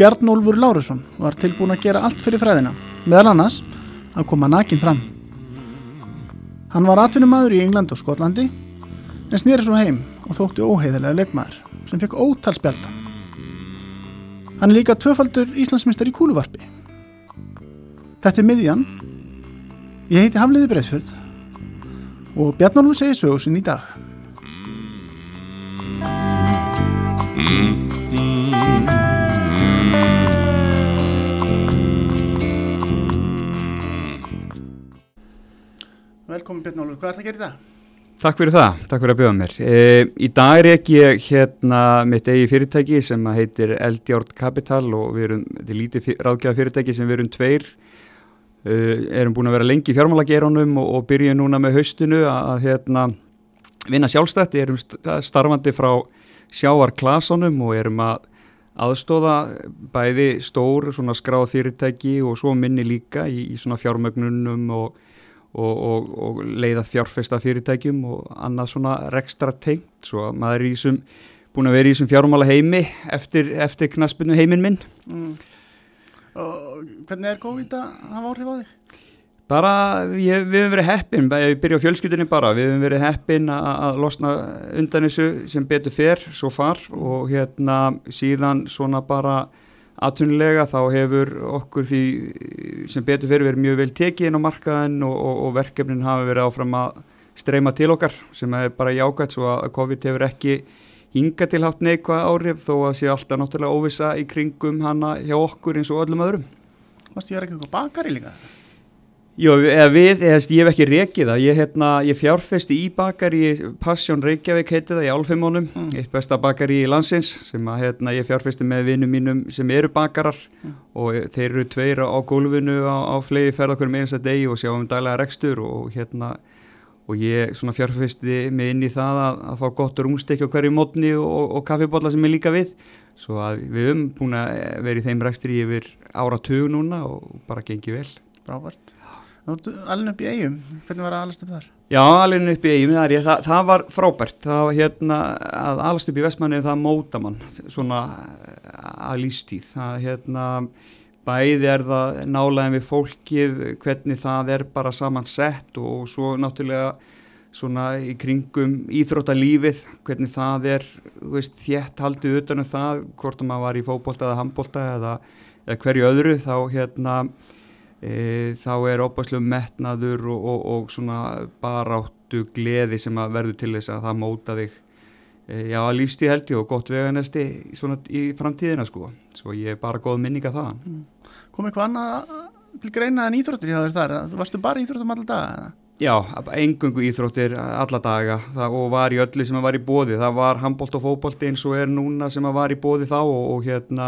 Bjarnólfur Lárusson var tilbúin að gera allt fyrir fræðina, meðal annars að koma nakin fram. Hann var atvinnumæður í England og Skotlandi en snýri svo heim og þótti óheiðilega leikmaður sem fekk ótal spjálta. Hann er líka tvöfaldur Íslandsmyndstar í kúluvarpi. Þetta er miðjan. Ég heiti Hafliði Breðfjörð og Bjarnólfur segir sögusinn í dag. Velkomin Bjarnólfur, hvað er það að gera í dag? Takk fyrir það, takk fyrir að bjóða mér. E, í dag er ég hérna mitt eigi fyrirtæki sem heitir Eldjórn Capital og við erum, þetta er lítið ráðgjáða fyrirtæki sem við erum tveir, e, erum búin að vera lengi í fjármálagerónum og, og byrjum núna með haustinu að hérna vinna sjálfstætt, erum starfandi frá sjáarklasunum og erum að aðstóða bæði stór svona skráð fyrirtæki og svo minni líka í, í svona fjármögnunum og og, og, og leiða fjárfesta fyrirtækjum og annað svona rekstra tengt svo að maður er í þessum búin að vera í þessum fjármála heimi eftir, eftir knaspinu heiminn minn mm. Og hvernig er COVID að hafa áhrif á þig? Bara, ég, við hefum verið heppin, ég byrja á fjölskyldinni bara, við hefum verið heppin að losna undan þessu sem betur fer svo far og hérna síðan svona bara atvinnulega þá hefur okkur því sem betur fyrir verið mjög vel tekið inn á markaðin og, og, og verkefnin hafi verið áfram að streyma til okkar sem er bara jákvæmt svo að COVID hefur ekki hinga til haft neikvað árið þó að sé alltaf náttúrulega óvisa í kringum hana hjá okkur eins og öllum öðrum. Mást ég er ekki eitthvað bakari líka það? Jó, eða við, eða, ég hef ekki rekið það, ég, hérna, ég fjárfesti í bakari, Passion Reykjavík heiti það í álfimónum, mm. eitt besta bakari í landsins sem að hérna, ég fjárfesti með vinnum mínum sem eru bakarar mm. og þeir eru tveir á gólfinu á, á flegi ferð okkur með eins að degi og sjáum daglega rekstur og hérna og ég svona fjárfesti mig inn í það að, að fá gott rúmstekki á hverju mótni og, og kaffibotla sem er líka við svo að við höfum búin að vera í þeim rekstri yfir ára tug núna og bara gengi vel. Frábært. Alveg upp í eigum, hvernig var að alast upp þar? Já, alveg upp í eigum, það, er, það, það var frábært, það var hérna að alast upp í vestmanni það móta mann, svona að lístíð, það hérna bæði er það nálega við fólkið, hvernig það er bara saman sett og svo náttúrulega svona í kringum íþróttalífið, hvernig það er veist, þétt haldið utanum það, hvort maður var í fókbólta eða handbólta eða, eða hverju öðru, þá hérna e, þá er óbærslu metnaður og, og, og svona baráttu gleði sem að verður til þess að það móta þig e, já, lífstíð held ég og gott veganesti svona í framtíðina sko svo ég er bara góð minninga það mm. Kom eitthvað annað til greina en íþróttir hjá þér þar? Þú varstu bara íþróttum alla daga? Já, engungu íþróttir alla daga. Það, og var í öllu sem var í bóði það var handbólt og fókbólt eins og er núna sem var í bóði þá og, og hérna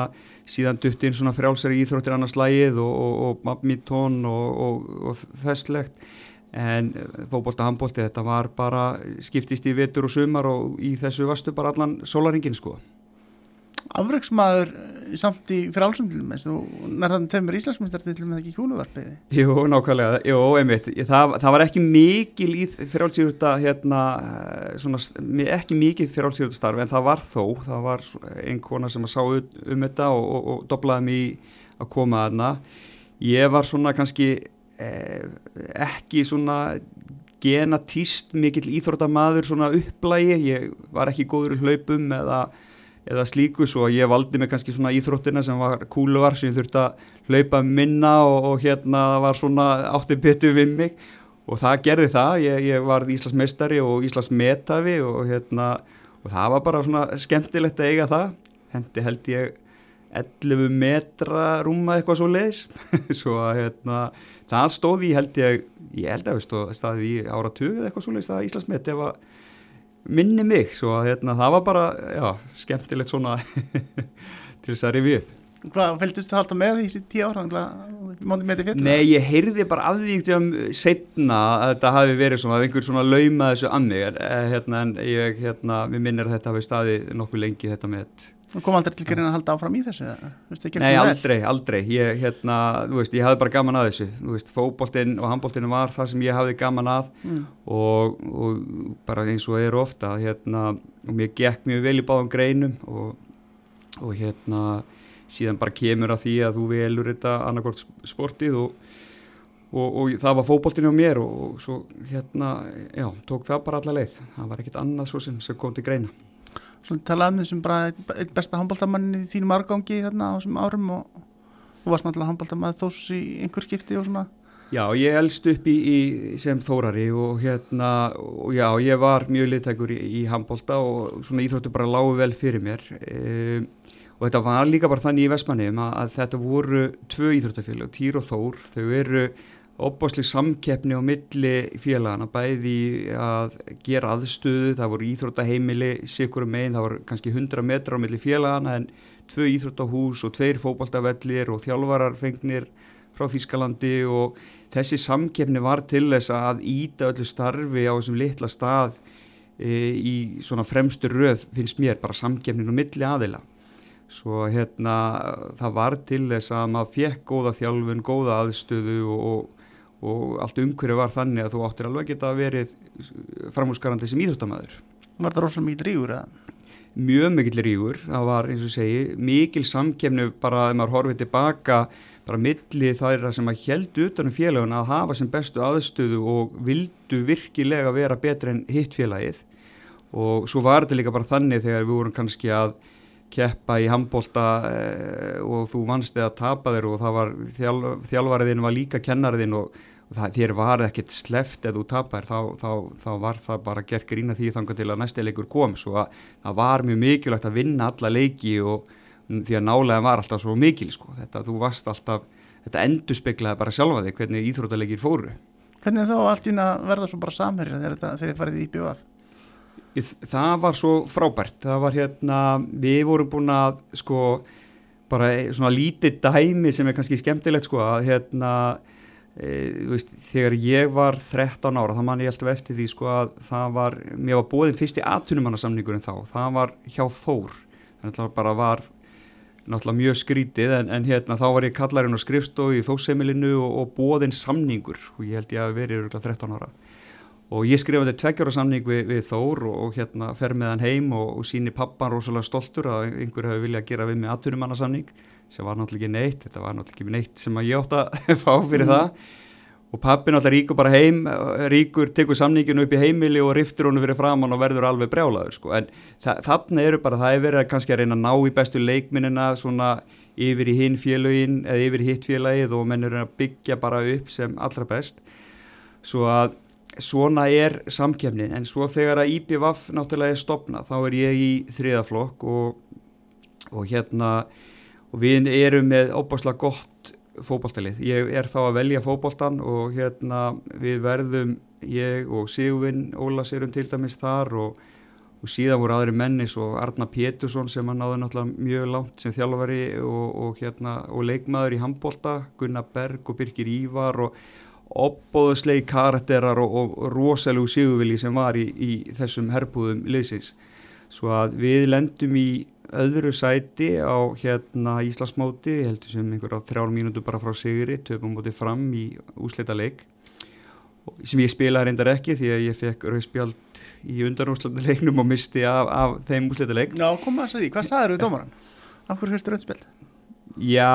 síðan dutt inn svona frjálsari íþróttir annars lægið og badmintón og, og, festlegt en fókbólta handbólti þetta var bara skiptist í vetur og sumar og í þessu vastu bara allan solaringin sko afreiksmaður samt í frálsum til og nærðan til og með ekki kúluvarpiði Jú, nákvæmlega, jú, einmitt. Það, það var ekki mikil í frálsýrta hérna, svona, ekki mikið frálsýrta starf en það var þó. Það var einhverna sem að sá um þetta og, og, og doblaði mig að koma aðna ég var svona kannski eh, ekki svona genatíst mikill íþróttamaður svona upplægi, ég var ekki góður hlaupum eða eða slíku svo að ég valdi mig kannski svona íþróttina sem var kúluvar sem ég þurfti að hlaupa minna og, og hérna var svona átti betu við mig. Og það gerði það, ég, ég var Íslands meistari og Íslands metafi og hérna og það var bara svona skemmtilegt að eiga það, hendi held ég 11 metra rúma eitthvað svo leiðis svo að hérna það stóði held ég, ég held að það stóði áratug eða eitthvað svo leiðis að Íslands metafi var minni mig svo að hérna, það var bara já, skemmtilegt svona til þess að rifja upp Hvað, fylgdist þið alltaf með því í tíu ára? Nei, ég heyrði bara því um setna að þetta hafi verið svona, einhver svona lauma þessu að mig, hérna, en ég, hérna, minnir að þetta hafi staðið nokkuð lengi þetta með. Þú kom aldrei til að halda áfram í þessu? Nei, aldrei, aldrei. Ég, hérna, veist, ég hafði bara gaman að þessu. Veist, fókbóltinn og handbóltinn var það sem ég hafði gaman að mm. og, og bara eins og er ofta, hérna, og mér gekk mjög vel í báðum greinum og, og hérna, síðan bara kemur að því að þú velur þetta annarkort sportið og, og það var fókbóltinn á mér og svo, hérna, já, tók það bara alla leið. Það var ekkit annað svo sem, sem kom til greina svona talaði með um sem bara einn besta handbóltamann í þínum árgangi þarna á þessum árum og þú varst náttúrulega handbóltamæð þós í einhver skipti og svona. Já, ég elst upp í, í sem þórari og hérna, og já, ég var mjög liðtækur í, í handbólta og svona íþróttu bara lágu vel fyrir mér. E, og þetta var líka bara þannig í Vestmannum að, að þetta voru tvö íþróttafélag, Týr og Þór, þau eru opbásli samkeppni á milli félagana, bæði að gera aðstöðu, það voru íþróttaheimili sikur um einn, það voru kannski 100 metra á milli félagana en tvö íþróttahús og tveir fókbaltavellir og þjálfararfengnir frá Þýskalandi og þessi samkeppni var til þess að íta öllu starfi á þessum litla stað e, í svona fremstu röð finnst mér bara samkeppnin á milli aðila. Svo hérna það var til þess að maður fekk góða þjálfun, góða aðstöðu og og allt umhverju var þannig að þú áttir alveg geta verið framhúsgarandi sem íþróttamæður. Var það rosalega mikil rígur eða? Mjög mikil rígur, það var eins og segi mikil samkemnu bara að maður horfið tilbaka bara milli það sem að heldu utanum félagun að hafa sem bestu aðstöðu og vildu virkilega vera betra en hitt félagið og svo var þetta líka bara þannig þegar við vorum kannski að keppa í handbólta eh, og þú vannst eða tapa þér og það var þjálf, þjálfariðin var líka kennariðin og það, þér var ekkert sleft eða þú tapar þá, þá, þá var það bara gerð grína því þangar til að næsta leikur kom. Svo að það var mjög mikilvægt að vinna alla leiki og því að nálega var alltaf svo mikil sko. Þetta þú varst alltaf, þetta endur speklaði bara sjálfa þig hvernig íþrótalegir fóru. Hvernig þá allt ína verða svo bara samherja þegar þið farið í BVF? Það var svo frábært, það var hérna, við vorum búin að sko bara svona lítið dæmi sem er kannski skemmtilegt sko að hérna, e, veist, þegar ég var 13 ára þá man ég alltaf eftir því sko að það var, mér var bóðin fyrst í atvinnumannasamningurinn þá, það var hjá Þór, þannig að bara var náttúrulega mjög skrítið en, en hérna þá var ég kallarinn á skrifstofu í Þóssemilinu og, og bóðin samningur. Og ég held ég að verið 13 ára og ég skrifaði tveggjara samning við, við Þór og, og hérna fer með hann heim og, og síni pappan rosalega stoltur að einhver hefur viljað gera við með aðtunumannasamning sem var náttúrulega ekki neitt, þetta var náttúrulega ekki neitt sem að ég átt að fá fyrir mm. það og pappin náttúrulega ríkur bara heim ríkur tekur samninginu upp í heimili og riftur honu fyrir framann og verður alveg brjálaður sko. en þarna eru bara, það er verið að kannski að reyna að ná í bestu leikminina svona yfir í hinn félagin eða yfir hitt félagið og menn eru að byggja bara upp sem allra best svo að svona er samkefnin en svo þegar að IPVAF náttúrulega er stopna þá er ég í þriðaflokk og, og hérna og við erum með óbáslega gott fókbóltalið, ég er þá að velja fókbóltan og hérna við verðum, ég og Sigvin Ólas erum til dæmis þar og, og síðan voru aðri mennis og Arna Pétursson sem hann náði náttúrulega mjög langt sem þjálfari og, og hérna og leikmaður í handbólta, Gunnar Berg og Birgir Ívar og opbóðuslegi karakterar og, og rosalegu sigurvili sem var í, í þessum herbúðum liðsins svo að við lendum í öðru sæti á hérna Íslasmóti, ég heldur sem einhverja þrjár mínútu bara frá Sigri, töfum mótið fram í úsleita leik sem ég spilaði reyndar ekki því að ég fekk rauðspjald í undanúsleita leiknum og misti af, af þeim úsleita leik Já, koma að segja því, hvað staður við dómaran? Af hverju fyrstu rauðspjald? Já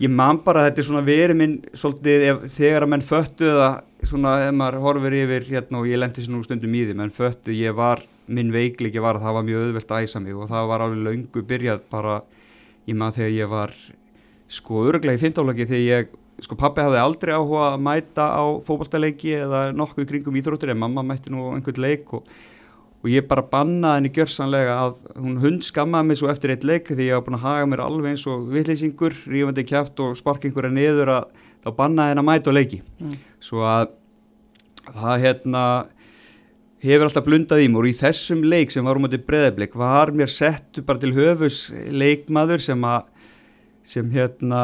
ég man bara þetta er svona verið minn svolítið ef, þegar að menn föttu það svona ef maður horfur yfir hérna og ég lendi svona stundum í því menn föttu ég var, minn veikleiki var að það var mjög auðvelt að æsa mig og það var alveg laungu byrjað bara ég man þegar ég var sko öruglega í fintálagi þegar ég sko pappi hafði aldrei áhuga að mæta á fókbaltaleiki eða nokkuð kringum íþróttir en mamma mætti nú einhvern leik og og ég bara bannaði henni gjörsanlega að hún hund skammaði mig svo eftir eitt leik því ég var búin að haga mér alveg eins og viðleysingur, rífandi kæft og spark einhverja niður að þá bannaði henni að mæta og leiki mm. svo að það hérna hefur alltaf blundað í mér og í þessum leik sem var um átti breðablik var mér settu bara til höfus leikmaður sem að sem hérna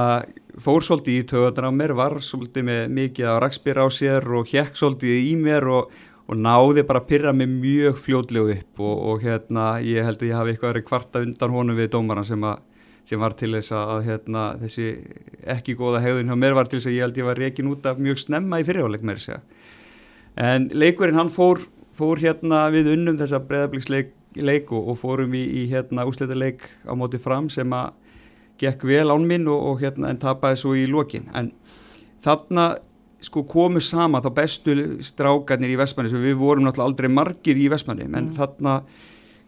fór svolítið í töðunar á mér, var svolítið með mikið á rakspyr á sér og hjekk svolítið í mér og, og náði bara að pyrra mig mjög fljóðlegu upp og, og hérna ég held að ég hafi eitthvað verið kvarta undan honum við dómaran sem, sem var til þess að hérna, þessi ekki góða hegðun hjá mér var til þess að ég held ég var reikin út af mjög snemma í fyrirháleik með þess að en leikurinn hann fór, fór hérna við unnum þessa breðabliksleik leik og, og fórum í, í hérna úsleita leik á móti fram sem að gekk vel án minn og, og hérna en tapaði svo í lokin. En þarna sko komu sama þá bestu strákarnir í Vestmanni sem við vorum náttúrulega aldrei margir í Vestmanni en mm. þarna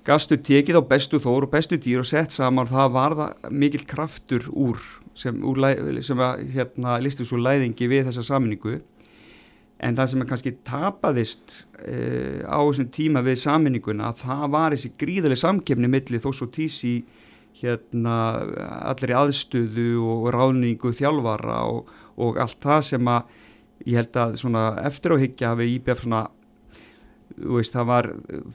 gastu tekið á bestu þór og bestu dýr og sett saman það var það mikil kraftur úr sem, úr, sem að hérna listu svo læðingi við þessa saminningu en það sem er kannski tapaðist uh, á þessum tíma við saminninguna að það var þessi gríðarlega samkefni millir þó svo tísi hérna allir aðstöðu og ráðningu þjálfara og, og allt það sem að ég held að svona eftir áhyggja hafi IBF svona Veist, það var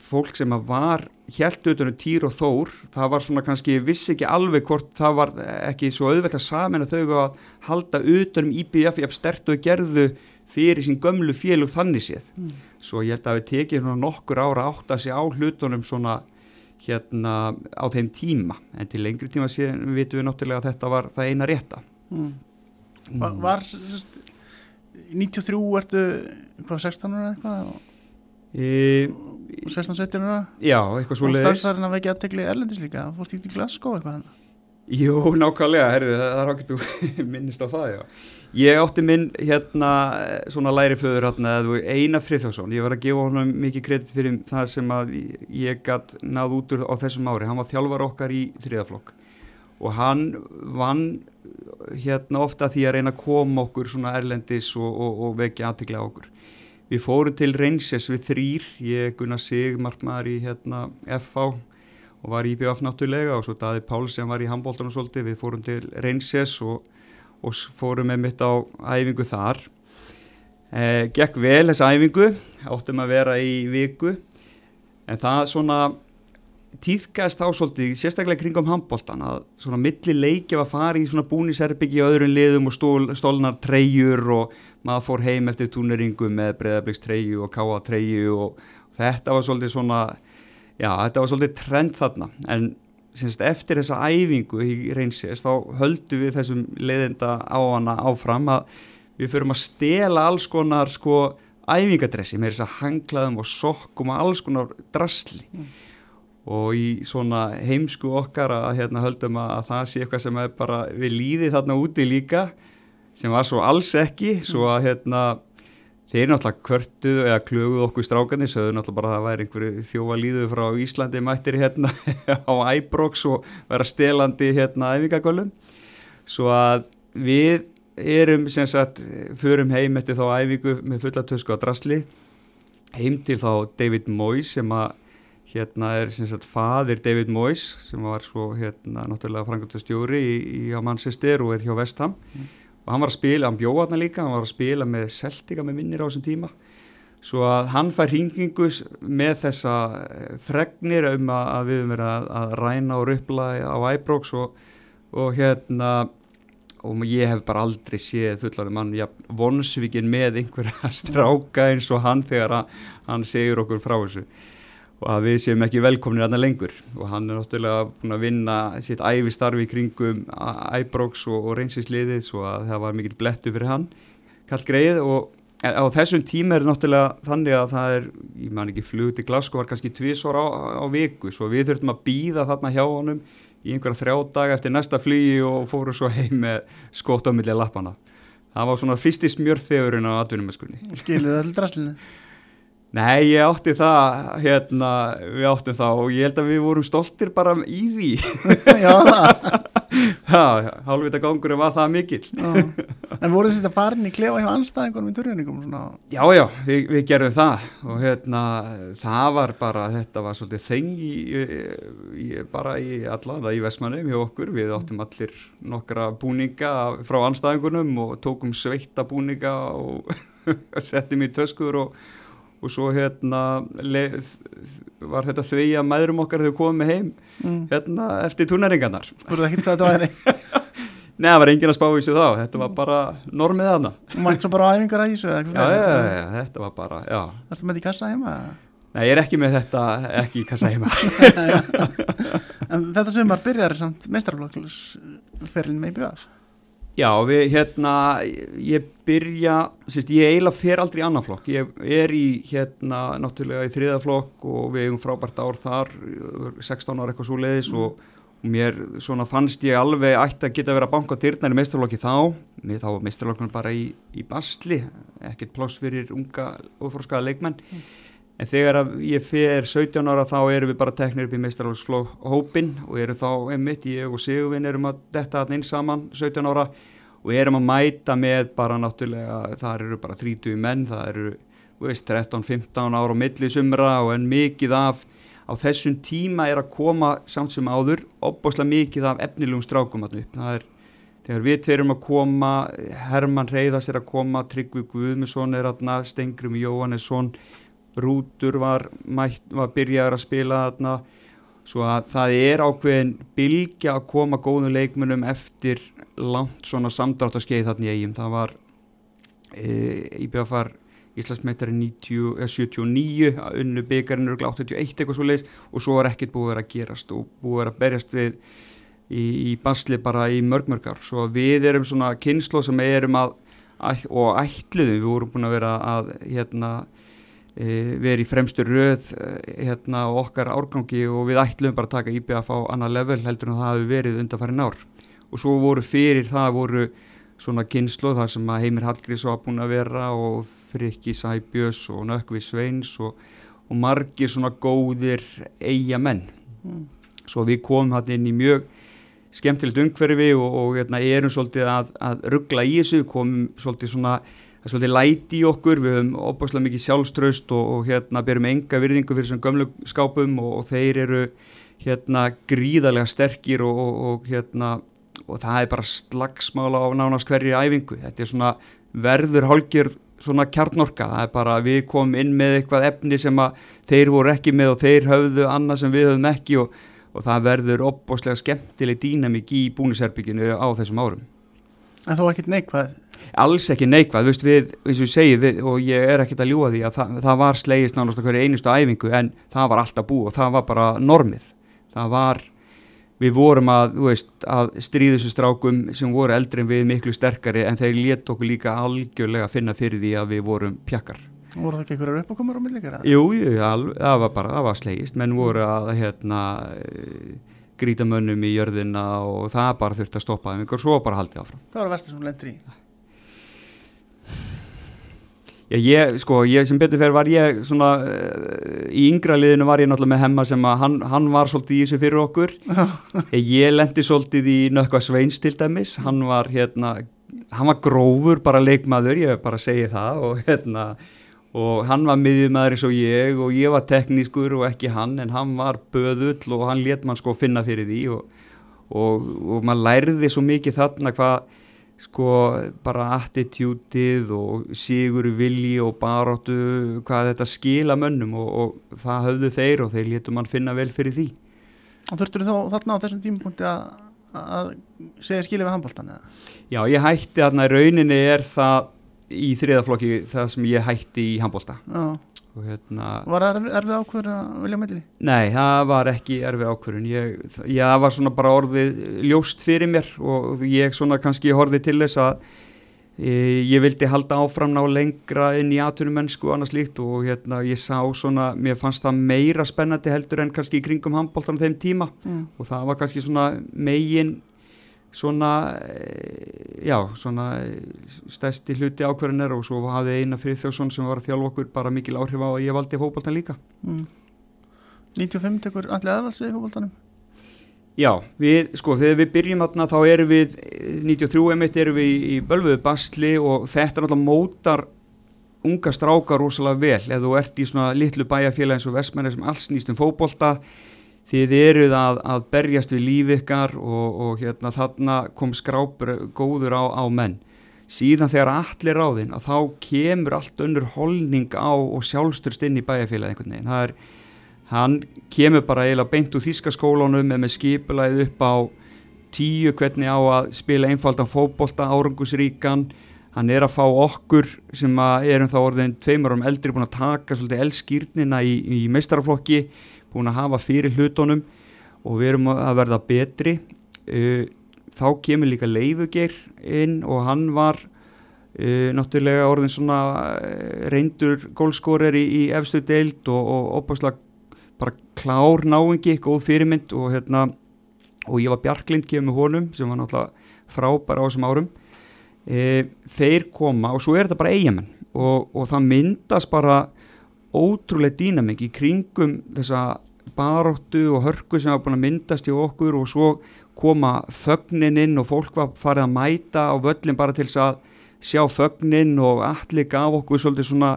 fólk sem var helt utan um týr og þór það var svona kannski, vissi ekki alveg hvort það var ekki svo auðvelt að saman að þau að halda utan um IBF jafn stert og gerðu fyrir sín gömlu félug þannig séð mm. svo ég held að við tekið nokkur ára átt að sé á hlutunum svona hérna á þeim tíma en til lengri tíma síðan vitum við náttúrulega að þetta var það eina rétta mm. mm. Var, var 93 ertu hvað 16 ára eitthvað? E, 16-17 ára? Já, eitthvað svo leiðis og starfsarinn að vekja aðtegli erlendis líka fórst í Glasgow eitthvað hann Jú, nákvæmlega, herðu, það er ákveðt að minnist á það, já. Ég átti minn hérna svona læriföður hérna, Einar Friðjónsson, ég var að gefa honum mikið kredit fyrir það sem að ég gætt náð út úr á þessum ári, hann var þjálfar okkar í þriðaflokk og hann vann hérna ofta því að reyna að koma okkur svona erlendis og, og, og vekja aðtikla okkur. Við fórum til Reynsess við þrýr, ég gunna sig markmaður í hérna FH og var í BF náttúrulega og svo Daði Pál sem var í handbóltanum svolítið, við fórum til Reynsess og og fórum með mitt á æfingu þar. Eh, gekk vel þessa æfingu áttum að vera í viku. En það svona týðgæðist þá svolítið, sérstaklega kringum handbóltan að svona milli leiki var farið í svona búniserbyggi á öðrun liðum og stól, stólnar treyjur og maður fór heim eftir túneringu með breðabliks treyju og káa treyju og þetta var svolítið svona já, þetta var svolítið trend þarna en Sinst, eftir þessa æfingu í reynsins þá höldum við þessum leiðinda á hana áfram að við förum að stela alls konar sko æfingadressi með þess að hanglaðum og sokkum og alls konar drasli mm. Og í svona heimsku okkar að hérna, höldum að, að það sé eitthvað sem bara við líði þarna úti líka sem var svo alls ekki svo að hérna Þeir náttúrulega kvörtuðu eða klöguðu okkur strákanir, sögðu náttúrulega bara að það væri einhverju þjófa líðu frá Íslandi mættir hérna á Æbroks og vera stelandi hérna æfingagölum. Svo að við erum sem sagt, förum heim eftir þá æfingu með fullatösku á drasli, heim til þá David Moyes sem að hérna er sem sagt fadir David Moyes sem var svo hérna náttúrulega frangatastjóri í, í á Manchester og er hjá Vestham. Mm. Og hann var að spila, hann bjóða hann líka, hann var að spila með Celtica með minnir á þessum tíma. Svo að hann fær hringingu með þessa eh, fregnir um að við erum verið að, að ræna og röpla á Ibrox og, og hérna og ég hef bara aldrei séð fullarinn mann ja, vonsvíkin með einhverja stráka eins og hann þegar hann segur okkur frá þessu og að við séum ekki velkomnir aðna lengur. Og hann er náttúrulega búin að vinna sitt æfistarfi kringum æbróks og, og reynsisliðið svo að það var mikill blettu fyrir hann. Kallt greið og á þessum tíma er náttúrulega þannig að það er, ég man ekki flug til Glasgow var kannski tvísvar á, á viku svo við þurftum að býða þarna hjá honum í einhverja þrjá daga eftir næsta flugi og fóru svo heim með skótt á millja lappana það var svona fyrsti smjörþegurinn á draslinu? Nei, ég átti það, hérna, við áttum það og ég held að við vorum stoltir bara í því. Já, það. Já, hálfvita gangurum var það mikil. Já. En voru þess að farin í klefa hjá anstæðingunum í turðuningum? Já, já, við, við gerðum það og hérna, það var bara, þetta var svolítið þengi bara í allaða í Vestmannum hjá okkur. Við áttum allir nokkra búninga frá anstæðingunum og tókum sveita búninga og settum í töskur og og svo hérna var þetta því að mæðurum okkar þau komið heim mm. hérna eftir túnæringarnar Þú veist ekki hvað þetta væri? Nei, það var engin að spá í sig þá, þetta var bara normið og mætt svo bara æfingar að ísu Já, já, já, þetta var bara, já. Ertu með því kassa heima? Nei, ég er ekki með þetta, ekki í kassa heima. en þetta sumar byrjar samt meistarflokksferlin með IBF Já, við hérna, ég byrja, sérst, ég eiginlega fer aldrei í annan flokk, ég er í hérna náttúrulega í þriða flokk og við hefum frábært ár þar, 16 ára eitthvað svo leiðis og, og mér svona fannst ég alveg ætti að geta verið að banka dyrnar í meistarflokki þá, mér þá var meistarflokkun bara í, í basli, ekkert pláss fyrir unga og þorskaða leikmenn. Mm en þegar ég fer 17 ára þá erum við bara teknir upp í meistarhalsflóhópin og erum þá einmitt, ég og Sigurvin erum að detta hann inn saman 17 ára og erum að mæta með bara náttúrulega, það eru bara 30 menn, það eru 13-15 ára á millisumra og en mikið af á þessum tíma er að koma samt sem áður opboslega mikið af efnilegum strákum að upp, það er Þegar við tverum að koma, Herman Reyðas er að koma, Tryggvi Guðmusson er aðna, Stengrum Jóhannesson, Rútur var, mætt, var byrjaður að spila þarna. Svo að það er ákveðin bilgja að koma góðum leikmunum eftir langt svona samdráttaskeið þarna í eigum það var e, íbjöðafar Íslandsmeitari 79 unnu byggjarinn eru 81 eitthvað svo leiðis og svo er ekkert búið að gerast og búið að berjast við í, í basli bara í mörgmörgar svo við erum svona kynslo sem erum að og ætliðum, við vorum búin að vera að hérna verið í fremstu röð e, hérna á okkar árgangi og við ætlum bara að taka IBF á annað level heldur en það hafi verið undanfærin ár. Og svo voru fyrir það voru svona kynslu þar sem að Heimir Hallgrís var búin að vera og Frikki Sæbjörns og Nökkvi Sveins og, og margir svona góðir eiga menn mm. svo við komum hann inn í mjög skemmtilegt umhverfi og, og hérna, erum svolítið að, að ruggla í þessu, komum svolítið svona það er svolítið læti í okkur, við höfum opaslega mikið sjálfströst og, og hérna berum enga virðingu fyrir þessum gömlu skápum og, og þeir eru hérna gríðarlega sterkir og, og hérna og það er bara slagsmála á nánast hverju æfingu, þetta er svona verður hálgjörð svona kjarnorka. Það er bara við komum inn með eitthvað efni sem að þeir voru ekki með og þeir höfðu annað sem við höfum ekki og það verður opaslega skemmtileg dýnamík í búniserbygginu á þessum árum. En þó ekkit neikvæð alls ekki neikvæð, þú veist við, eins og ég segi við, og ég er ekkert að ljúa því að það, það var slegist nánast okkur einustu æfingu en það var alltaf bú og það var bara normið, það var við vorum að, þú veist, að stríðustu strákum sem voru eldri en við miklu sterkari en þeir létt okkur líka algjörlega að finna fyrir því að við vorum pjakkar voru það ekki einhverjar uppákomar á millikara? Jú, það var bara, það var slegist menn voru að, hérna gríta mönnum í jörðina og það bara þurfti að stoppa þeim, ykkur svo bara haldið áfram Hvað var það vestur sem lendur í? Já, ég, sko, ég sem betur fyrir var ég svona, uh, í yngra liðinu var ég náttúrulega með hemma sem að hann, hann var svolítið í þessu fyrir okkur. Ég lendi svolítið í Nökkva Sveins til dæmis, hann var hérna, hann var grófur bara leikmaður, ég bara segið það og hérna, og hann var miðjumæður eins og ég og ég var teknískur og ekki hann, en hann var böðull og hann let mann sko finna fyrir því og, og, og maður lærði svo mikið þarna hvað sko bara attitútið og sigur vilji og baróttu hvað þetta skila mönnum og, og það höfðu þeir og þeir léttum mann finna vel fyrir því Og þurftur þú þá þarna á þessum tímapunkti að, að segja skilja við handbóltan eða? Já, ég hætti þarna, rauninni er það í þriðaflokki það sem ég hætti í handbólta Hérna, var það erfið ákvörður að vilja melli? Nei, það var ekki erfið ákvörðun ég, ég var svona bara orðið ljóst fyrir mér og ég svona kannski horfið til þess að e, ég vildi halda áfram ná lengra inn í atvinnumennsku og annars líkt og hérna ég sá svona, mér fannst það meira spennandi heldur en kannski í kringum handbóltan þeim tíma mm. og það var kannski svona megin svona, eh, já, svona eh, stærsti hluti ákverðinir og svo hafði eina Friðþjóðsson sem var að þjálfa okkur bara mikil áhrif á að ég valdi fókbaltan líka. Mm. 95 tekur allir aðvals við fókbaltanum? Já, við, sko, þegar við byrjum þarna þá erum við, 93 emitt erum við í bölfuðu basli og þetta náttúrulega mótar unga strákar rosalega vel ef þú ert í svona litlu bæjarfélag eins og Vestmennir sem alls nýst um fókbalta þið eruð að, að berjast við líf ykkar og, og hérna, þarna kom skrápur góður á, á menn. Síðan þegar allir á þinn að þá kemur allt önnur holning á og sjálfsturst inn í bæjarfélagi einhvern veginn. Er, hann kemur bara eiginlega beint úr þýskaskólanum með skipulæð upp á tíu hvernig á að spila einfaldan fókbólta árangusríkan hann er að fá okkur sem erum þá orðin tveimur árum eldri búin að taka svolítið eldskýrnina í, í meistaraflokki búin að hafa fyrir hlutunum og við erum að verða betri. Uh, þá kemur líka Leifugir inn og hann var uh, náttúrulega orðin svona reyndur gólskórer í, í efstu deild og, og opaslega bara klár náingi, góð fyrirmynd og hérna og ég var Bjarklind kemur honum sem var náttúrulega frábær á þessum árum. E, þeir koma og svo er þetta bara eigamenn og, og það myndast bara ótrúlega dýnamik í kringum þessa baróttu og hörku sem hafa búin að myndast í okkur og svo koma fögnin inn og fólk var farið að mæta á völlin bara til þess að sjá fögnin og allir gaf okkur svolítið svona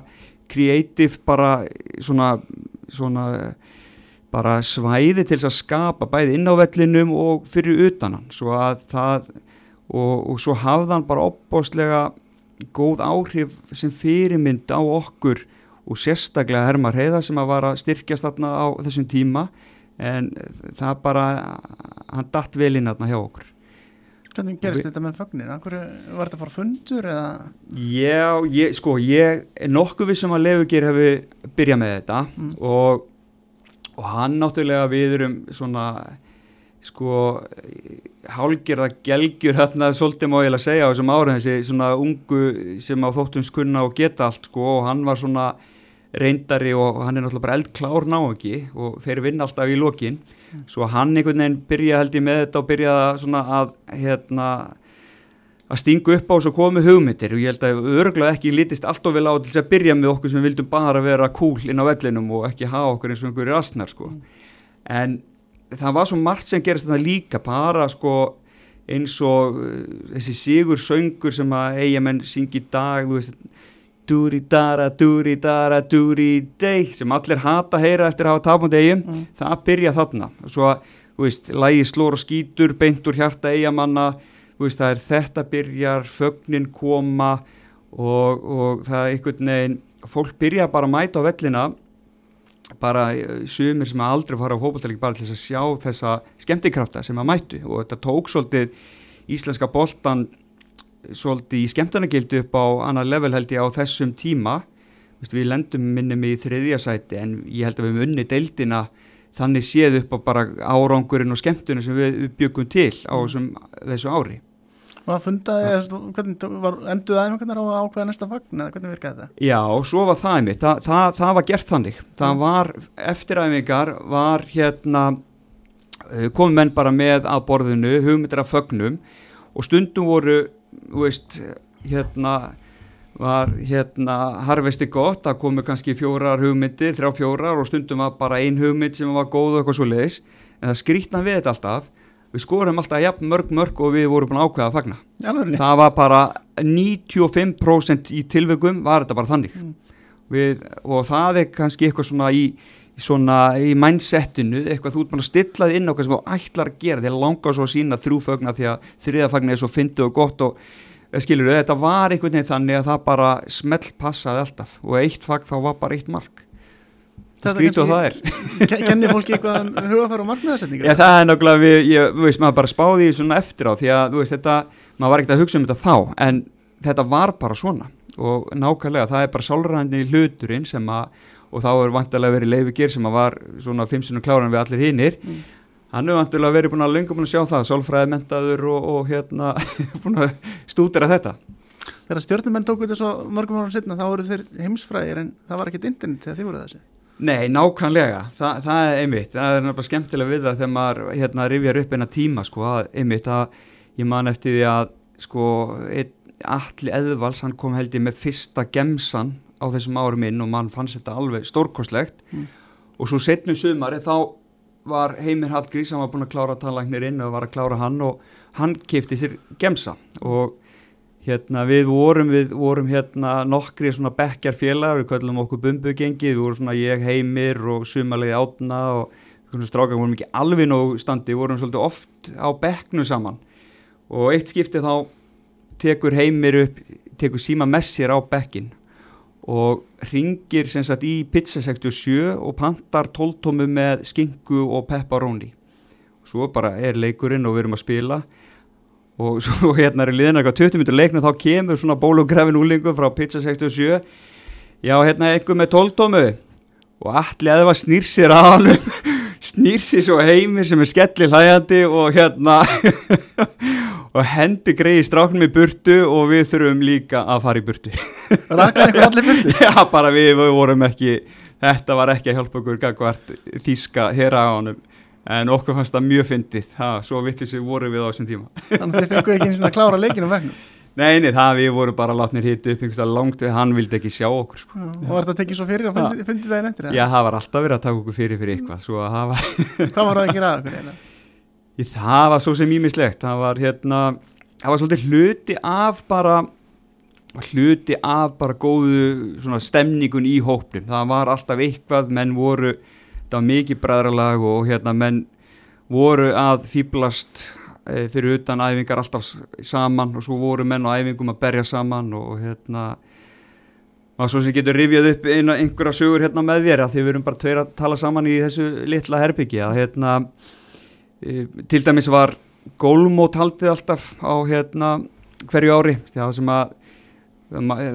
kreatív bara svona, svona bara svæði til þess að skapa bæði inn á vellinum og fyrir utanan svo að það og, og svo hafðan bara opbóstlega góð áhrif sem fyrirmynd á okkur og sérstaklega Hermar Heiða sem að vara styrkjast þarna á þessum tíma en það bara hann datt vel inn þarna hjá okkur Hvernig gerist þetta með? Akkur, var þetta bara fundur eða? Já, ég, sko, ég er nokkuð vissum að Leifugir hefði byrjað með þetta mm. og, og hann náttúrulega við erum svona sko hálgjörða gelgjur hérna svolítið má ég að segja á þessum ára þessi svona ungu sem á þóttums kunna og geta allt sko og hann var svona reyndari og hann er náttúrulega bara eldklár ná ekki og þeir vinna alltaf í lokin. Svo hann einhvern veginn byrja held ég með þetta og byrja svona að hérna að stingu upp á og svo komu hugmyndir. Og ég held að örgulega ekki lítist allt of vel á til þess að byrja með okkur sem vildum bara vera cool inn á vellinum og ekki hafa okkur eins og einhverju rastnar sko. En það var svo margt sem gerist þetta líka bara sko eins og uh, þessi sigur söngur sem að eigamenn syngi í dag þú veist dúri-dara, dúri-dara, dúri-dei sem allir hata að heyra eftir að hafa tapandi eigum, mm. það byrja þarna. Svo að, þú veist, lægi slór og skýtur beintur hjarta eigamanna veist, það er þetta byrjar fögnin koma og, og það er einhvern veginn fólk byrja bara að mæta á vellina. Bara sumir sem aldrei fara á fókbaltæling bara til þess að sjá þessa skemmtikrafta sem að mætu og þetta tók svolítið íslenska boltan svolítið í skemmtarnagildu upp á annað level held ég á þessum tíma. Við lendum minnum í þriðja sæti en ég held að við munni deildina þannig séð upp á bara árangurinn og skemmtunum sem við, við byggum til á þessum, þessu ári. Var fundaði, hvernig var enduð aðeins hvernig að ákveða næsta fagn eða hvernig virkaði þetta? Já, svo var það einmitt, Þa, það, það var gert þannig. Það mm. var, eftiræfingar var hérna eh, komið menn bara með að borðinu hugmyndir af fögnum og stundum voru veist, hérna var hérna harfesti gott að komu kannski fjórar hugmyndir, þrjá fjórar og stundum var bara ein hugmynd sem var góð og eitthvað svo leiðis en það skrítna við þetta alltaf við skorum alltaf jafn mörg mörg og við vorum búin að ákveða að fagna Alveg. það var bara 95% í tilveikum var þetta bara þannig mm. við, og það er kannski eitthvað svona í svona í mindsetinu, eitthvað þú ert bara stillað inn á hvað sem þú ætlar að gera því að langa svo að sína þrjúfögna því að þriðafagna er svo fyndið og gott og eh, skilur þau, þetta var einhvern veginn þannig að það bara smelt passaði alltaf og eitt fag þá var bara eitt mark. Það skrýt og það er. Kennir fólki eitthvað um hugafæru og markmiðarsetningar? Já það er náttúrulega, við, ég, þú veist, maður bara spáði í svona eftir á því að þú veist, þetta, maður var ekkert að hugsa um þetta þá en þetta var bara svona. Og nákvæmlega það er bara sálræðinni hluturinn sem að og þá er vantilega verið Leifi Gyr sem var svona fimmsunum kláran við allir hinnir mm. hann er vantilega verið búin að búin að sjá það sálfræði mentaður og, og hérna stúdira þetta. Þegar stjórnumenn tóku þetta svo mörgum árum setna þá voru þeir heimsfræðir en það var ekkit internet þegar þið voru þessi. Nei, nákvæmlega, Þa, það er einmitt það er náttúrulega skemmtilega við það þegar maður hérna rifjar upp eina tíma sko, að, einmitt að ég man eftir því að sko, allir eðvals hann kom held ég með fyrsta gemsan á þessum árum inn og mann fannst þetta alveg stórkoslegt mm. og svo setnu sumari þá var Heimir Hallgrís hann var búin að klára talangnir inn og var að klára hann og hann kefti sér gemsa. Og hérna við vorum við vorum hérna nokkri svona bekkjar félag við kallum okkur bumbugengi við vorum svona ég Heimir og sumalegi átna og svona strákar vorum ekki alveg nóg standi við vorum svolítið oft á bekknu saman. Og eitt skipti þá tekur Heimir upp tekur síma með sér á bekkin og ringir sem sagt í pizza 67 og pantar tóltómu með skingu og pepperoni. Svo bara er leikurinn og við erum að spila. Og svo hérna er liðan eitthvað 20 minnur leikna þá kemur svona bólografin úlingu frá Pizza 67 já hérna einhver með tóltómu og allir að það var snýr sér að hann snýr sér svo heimir sem er skelli hlægandi og hérna og hendi greiði stráknum í burtu og við þurfum líka að fara í burtu Rakar einhver allir burtu? Já, bara við, við vorum ekki þetta var ekki að hjálpa okkur gagvart þíska hér á honum en okkur fannst það mjög fyndið, svo vittlisum vorum við á þessum tíma Þannig að þið fenguðu ekki eins og að klára leikinu vegnum Nei, nei, það við vorum bara látnir hitt upp einhverstað langt við, hann vildi ekki sjá okkur sko. Og var þetta tekið svo fyrir og fundi, fundi daginn eftir? eða? Já, það var alltaf verið að taka okkur fyrir fyrir eitthvað svo að það var, Hvað var það að gera að okkur eiginlega? Í, það var svo sem ímislegt það var hérna, það var svolítið hluti af bara hluti af bara góðu svona stemningun í hópnum. Það var alltaf eitthvað, menn voru það var mikið bræðralag og hérna menn voru að fýblast e, fyrir utan æfingar alltaf saman og svo voru menn á æfingum að berja saman og hérna maður svo sem getur rifjað upp eina, einhverja sögur hérna með þér að því við erum bara tveir að tala saman í þessu litla herbyggi að hérna til dæmis var gólmót haldið alltaf á hérna hverju ári. Að það sem að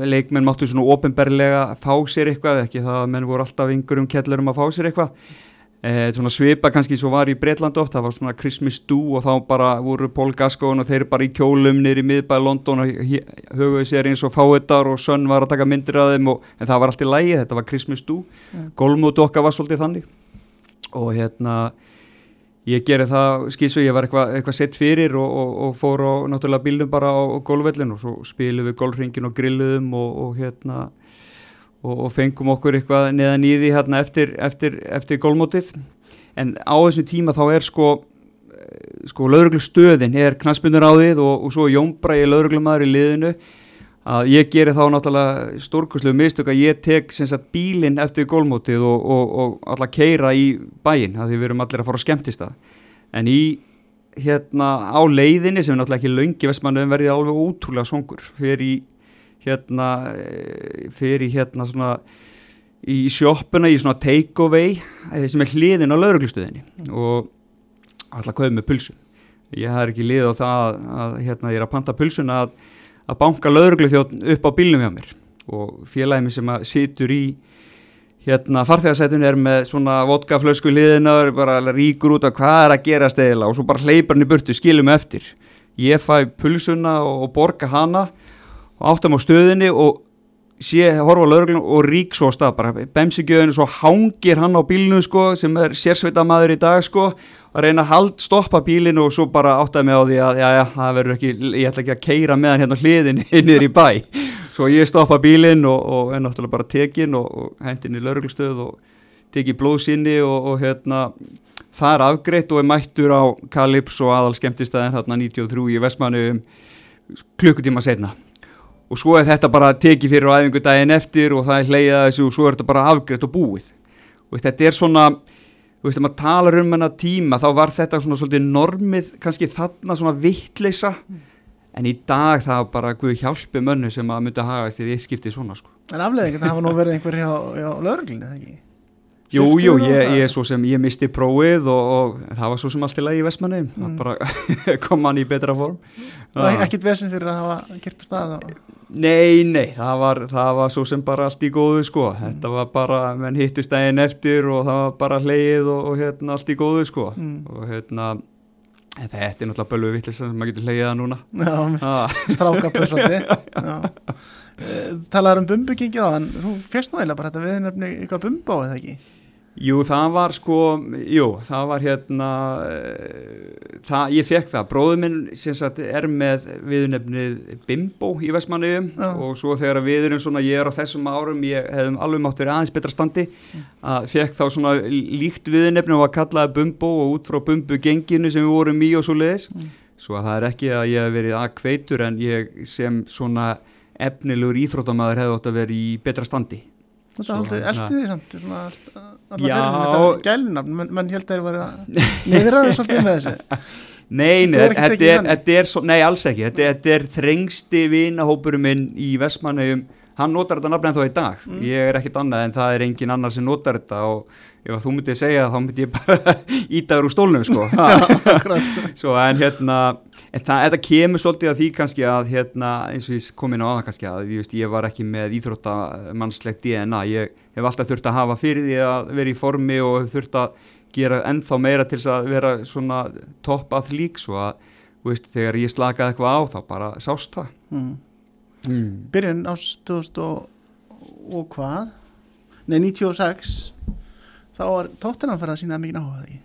leikmenn máttu svona ofinberlega fá sér eitthvað ekki það að menn voru alltaf yngur um kellurum að fá sér eitthvað. E, svona svipa kannski svo var í Breitland oft það var svona Christmas do og þá bara voru Paul Gascoigne og þeir bara í kjólum í miðbæði London og höfuðu sér eins og fáetar og Sönn var að taka myndir af þeim og, en það var allt í lægi, þetta var Christmas do. Mm. gólmótu okkar var svolítið þannig. Og hérna ég gerði það skýrsu, ég var eitthvað eitthva sett fyrir og, og, og fór á náttúrulega bílnum bara á, á gólvellin og svo spilum við golfringin og grilluðum og, og hérna og, fengum okkur eitthvað neðan í því hérna eftir, eftir, eftir gólmótið en á þessum tíma þá er sko eh, sko lauruglustöðin er knaspunur á þið og, svo jómbræði lauruglumæður í liðinu að ég geri þá náttúrulega stórkurslegu mistök að ég tek sagt bílinn eftir gólmótið og, og, og alltaf keira í bæinn að við erum allir að fara að skemmtist það en í hérna á leiðinni sem er náttúrulega ekki löngi vestmannu en verði alveg ótrúlega songur fyrir í hérna eh, fyrir hérna svona í sjoppuna í svona take away eh, sem er hliðin á lauruglustöðinni og alltaf kauð með pulsu. Ég har ekki lið á það að, að hérna ég er að panta pulsuna að að banka lauruglu þjótt upp á bílnum hjá mér. Og félagið mér sem að situr í hérna farþegarsætun er með svona vodkaflösku liðinar bara ríkur út af hvað er að gera stegila og svo bara hleypar hann í burtu, skilum eftir. Ég fæ pulsuna og borga hana og áttam á stöðinni og sé horfa á lauruglun og rík svo stað bara. Bemsigjöðinu svo hangir hann á bílnu sko sem er sérsveita maður í dag sko. Að reyna að hald, stoppa bílinu og svo bara áttaði mig á því að já, já, það verður ekki, ég ætla ekki að keira með hann hérna hliðin niður í bæ. Svo ég stoppa bílinn og, og er náttúrulega bara tekin og, og hendin í lauruglustöð og teki blóðsynni og, og hérna það er afgreitt og er mættur á Kalips og aðal skemmtistæðin þarna 93 í Vestmannu klukkutíma setna og svo er þetta bara tekið fyrir á æfingu daginn eftir og það er hleyjað þessu og svo er þetta bara afgreitt og búið og veist, þetta er svona þú veist, þegar maður talar um hennar tíma þá var þetta svona svolítið normið kannski þarna svona vittleisa en í dag það bara Guð hjálpi mönnu sem að myndi að hagast í því skiptið svona sko. En afleðing, það hafa nú verið einhver hjá, hjá lögreglunni, eða ekki? Jú, jú, ég, það? ég, svo sem, ég misti prófið og, og það var svo sem allt í lagi í Vestmanni Mm. það bara kom hann í betra form Og Já. ekkert vesinn fyrir að hafa gert að stað og... Nei, nei, það var, það var svo sem bara allt í góðu sko, þetta var bara, menn hittust daginn eftir og það var bara hleið og, og hérna allt í góðu sko Mm. og hérna, en þetta er náttúrulega bölvu vittlis sem maður getur hleið það núna. Já, Ah. strákapur svolítið Já. Eh, Talaður um bumbugengi á en þú férst nú eiginlega bara þetta viðnefni eitthvað bumbu á eða ekki Jú, það var sko, jú, það var hérna, uh, það, ég fekk það, bróður minn sem sagt er með viðnefnið Bimbo í Vestmanniðum Já. og svo þegar við erum svona, ég er á þessum árum, ég hefðum alveg mátt verið aðeins betra standi, að fekk þá svona líkt viðnefni og að kallaði Bumbo og út frá Bumbu genginu sem við vorum í og svo leiðis, svo að það er ekki að ég hef verið að kveitur en ég sem svona efnilegur íþróttamæður hefði átt að vera í betra standi. Þetta Svo, er alltaf hérna. eltið því samt svona allt, allar Já. verið þetta gælnafn, menn held að þeir var að niðraðu svolítið með þessu Nei, nei, þetta er, þannig? þetta er svo, nei, alls ekki, þetta, þetta er þrengsti vinahópurum minn í Vestmannaugum hann notar þetta nafn en þá í dag Mm. ég er ekkit annað en það er engin annar sem notar þetta og ef þú myndið segja það þá myndi ég bara ítaður úr stólnum sko Svo en hérna, en það, þetta kemur svolítið að því kannski að hérna, eins og ég kom inn á aðan kannski að ég, veist, ég var ekki með íþróttamannslegt DNA, ég hef alltaf þurft að hafa fyrir því að vera í formi og hef þurft að gera ennþá meira til að vera svona topp að lík svo að, veist, þegar ég slakaði eitthvað á þá bara sást það. mm. Mm. byrjun á 2000 og, og hvað nei 96 þá var tóttina að fara að sína mikið áhuga því.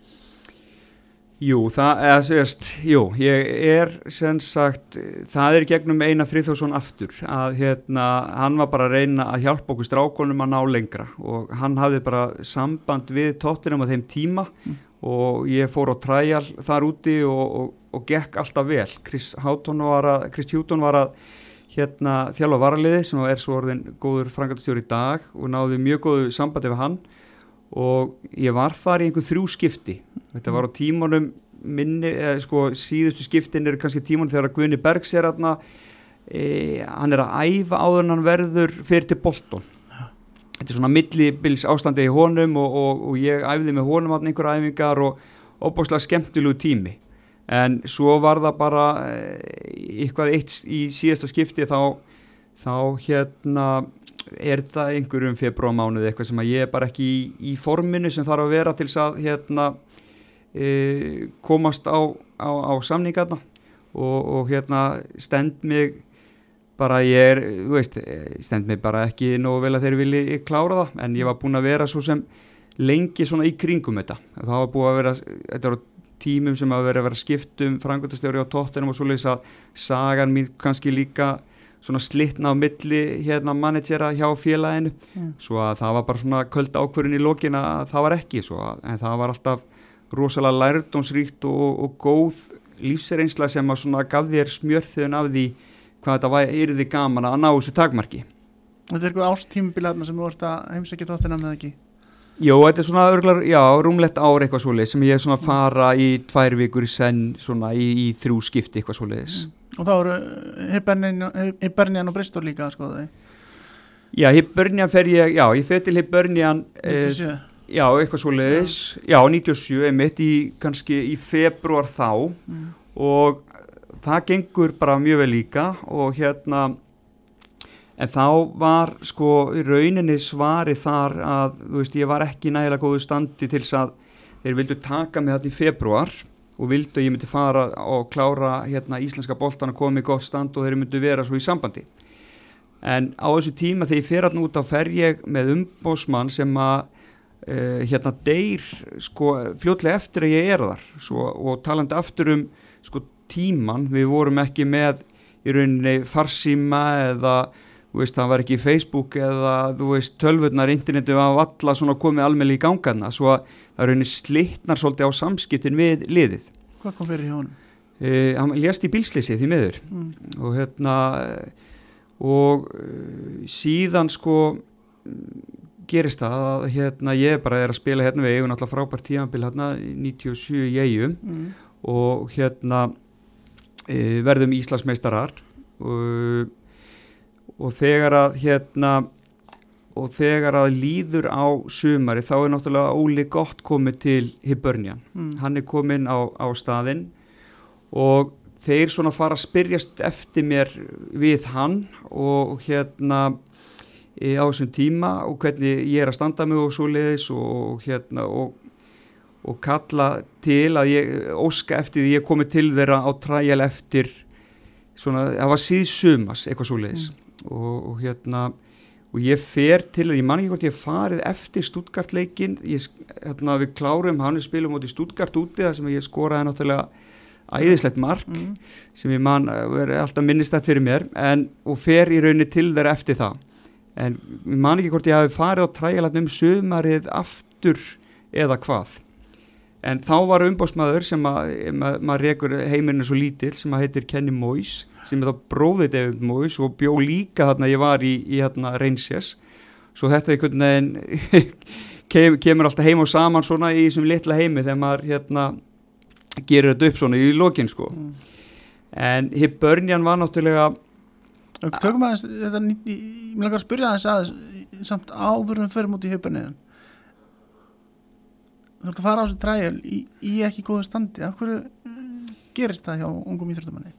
Jú, það, eða sérst, jú, ég er sem sagt, það er gegnum Einar Friðþjóðsson aftur að hérna, hann var bara að reyna að hjálpa okkur strákonum að ná lengra og hann hafði bara samband við tóttinum á þeim tíma og ég fór á træjal þar úti og, og, og gekk alltaf vel. Chris Houghton var að, var að hérna þjálfa varaliði sem er svo orðin góður frangatastjóri í dag og náði mjög góðu sambandi við hann og ég var þar í einhver þrjú skipti. Þetta var á tímanum minni, eða, sko, síðustu skiptin eru kannski tímanum þegar Guðni Bergs er aðna e, hann er að æfa áður en hann verður fyrir til Bolton. Þetta er svona millibils ástandi í honum og, og, og ég æfði með honum aðna einhver æfingar og óbúslega skemmtilegu tími. En svo var það bara e, eitthvað eitt í síðasta skipti þá, þá hérna er það einhverjum februarmánuði eitthvað sem að ég er bara ekki í, í forminu sem þarf að vera til þess að hérna, e, komast á, á, á samningarna og, og hérna stend mig bara ég er, þú veist, stend mig bara ekki nógu vel að þeir vilji klára það en ég var búin að vera svo sem lengi svona í kringum þetta. Það var búin að vera, þetta var tímum sem að vera að vera skiptum frangöndastjóri á tóttinum og svo leiðis að sagan mín kannski líka svona slitna á milli hérna managera hjá félaginu. Mm. svo að það var bara svona köld ákvörðin í lokin að það var ekki svo að, en það var alltaf rosalega lærdómsríkt og, og góð lífsreynsla sem að svona gaf þér smjörþun af því hvað þetta var yrði gaman að ná þessu takmarki. Þetta er einhver ástímubilarna sem þú vart að heimsækja tóttina með ekki? Jó, þetta er svona örglar, já, rúmlegt ár eitthvað svoleiðis sem ég er svona fara í tvær vikur í senn svona í, í þrjú skipti eitthvað svoleiðis og þá eru Hibernian og Bristol líka sko þau. Já, Hibernian fer ég, já, ég fer til Hibernian eh, 97 Já, eitthvað svoleiðis, já, 97, einmitt í kannski í februar þá. Mm. og það gengur bara mjög vel líka og hérna, en þá var sko rauninni svari þar að, þú veist, ég var ekki nægilega góðu standi til þess að þeir vildu taka mig þetta í februar og vildu að ég myndi fara og klára hérna íslenska boltan að koma í gott stand og þeir myndu vera svo í sambandi. En á þessu tíma þegar ég fer hann út á fer ég með umbósmann sem að uh, hérna deyr sko fljótlega eftir að ég er þar svo, og talandi aftur um sko tíman, við vorum ekki með í rauninni farsíma eða veist, það var ekki Facebook eða veist, tölvurnar, internetu á alla svona komið almennilega í gangarna svo að það er rauninni slittnar svolítið á samskiptin við liðið. Hvað kom fyrir hjá honum? Uh, hann lést í bílslýsi því miður Mm. og hérna eh, og uh, síðan sko gerist það að hérna ég bara er að spila hérna við eigum alltaf frábært tímabil hérna 97 í eigum Mm. og hérna uh, verðum Íslandsmeistarar og, og þegar að hérna og þegar að líður á sumari þá er náttúrulega Óli gott komið til Hibernian Mm. hann er kominn á, á staðinn og þeir svona fara að spyrjast eftir mér við hann og hérna e, á þessum tíma og hvernig ég er að standa mig og svo leiðis og hérna og, og kalla til að ég óska eftir því ég komi til þeirra á træjal eftir svona, það var síðsumas eitthvað svo leiðis og, og hérna og ég fer til, ég man ekki hvort ég farið eftir Stuttgart-leikin hérna, við klárum hann spilum út í Stuttgart úti þar sem ég skoraði náttúrulega æðislegt mark Mm. sem ég man að vera alltaf minnistætt fyrir mér en, og fer í rauninni til þeirra eftir það en ég man ekki hvort ég hafi farið á træjalatn um sömarið aftur eða hvað en þá var umbósmaður sem að ma maður rekur heimurinn svo lítill sem að heitir Kenny Moyes sem er þá bróðið David Moyes og bjó líka þarna ég var í, í hérna Rangers svo þetta einhvern veginn kem, kemur alltaf heim og saman svona í þessum litla heimi þegar maður hérna gerir þetta upp svona í lokin sko Mm. en Hibernian var náttúrulega Tökum aðeins, þetta, ég vil ekki að spyrja aðeins aðeins samt áður en fyrir mútið höfbunniðin Þú ert að fara á þessu træjul í, í ekki góðu standi af hverju gerist það hjá ungum íþróttamanni?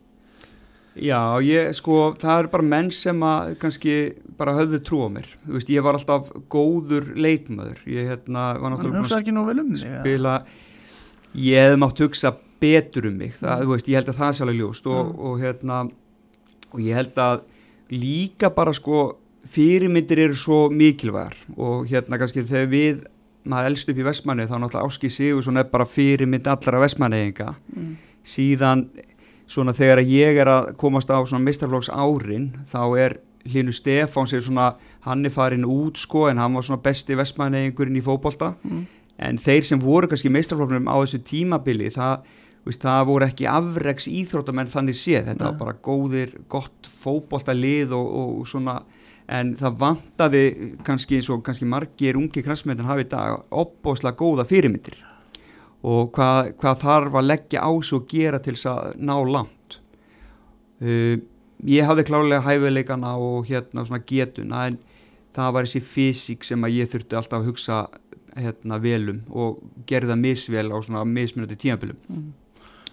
Já, ég sko, það eru bara menn sem að kannski bara höfðu trú á mér Þú veist, ég var alltaf góður leikmaður Ég hérna, var náttúrulega um? Spila, ég hef mátt hugsa betur um mig það, mm. þú veist, ég held að það er sérlega ljóst og, mm. og hérna og ég held að líka bara sko fyrirmyndir eru svo mikilvægar og hérna kannski þegar við maður elst upp í Vestmanni þá náttúrulega Áski Sigursson er bara fyrirmynd allara Vestmanniðinga mm. síðan svona þegar ég er að komast á svona mistarflóks árin þá er Hlinu Stefáns er svona hann er farin út sko en hann var svona besti Vestmanniðingurinn í fókbólta mm. en þeir sem voru kannski mistarflóknum á þessu tímabili það Veist, það voru ekki afreiks íþróttamenn þannig séð, þetta var bara góðir gott fókbólta lið og, og svona en það vantaði kannski eins og kannski margir ungi kransmyndin hafi í dag opbóslega góða fyrirmyndir. Og hvað, hvað þarf að leggja ás og gera til þess að ná langt? Uh, ég hafði klálega hæfileikana og hérna svona getuna en það var þessi fysík sem að ég þurfti alltaf að hugsa hérna velum og gerða misvel á svona mismunandi tímafélum mm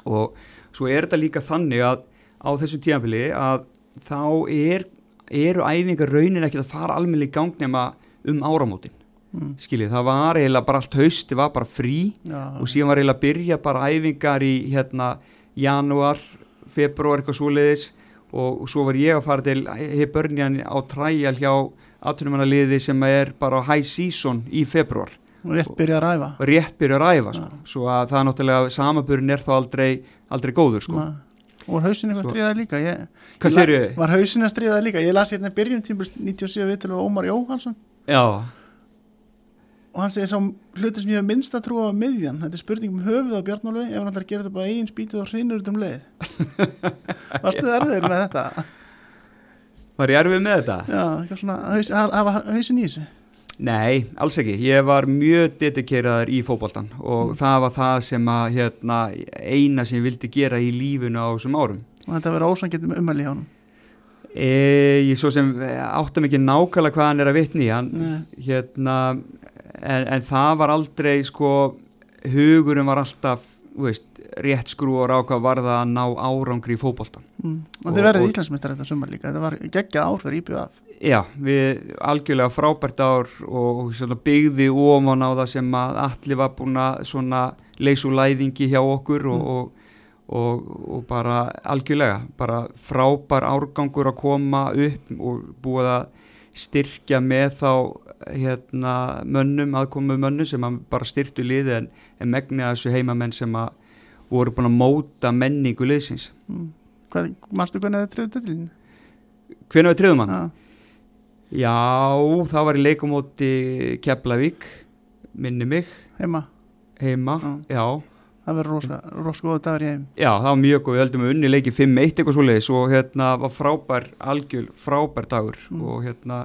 og svo er þetta líka þannig að á þessu tíanfili að þá er, eru æfingar raunin ekki að fara almenni í gang nema um áramótin mm. skiljið, það var eiginlega bara allt haust, það var bara frí ja. og síðan var eiginlega að byrja bara æfingar í hérna januar, februar eitthvað svoleiðis og, og svo var ég að fara til hefbörnjan á træjal hjá aðtunumannaliði sem er bara high season í februar og rétt byrja að ræfa rétt byrja að ræfa sko. svo að það er náttúrulega samaburinn er þá aldrei, aldrei góður sko. Og hausinni var stríðað líka? Ég, ég? var hausinni stríðað líka? Ég las hérna byrjun tímpil 97 vitil og Ómar Jóhansson já. Og hann segir sá hluti sem ég hef minnst að trúa á miðjan, þetta er spurning um höfuð á Bjarnólu ef hann ætlar að gera þetta bara eigin spítið og hrinur út um leið. Varstu það erfiður með þetta? Var ég erfið með þetta? Já, hafa hausin í þessu Nei, alls ekki. Ég var mjög dedikeraður í fókbaltan og mm. það var það sem að hérna, eina sem ég vildi gera í lífunu á þessum árum. Og þetta verið ósangið með umæli hjá hann? E, ég svo sem áttum ekki nákvæmlega hvað hann er að vitni hann, hérna, en, en það var aldrei sko, hugurum var alltaf, veist, rétt skrúar á hvað var það að ná árangri í fókbaltan. Mm. Og, og þið verðið Íslandsmyndstar þetta sumar líka, þetta var geggjað ár fyrir IPF. Já, við algjörlega frábært ár og byggði ofan á það sem að allir var búin að leysu læðingi hjá okkur og, mm. og, og, og bara algjörlega, bara frábær árgangur að koma upp og búið að styrkja með þá hérna, mönnum, aðkomu mönnum sem bara styrktu liði en, en megni að þessu heimamenn sem að voru búin að móta menningu liðsins. Mm. Hvað, mannstu hvernig það trefðið til? Hvernig það trefðið mann? Já. Já, það var í leikumóti Keflavík, minni mig Heima? Heima, já, já. Það verður rosalega dagur í heim Já, það var mjög góð, við heldum að unni leiki 5-1 eitthvað svo leiðis og hérna var frábær algjör, frábær dagur mm. og hérna,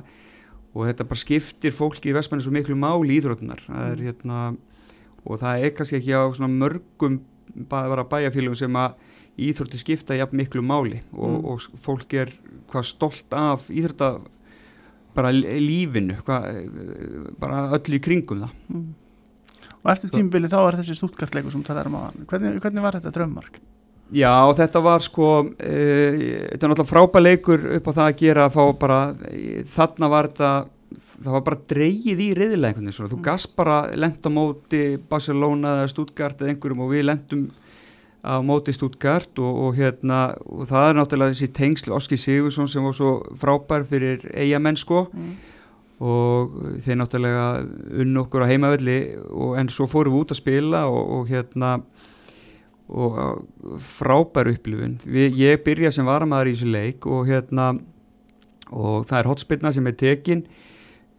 og þetta bara skiptir fólki í Vestmanni svo miklu máli í Íþrótunar það er mm. hérna, og það er kannski ekki á svona mörgum bara bæjarfélagum sem að Íþrótti skipta jafn miklu máli og, mm. og fólk er hvað stolt af Íþrótta bara lífinu hva, bara öll í kringum það mm. og eftir tímbili þá er þessi stútkartleiku sem er um hann hvernig, hvernig var þetta drömmark? Já þetta var sko e, þetta er náttúrulega frábæð leikur upp á það að gera að fá bara e, þarna var þetta það var bara dreyið í riðilegunni þú mm. gafst bara lent á móti Barcelona eða Stuttgart eða einhverjum og við lentum á móti Stuttgart og, og hérna og það er náttúrulega þessi tengsl Oski Sigursson sem var svo frábær fyrir eigamenn sko. Mm. og þeir náttúrulega unn okkur á heimavelli og en svo fórum við út að spila og, og hérna og frábær upplifun. Við, ég byrja sem varamæður í þessu leik og hérna og það er hotspillna sem er tekin.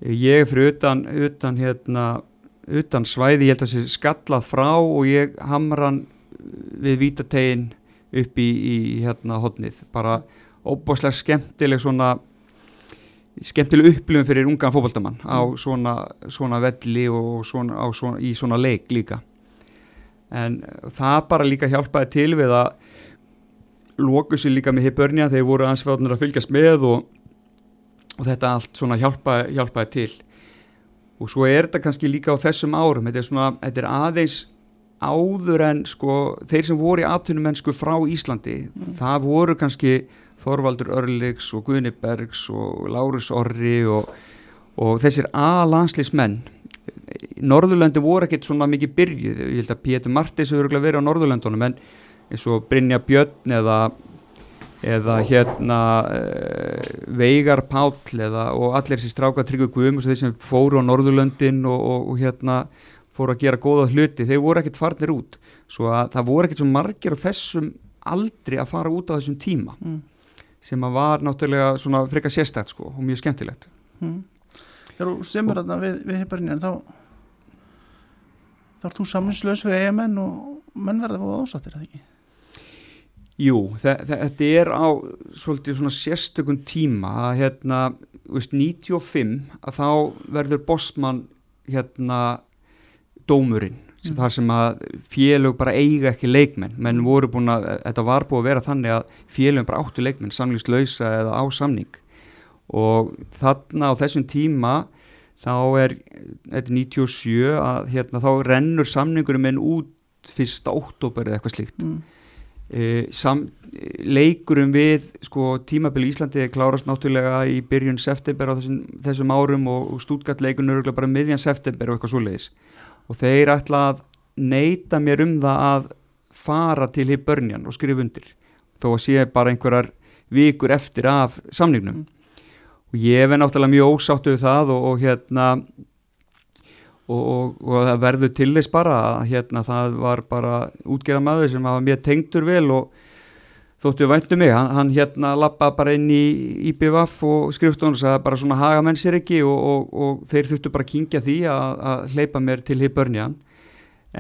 Ég er fyrir utan, utan hérna utan svæði, ég held að það sé skallað frá og ég hamran við vítategin upp í, í hérna hodnið bara óbáslega skemmtileg svona skemmtileg upplifun fyrir ungan fókbaldamann á mm. svona, svona velli og svona, svona, í svona leik líka. En það bara líka hjálpaði til við að lóku sér líka með Hibernia þeir voru ansvarnir að fylgjast með og, og þetta allt svona hjálpa, hjálpaði til. Og svo er þetta kannski líka á þessum árum. Þetta er, svona, þetta er aðeins áður en sko þeir sem voru í atvinnumennsku frá Íslandi mm. það voru kannski Þorvaldur Örliks og Guðni Bergs og Lárus Orri og, og þessir A-landslismenn Norðurlandi voru ekkert svona mikið byrjuð ég held að Pétur Martins hefur verið á Norðurlandunum en eins og Brynja Björn eða, eða hérna e, Veigar Páll eða, og allir þessi stráka Tryggvi Guðmus þeir sem fóru á Norðurlandin og, og, og hérna fóru að gera góða hluti, þeir voru ekkert farnir út svo að það voru ekkert svo margir á þessum aldri að fara út á þessum tíma mm. sem að var náttúrulega svona freka sérstætt sko og mjög skemmtilegt mm. Þegar þú semur þarna við, við heiparinn þá þá er þú saminslaus við eigamenn og menn verða búið ásattir, eða ekki? Jú, þetta er á svolítið svona sérstökun tíma að hérna, veist, 95 að þá verður bossmann hérna dómurinn mm. þar sem að félög bara eiga ekki leikmenn, menn mm. voru búin að þetta var búin að vera þannig að félögum bara áttu leikmenn, samlýslausa eða á samning og þarna á þessum tíma þá er þetta 97 að hérna þá rennur samningurum en út fyrsta óttóber eða eitthvað slíkt mm. e, sam, leikurum við sko tímabili Íslandi klárast náttúrulega í byrjun september á þessum, þessum árum og, og stútgalleikunur bara miðjan september og eitthvað svo leiðis og þeir ætla að neyta mér um það að fara til hér börnjan og skrifa undir þó að sé bara einhverjar vikur eftir af samningnum mm. og ég er náttúrulega mjög ósáttu við það og, og hérna og, og, og það verður til þess bara að hérna það var bara útgerða maður sem var mjög tengtur vel og þóttu væntu mig, hann, hann hérna lappa bara inn í IBVF og skriftunum og sagði bara svona haga menn sér ekki og, og, og þeir þurftu bara að kingja því að, að hleypa mér til hibbörnjan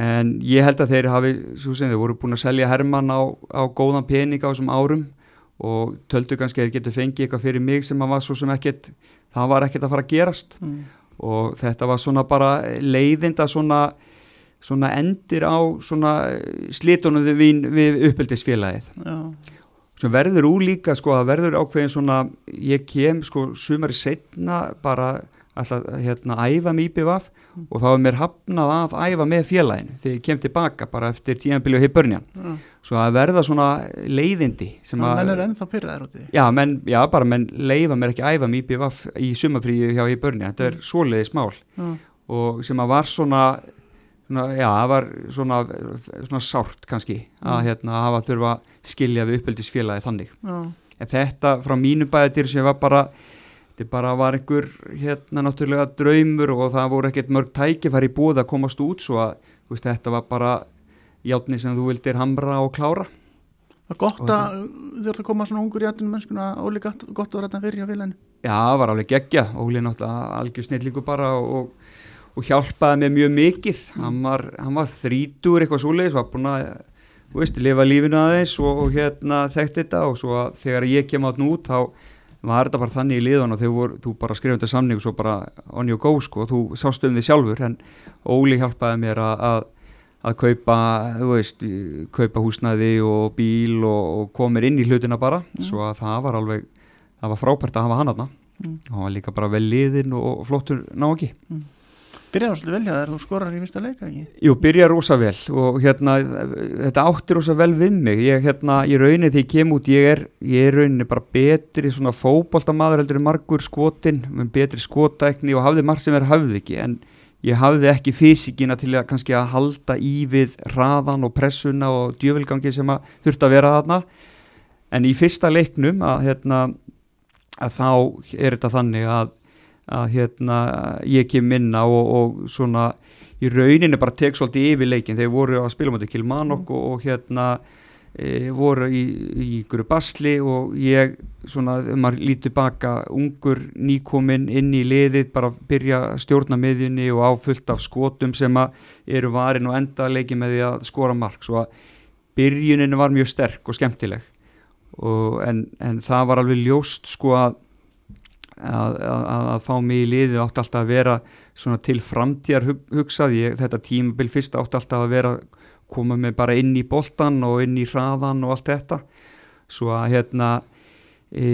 en ég held að þeir hafi, svo sem þeir voru búin að selja Herman á, á góðan pening á þessum árum og töldu kannski að þeir getur fengið eitthvað fyrir mig sem var svo sem ekkert, það var ekkert að fara að gerast. Mm. og þetta var svona bara leiðinda svona svona endir á svona slitunum við, við uppeldisfélagið sem verður úlíka sko að verður ákveðin svona ég kem sko sumari setna bara alltaf hérna æfa með IPVaf mm. og þá er mér hafnað að æfa með félaginu þegar ég kem tilbaka bara eftir tíanbili og heibörnjan mm. svo að verða svona leiðindi sem að menn er ennþá pyrraður út í já, menn, já bara menn leifa mér ekki að æfa með IPVaf í sumafríu hjá heibörnjan þetta er mm. svoleiðis mál og sem að var svona Svona, já, það var svona, svona sárt kannski að mm. hérna, hafa þurfa skilja við uppeldisfélagi þannig. Já. En þetta frá mínu bæðir sem var bara, þetta bara var einhver hérna náttúrulega draumur og það voru ekkert mörg tækifæri búið að komast út svo að veist, þetta var bara játni sem þú vildir hamra og klára. Það er gott að þið ert að koma svona ungur í aðtunum mennskuna, Óli gott að vera þetta fyrir á viljaðinu. Já, það var alveg geggja, Óli náttúrulega algjör snillíku bara og og hjálpaði mér mjög mikið hann var, hann var þrítur eitthvað svoleiðis var búin að veist, lifa lífinu aðeins og, og hérna þekkt þetta og svo að þegar ég kem átt nút þá var þetta bara þannig í liðan og þegar þú bara skrifum þetta samning og svo bara on you go sko, þú sást um því sjálfur en Óli hjálpaði mér að, að, að kaupa, þú veist kaupa húsnaði og bíl og, og komir inn í hlutina bara mm. svo að það var alveg, það var frábært að hafa hann aðna mm. hann var líka bara vel liðin og, og flottur ná ekki mm. Byrjar rosalega vel hjá þér, þú skorar í vista leika ekki? Jú, byrjar rosa vel og hérna, þetta áttir rosa vel við mig ég, hérna, ég raunir því ég kem út ég er, ég er rauninni bara betri svona fókbóltamaður heldur en margur skotin með betri skotækni og hafði marg sem er hafði ekki, en ég hafði ekki fysikina til að kannski að halda í við raðan og pressuna og djövelgangi sem að þurft að vera þarna en í fyrsta leiknum að hérna, að þá er þetta þannig að að hérna ég kem minna og, og svona í rauninni bara tek svolítið yfir leikin þeir voru að spila motið Kilmanok mm. og, og hérna e, voru í, í ykkur basli og ég svona, maður lítið baka ungur nýkominn inn í liðið bara byrja stjórna miðjunni og áfullt af skotum sem að eru varin og enda að leiki með því að skora mark. Svo að byrjunin var mjög sterk og skemmtileg. Og en, en það var alveg ljóst sko að að, að, að fá mig í liði átti alltaf að vera til framtíðar hug, hugsað, ég, þetta tímabil fyrst átti alltaf að vera koma mig bara inn í boltan og inn í hraðan og allt þetta. Svo að hérna e,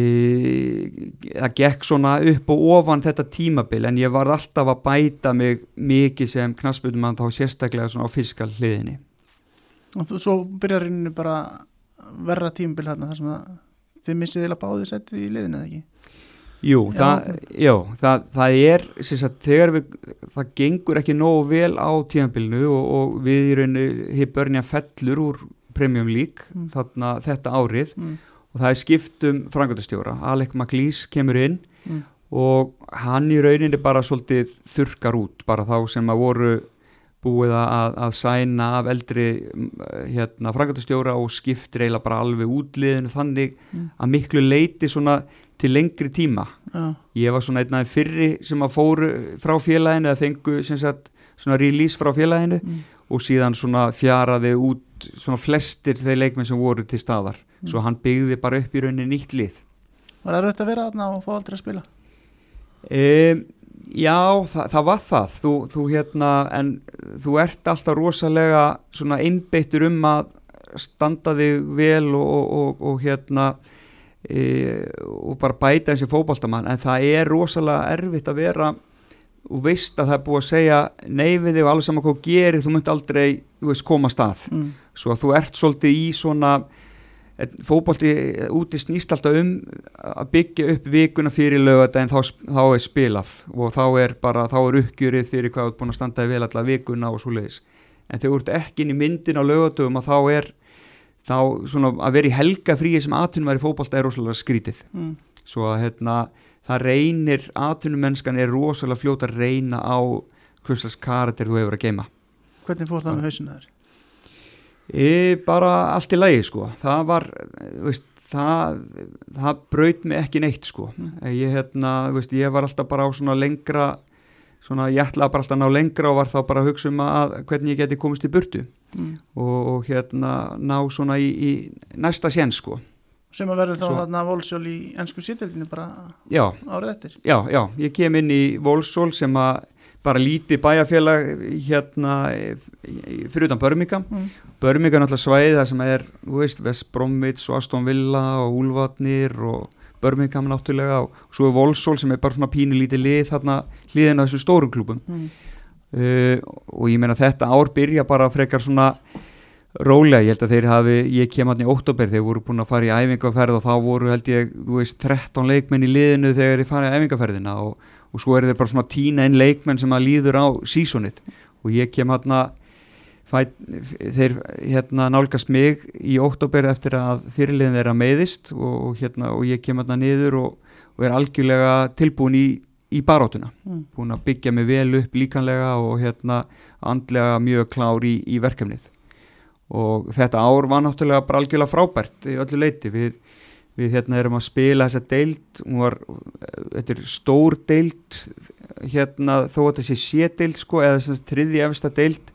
það gekk svona upp og ofan þetta tímabil en ég var alltaf að bæta mig mikið sem knaspunum mann þá sérstaklega svona á fiskal hliðinni. Og þú, svo byrjar rauninni bara verra tímabil hérna þar sem að þið missið eða báðið settið í liðinu eða ekki Jú, það, já, það, það er sagt, þegar við, það gengur ekki nógu vel á tímabilinu og, og við í rauninu hefur fellur úr Premium League mm. þarna þetta árið mm. og það er skiptum frangöldastjóra, Alec McLeese kemur inn mm. og hann í rauninni bara svolítið þurkar út, bara þá sem að voru búið að, að sæna af eldri hérna, frangöldastjóra og skiptir eiginlega bara alveg útliðinu þannig mm. að miklu leiti svona til lengri tíma Já. ég var svona einnaði fyrri sem að fóru frá félaginu eða fengu sagt, svona release frá félaginu mm. og síðan svona fjaraði út svona flestir þeir leikmenn sem voru til staðar mm. svo hann byggði bara upp í rauninni nýtt lið Var það rauðt að vera aðna og fá aldrei að spila? Um, já, það, það var það þú, þú hérna, en þú ert alltaf rosalega svona einbeittur um að standa þig vel og, og, og, og hérna og bara bæta þessi fókbaltamann en það er rosalega erfitt að vera og veist að það er búið að segja nei við þig og alveg saman hvað gerir þú munt aldrei, veist, koma stað mm. svo að þú ert svolítið í svona fókbalti úti snýst alltaf um að byggja upp vikuna fyrir lögata en þá, þá er spilað og þá er bara, þá er uppgjörið fyrir hvað þú ert búin að standaði vel allar vikuna og svo leiðis en þegar þú ert ekki inn í myndin á lögatöfum að þá er þá svona að vera í helga fríi sem atvinnum er í fókbalta er rosalega skrítið mm. svo að hérna það reynir, atvinnumennskan er rosalega fljóta að reyna á hverslas karakter þú hefur að geima Hvernig fór það með hausinu þar? E, bara allt í lagi sko það var, veist, það það braut mig ekki neitt sko mm. ég hérna, veist, ég var alltaf bara á svona lengra svona ég ætlaði bara alltaf að ná lengra og var þá bara að hugsa um að hvernig ég geti komist í burtu mm. og, og hérna ná svona í, í næsta sén sko sem að verður þá þarna Volsól í ennsku sýtildinu bara já, árið eftir já, já, ég kem inn í Volsól sem að bara líti bæjarfélag hérna fyrir utan Börmíka mm. Börmíka er náttúrulega svæðið þar sem er, þú veist, Vest Bromvits og Aston Villa og Úlvatnir og Birmingham náttúrulega og svo er Volsól sem er bara svona pínu lítið lið þarna hliðin að þessu stórum klúpum mm. Uh, og ég meina þetta ár byrja bara frekar svona rólega, ég held að þeir hafi, ég kem hann í óttabér, þeir voru búin að fara í æfingarferð og þá voru held ég, þú veist, 13 leikmenn í liðinu þegar þeir fara í æfingarferðina og, og svo er þeir bara svona tína einn leikmenn sem að líður á sísonið og ég kem Fæ, þeir hérna nálgast mig í óttobér eftir að fyrirliðin að meiðist og, hérna, og ég kem hérna niður og, og er algjörlega tilbúin í, í barótuna. Mm. búin að byggja mig vel upp líkanlega og hérna andlega mjög klár í, í verkefnið. Og þetta ár var náttúrulega bara algjörlega frábært í öllu leiti við, við hérna erum að spila þessa deilt var, þetta er stór deilt hérna þó að þetta sé deilt sko eða þess að triði efsta deilt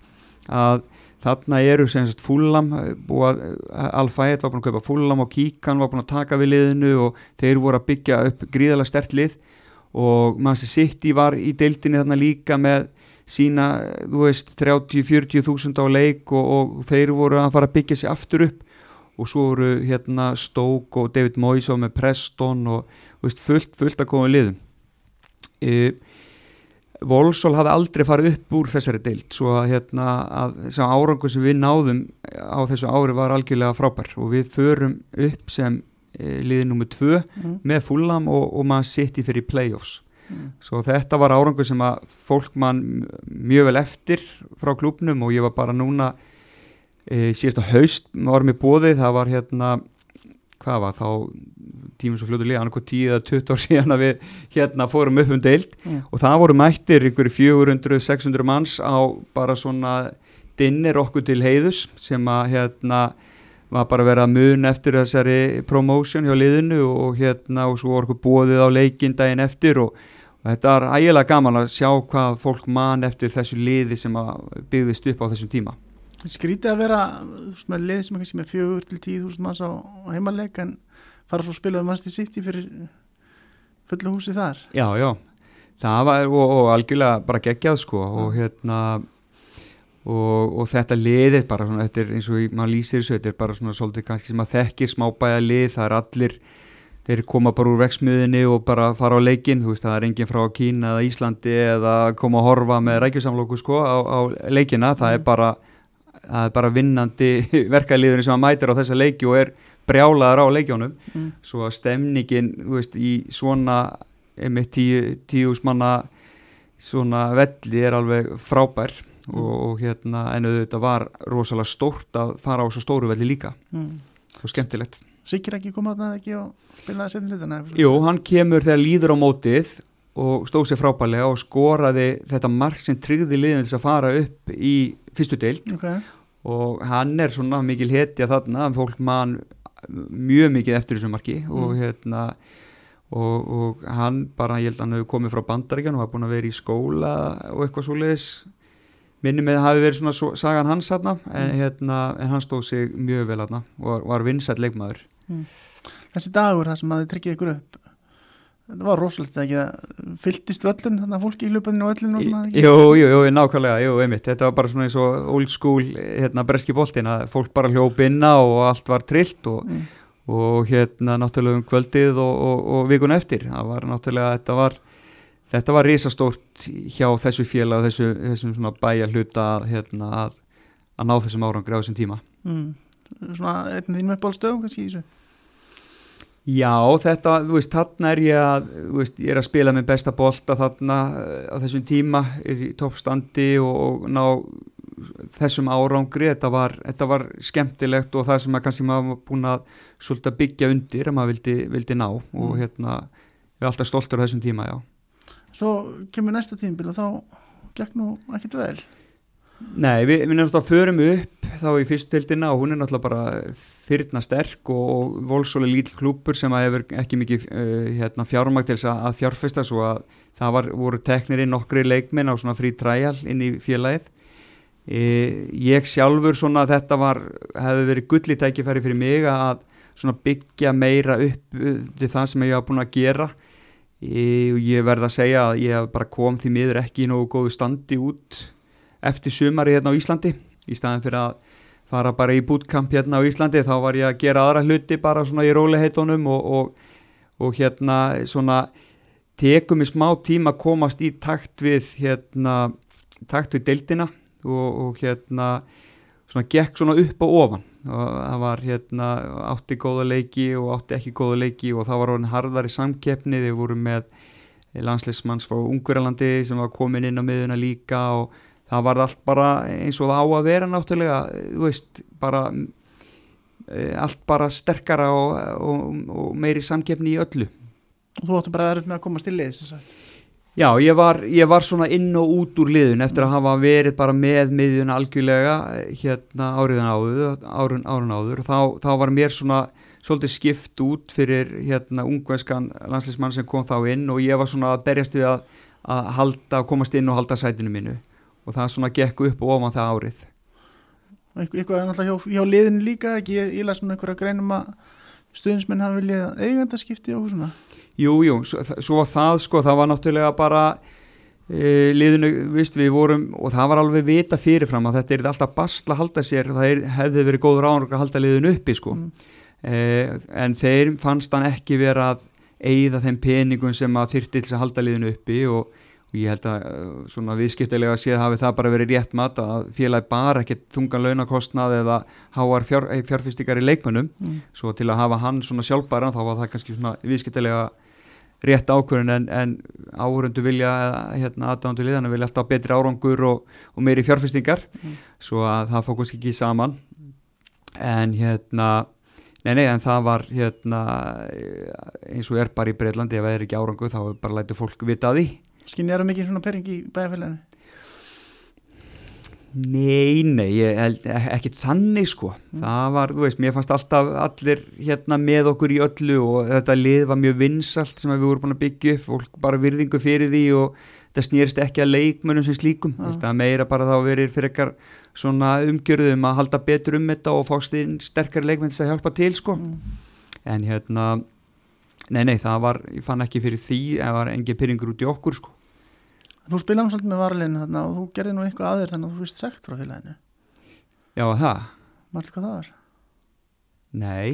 að þarna eru sem sagt fúllam Alfætt var búin að kaupa fúllam og Kíkan var búin að taka við liðinu og þeir voru að byggja upp gríðala stert lið og Manchester City var í deildinni þarna líka með sína, þú veist, 30-40 þúsund á leik og, og þeir voru að fara að byggja sér aftur upp. Og svo voru hérna Stoke og David Moyes og með Preston og veist, fullt, fullt að koma liðum. E, Volsól hafði aldrei farið upp úr þessari deilt svo að, hérna, að árangu sem við náðum á þessu ári var algjörlega frábær. Og við förum upp sem liðið nummið tvö mm. með fullam og, og maður sitt í fyrir playoffs mm. svo þetta var árangu sem að fólk mann mjög vel eftir frá klubnum og ég var bara núna e, síðasta haust varum í bóði það var hérna hvað var þá tímum svo fljótu liða, annarko 10 eða 20 ár síðan að við hérna fórum upp um deilt mm. og það voru mættir ykkur 400-600 manns á bara svona dinner okkur til heiðus sem að hérna var bara að mun eftir þessari promotion hjá liðinu og hérna og svo okkur bóðið á leikindaginn eftir og, og þetta er ægilega gaman að sjá hvað fólk man eftir þessu liði sem byggðist upp á þessum tíma. Skrítið að vera með lið sem er kannski með fjögur til tíð húsund manns á heimaleg en fara svo að spila um mannstu sitt í fyrir fullu húsi þar. Já, já, það var og, og algjörlega bara geggjað sko og hérna og, og þetta liðið bara svona, þetta er eins og í- maður lýsir þessu, þetta er bara svona svolítið kannski sem að þekkir smábæða lið, það er allir þeir koma bara úr veksmiðinni og bara fara á leikinn, þú veist það er enginn frá Kína eða Íslandi eða koma að horfa með rækjusamlóku sko á, á leikina, það er bara það er bara vinnandi verkaliðurinn sem að mætir á þessa leiki og er brjálaðar á leikjónum Mm. svo að stemningin þú veist, í svona einmitt tíu, tíu manna svona velli er alveg frábær og, og hérna en auðvitað var rosalega stórt að fara á svo stóru velli líka. Mm. og skemmtilegt. Sikir ekki koma þarna ekki og spilaði setjum hlutana Jú, hann kemur þegar líður á mótið og stóð sér frábærlega og skoraði þetta mark sem tryggði liðin til að fara upp í fyrstu deild. Ok, og hann er svona mikil hetja þarna, fólk mann mjög mikið eftir þessu marki. Og hérna og, og hann bara, ég held að hann hefur komið frá bandaríkan og hafa búin að vera í skóla og eitthvað svoleiðis minni með að hafi verið svona svo, sagan hans þarna en, hérna, en hann stóð sig mjög vel þarna og var, vinsætt leikmaður. Þessi dagur þar sem að þið tryggið ykkur upp þetta var rosalegt ekki? Að fylltist völlun þannig að fólki í hlupinu og öllin og svona ekki? Jú, jú, jú, nákvæmlega, jú, einmitt. Þetta var bara svona eins og old school hérna breski boltin að fólk bara hljóp inna og allt var trillt og, Mm. og hérna náttúrulega um kvöldið og, og, og vikun eftir, það var náttúrulega þetta var, þetta var risastórt hjá þessu félag, þessu, þessum svona bæja hluta hérna, að, að ná þessum árangri á þessum tíma Mm. svona einn þín með bólstöðum kannski í þessu Já, þetta, þú veist, þarna er ég að, þú veist, ég er að spila með besta bolta þarna eh, á þessum tíma, er í toppstandi og, og ná þessum árangri, þetta var, þetta var skemmtilegt og það sem að kannski maður var búin að svolítið byggja undir að maður vildi, vildi ná og Mm. hérna, ég er alltaf stoltur á þessum tíma, já. Svo kemur næsta tímabil og þá gekk nú ekkit vel Nei, við, við náttúrulega förum upp þá í fyrstu deildina og hún er náttúrulega bara fyrirna sterk og, og volsóli lítill klúpur sem að hefur ekki mikið uh, hérna, fjármag til þess að, fjárfesta svo að það var, voru teknir inn nokkri leikminn á svona frí træjal inn í félagið. E, ég sjálfur svona þetta var, hefði verið gulli tækifæri fyrir mig að svona byggja meira upp til það sem ég hafa búin að gera og ég verð að segja að ég bara kom því miður ekki í nógu góðu standi út eftir sumari hérna á Íslandi. Í staðin fyrir að fara bara í bootcamp hérna á Íslandi þá var ég að gera aðra hluti bara svona í róliheitunum og, og, og hérna svona tekum í smá tíma að komast í takt við hérna takt við deildina og, og hérna svona gekk svona upp og ofan og það var hérna átti góða leiki og átti ekki góða leiki og það var orðin harðari samkeppni þeir voru með landsleismanns frá Ungverjalandi sem var komin inn á miðuna líka og það var allt bara eins og það á að vera náttúrulega, þú veist, bara e, allt bara sterkara og, og, og meiri samkeppni í öllu. þú áttu bara verið með að komast til liðs sem sagt. Já, ég var, ég var svona inn og út úr liðun eftir að hafa verið bara með miðjun algjörlega eh, hérna áriðan áður, árun, árun áður. Þá, þá var mér svona svolítið skipt út fyrir hérna ungvenskan landsleismann sem kom þá inn og ég var svona að berjast við að, að halda, komast inn og halda sætinu mínu. Og það svona gekk upp og ofan það árið. Eitthvað, er náttúrulega hjá, hjá liðinu líka ekki, ég, ég las svona einhverja greinum að stuðnismenn hafa viljað eigandaskipti og svona Jú, jú, svo, það sko, það var náttúrulega bara e, liðinu, vist, við vorum og það var alveg vita fyrirfram að þetta er alltaf basla að halda sér, það er, hefði verið góður ánur að halda liðinu uppi sko Mm. e, en þeir fannst hann ekki vera að eigða þeim peningum sem að þyrti til að halda liðinu uppi og, og ég held að eh, svona viðskiptilega séð hafi það bara verið rétt mat að félagi bara ekkert þungan launakostnað eða háar fjár, fjárfyrstikar í leikmönnum mm. svo til að hafa hann svona sjálfbæra þá var það kannski svona viðskiptilega rétt ákvörðun en, en áhörundu vilja hérna aðdándu liðana vilja alltaf betri árangur og, og meiri fjárfestingar. Mm. svo að það fókust ekki saman. En hérna nei nei en það var hérna eins og er bara í Breitlandi ef það er ekki árangur þá bara lætið fólk vita að því. Skinni eru mikið svona pering í bæðafélaginu Nei, nei, ég held ekki þannig sko, það var, þú veist, mér fannst alltaf allir hérna með okkur í öllu og þetta lið var mjög vinsalt sem við vorum búin að byggja upp, fólk bara virðingu fyrir því og þetta snýrist ekki að leikmönnum sem slíkum, þetta meira bara þá verið fyrir ekkar svona umgjörðum að halda betur um þetta og fást inn sterkar til að hjálpa til sko, mm. en hérna, nei, nei, það var, ég fann ekki fyrir því, það var engi pyrringur út í okkur sko. Þú spilaði svolítið með varlegin þarna og þú gerði nú eitthvað aðeir þannig að þú vist sekt frá félaginu. Já, það? Mærtu hvað það var? Nei,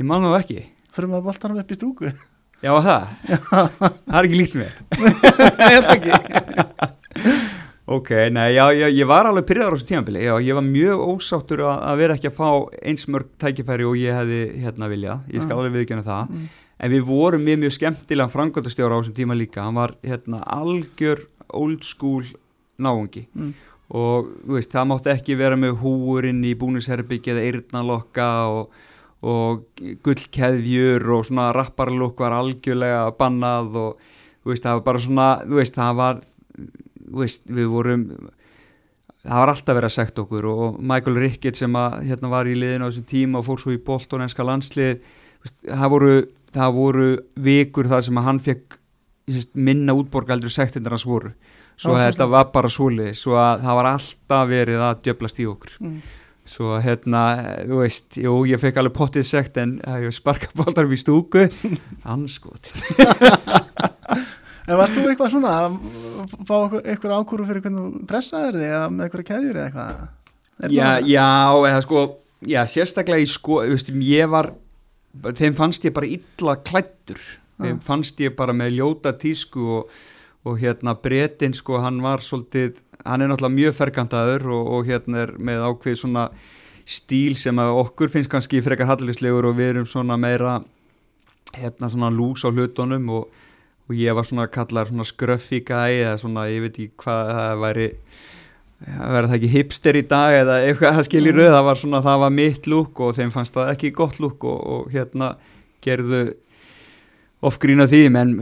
ég man það ekki. Þurfum að boltanum upp í stúku. Já, það? það er ekki líkt mér. Ég held ekki. Ok, nei, já, já, ég var alveg pyrraður á þessu tímanbili, já, ég var mjög ósáttur að, að vera ekki að fá eins mörg tækifæri og ég hefði hérna viljað, ég skal Mm. alveg viðkjöna það, Mm. En við vorum með mjög skemmtilega frangöndastjóra á þessum tíma líka, hann var hérna algjör old school náungi Mm. og veist, það mátti ekki vera með húurinn í búnisherbyggi eða eyrnalokka og, og gullkeðjur og svona rapparlokk var algjörlega bannað og veist, það var bara svona, veist, það var við vorum það var alltaf verið að segta okkur og Michael Rickett sem að hérna var í liðinu á þessum tíma og fór svo í Bolton enska landslið það voru, það voru vikur það sem að hann fekk sést, minna útborgaldur sektindir hans voru. Svo Já, þetta var bara svoleið svo að það var alltaf verið að djöblast í okkur. Mm. svo að hérna, þú veist jú, ég fekk alveg pottið sekt en ég sparka bóltar í stúku. Anskotin En varst þú eitthvað svona að fá eitthvað- ákúru fyrir hvernig þú dressaðir þig eða með eitthvað keðjur eða eitthvað? Já, já, eða sko já, sérstaklega í sko, þú veist, ég var þeim fannst ég bara illa klættur, þeim Já. fannst ég bara með ljóta tísku og, og hérna bretin sko, hann var svolítið, hann er náttúrulega mjög ferkantaður og, og hérna er með ákveð svona stíl sem að okkur finnst kannski frekar hallislegur og við erum svona meira hérna svona lús á hlutunum og, og ég var svona kallar svona skröffi gæi eða svona, ég veit ekki hvað það væri verður það ekki hipster í dag eða eitthvað það skilir Mm. það var svona, það var mitt lúk og þeim fannst það ekki gott lúk og, og hérna gerðu oft grína því, menn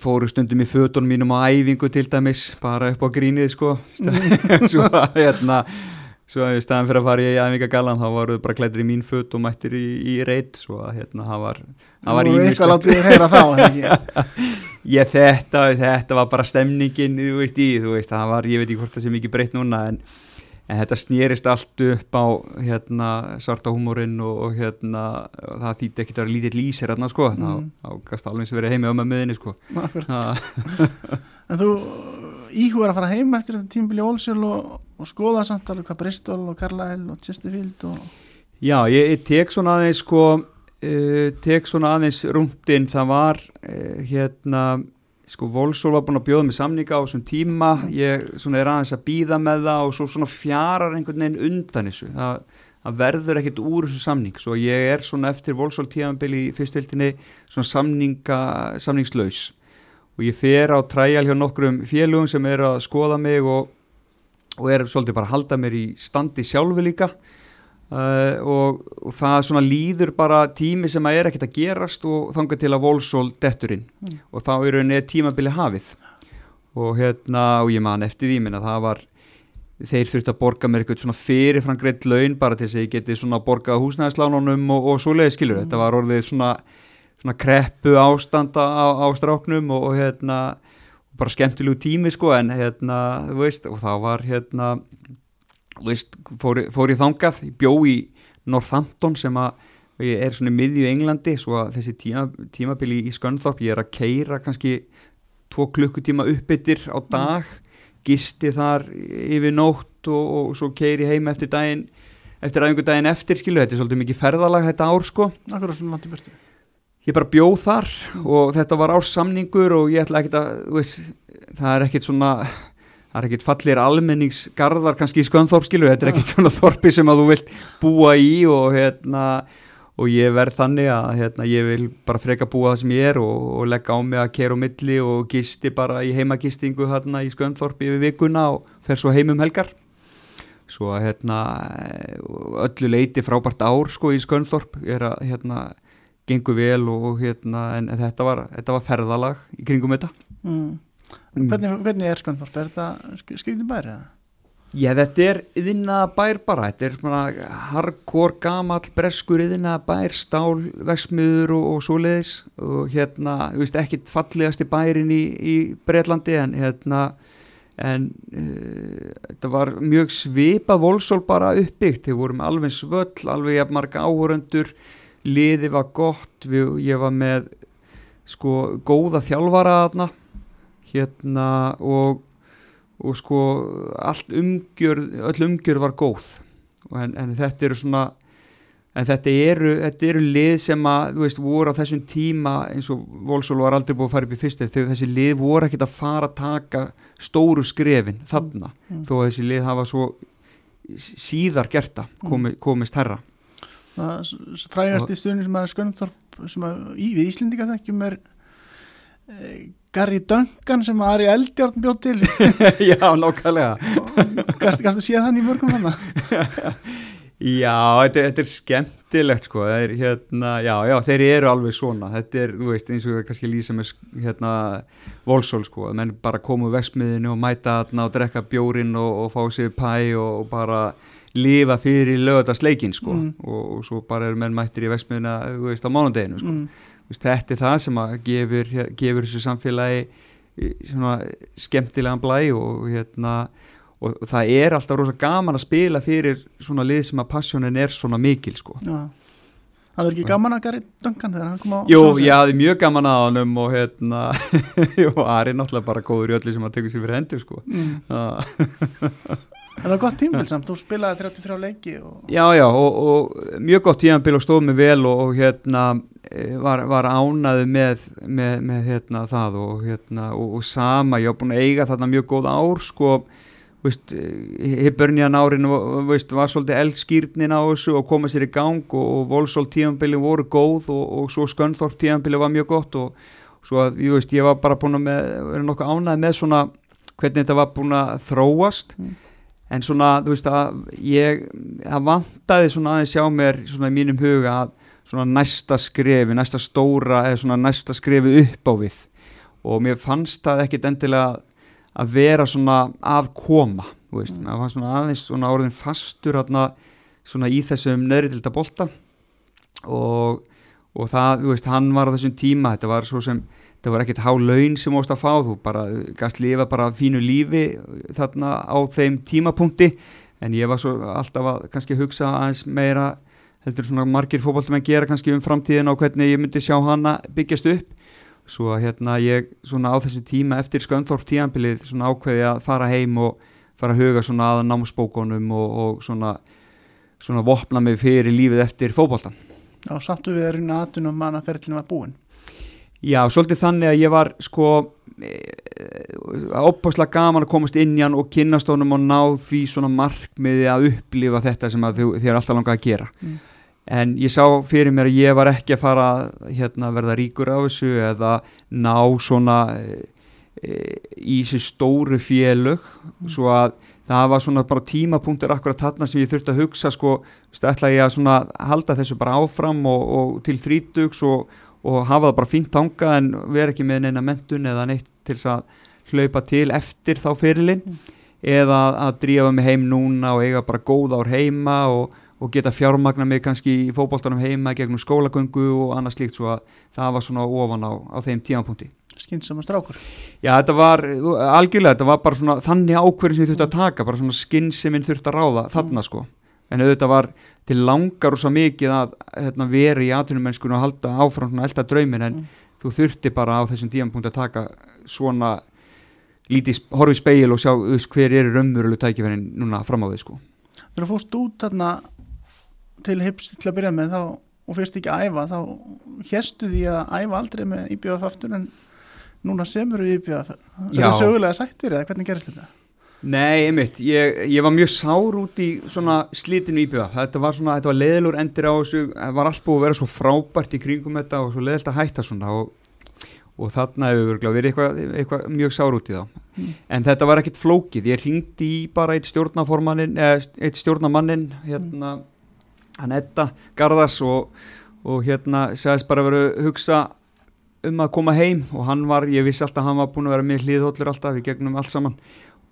fóru stundum í fötunum mínum á æfingu til dæmis, bara upp á grínið sko svo að, hérna svo að í staðan fyrir að fara í æfingagallan þá voru bara klættir í mín föt og mættir í, í reit, svo að hérna það var, það var ekki? ég þetta, þetta var bara stemningin þú veist í, þú veist, það var, ég veit ekki hvort það sé mikið breytt núna en, en þetta snýrist allt upp á hérna svarta húmórin og, og hérna það þýtti ekki að vera lítið lýsir hérna sko, Mm. þá, þá gast alveg og verið heimi á með möðinni sko. En þú íhugur að fara heim eftir þetta tímbili Ólsjöl og, og skoða samt alveg hvað Bristol og Carlisle og Chesterfield og... Já, ég, ég tek svona aðeins sko, uh, tek svona aðeins rúndin, það var uh, hérna, sko Volsól var búin að bjóða mig samninga á þessum tíma, ég svona er aðeins að býða með það og svo svona fjarar einhvern veginn undan þessu, það, það verður ekkert úr þessu samning, svo ég er svona eftir Volsól tíðanbili í fyrstöldinni svona samninga, samningslaus. Og ég fer á træjal hjá nokkrum félugum sem eru að skoða mig og, og er svolítið bara að halda mér í standi sjálfu líka Uh, og, og það svona líður bara tími sem að er ekkert að gerast og þangar til að volsól detturinn Mm. og þá er rauninni tímabili hafið og hérna og ég man eftir því minna það var þeir þurfti að borga mér eitthvað svona fyrirfram greitt laun bara til þess að ég geti svona borgað húsnæðislánunum og, og svoleiði skilur Mm. þetta var orðið svona, svona kreppu ástanda á, á stráknum og, og hérna bara skemmtilegu tími sko en hérna þú veist og þá var hérna veist, fór, fór ég þangað, ég bjó í Northampton sem að ég er svona miðju Englandi svo að þessi tíma, tímabili í Skönþorp ég er að keira kannski tvo klukkutíma uppbyttir á dag gisti þar yfir nótt og, og svo keiri heim eftir daginn eftir aðeingu daginn eftir skilu þetta er svolítið mikið ferðalag þetta ár sko Akkurat svona langt í burtu. ég bara bjóð þar og þetta var ársamningur og ég ætla ekkert að veist, það er ekkert svona það er ekkert fallir almenningsgarðar kannski í skönþorp skilur, þetta er ekkert svona þorpi sem að þú vilt búa í og hérna og ég verð þannig að hérna, ég vil bara freka búa það sem ég er og, og leggja á mig að kera á milli og gisti bara í heimagistingu hérna í skönþorp yfir vikuna og fer svo heim um helgar. Svo að hérna öllu leiti frábært ár sko í skönþorp er að hérna gengur vel og hérna en þetta var, þetta var ferðalag í kringum þetta. Mm. Mm. Hvernig, hvernig er Skönþorp? Er þetta skriðin bæri eða? Já, þetta er yðinnaða bær bara, þetta er svona hardcore gamall breskur yðinnaða bær, stálvegsmiður og, og svoleiðis og hérna, þú veist, ekkit fallegasti bærin í, í Breitlandi en hérna, en uh, þetta var mjög svipa volsól bara uppbyggt, þeir voru með alveg svöll, alveg jafn marga áhöröndur, liði var gott, við, ég var með sko góða þjálfara þarna, hérna og, og sko allt umgjörð, öll umgjörð var góð en, en þetta eru svona en þetta eru, þetta eru lið sem að, þú veist, voru á þessum tíma eins og Volsól var aldrei búið að fara upp í fyrstu þegar þessi lið voru ekkit að fara að taka stóru skrefin þarna mm. mm. þó að þessi lið hafa svo síðar gerta mm. komi, komist herra Frægast í stundin sem að Skönþorp sem að í við Íslindika þekkjum er e, Gary Duncan sem Ari Eldjárn bjóð til. Já, nákvæmlega. Gæstu séð hann í mörgum hann Já, þetta, þetta er skemmtilegt sko, er, hérna, já, já, þeir eru alveg svona, þetta er, þú veist, eins og kannski lýsa með hérna volsól sko, menn bara komu vexmiðinu og mæta þarna og drekka bjórin og, og fá sér pæ og, og bara lifa fyrir lögadagsleikin sko. Mm. og, og svo bara eru menn mættir í vexmiðina, þú veist, á mánundeginu sko, mm. Þetta er það sem að gefur, gefur þessu samfélagi svona skemmtilegan blæ og hérna og það er alltaf rosa gaman að spila fyrir svona lið sem að passjónin er svona mikil sko. Já. Það er ekki gaman að gera döngan þegar hann kom á Jú, ég hafði mjög gaman að honum og hérna og Ari er náttúrulega bara góður í öllu sem að tekja sér fyrir hendur sko. Mm. Það var gott tímbil samt, þú spilaði 33 leiki og... Já, já, og, og mjög gott tímbil og stóð mig vel og, og hérna e, var, var ánaði með, með, með hérna það og hérna og, og sama, ég haf búin að eiga þarna mjög góð ár sko hibbörnjan árin veist, var svolítið eldskýrnin á þessu og koma sér í gang og, og Volsól tímanbili voru góð og, og svo Skönþorp tímanbili var mjög gott og svo að ég, veist, ég var bara búin að vera nokkuð ánæð með svona hvernig þetta var búin að þróast mm. En svona þú veist að ég það vantaði svona aðeins sjá mér svona í mínum huga að svona næsta skrefi, næsta stóra eða svona næsta skrefi upp á við. Og mér fannst það ekkit endilega að vera svona að koma þú veist, mm. maður fann svona aðeins svona orðin fastur hérna svona í þessum nöðritilda bolta. Og, og það, þú veist, hann var á þessum tíma, þetta var svo sem þetta var ekkert há laun sem óst að fá þú bara gæst lifa bara fínu lífi þarna á þeim tímapunkti. En ég var svo alltaf að kannski hugsa aðeins meira heldur svona margir fókbaltum að gera kannski um framtíðin og hvernig ég myndi sjá hana byggjast upp. Svo að hérna ég svona á þessu tíma eftir skönþórp tíanbilið svona ákveði að fara heim og fara að huga svona að námsbókonum og, og svona svona vopna mig fyrir lífið eftir fókbóltan Já, sattu við að rýna aðtunum mannaferðlinu var búin Já, svolítið þannig að ég var sko óbúslega e, gaman að komast inn í hann og kynast honum og ná því svona markmiði að upplifa þetta sem þið er alltaf langað að gera. Mm. En ég sá fyrir mér að ég var ekki að fara hérna, verða ríkur á þessu eða ná svona e, í þessi stóru félög. Mm. svo að það var svona bara tímapunktur akkurat þarna sem ég þurfti að hugsa sko, ætla ég að svona halda þessu bara áfram og, og til þrítugs og, og hafa það bara fínt tanga en vera ekki með neina mentun eða neitt til þess að hlaupa til eftir þá fyrirlin mm. eða að drífa mig heim núna og eiga bara góð ár heima og og geta fjármagna mig kannski í fókbóltanum heima gegnum skólagöngu og annað slíkt svo að það var svona ofan á, á þeim tímanpunkti Skynsam og strákur Já þetta var algjörlega, þetta var bara svona þannig ákverðin sem ég þurfti að taka, bara svona skinn sem ég þurfti að ráða þarna mm. sko en auðvitað var til langar og svo mikið að hérna, vera í atvinnumennskunum og halda áfram svona elda draumin en mm. þú þurfti bara á þessum tímanpunkt að taka svona lítið horfið speil og sjá hver er raunveruleg tækifærin núna fram á því sko Þú eru fórst út þarna til hips til að byrja með þá og fyrst ekki að æfa þá hérstu því að æfa aldrei með IBF aftur en núna semur við IBF það er sögulega sættir eða hvernig gerist þetta? Nei, einmitt, ég, ég var mjög sár út í slítinu IBF þetta var svona, þetta var leðilur endur á þessu. Það var allt búið að vera svo frábært í kringum þetta og svo leðilt að hætta svona og, og þarna hefur verið eitthvað, eitthvað mjög sár út í þá. Mm. en þetta var ekkit flókið, ég ringdi í bara eitt stjórnaformannin, eitt stjórnamannin hérna mm. Hann etta Garðars og, og hérna segðist bara verið að hugsa um að koma heim og hann var, ég vissi alltaf að hann var búin að vera með hlýðhóllir alltaf, við gegnum allt saman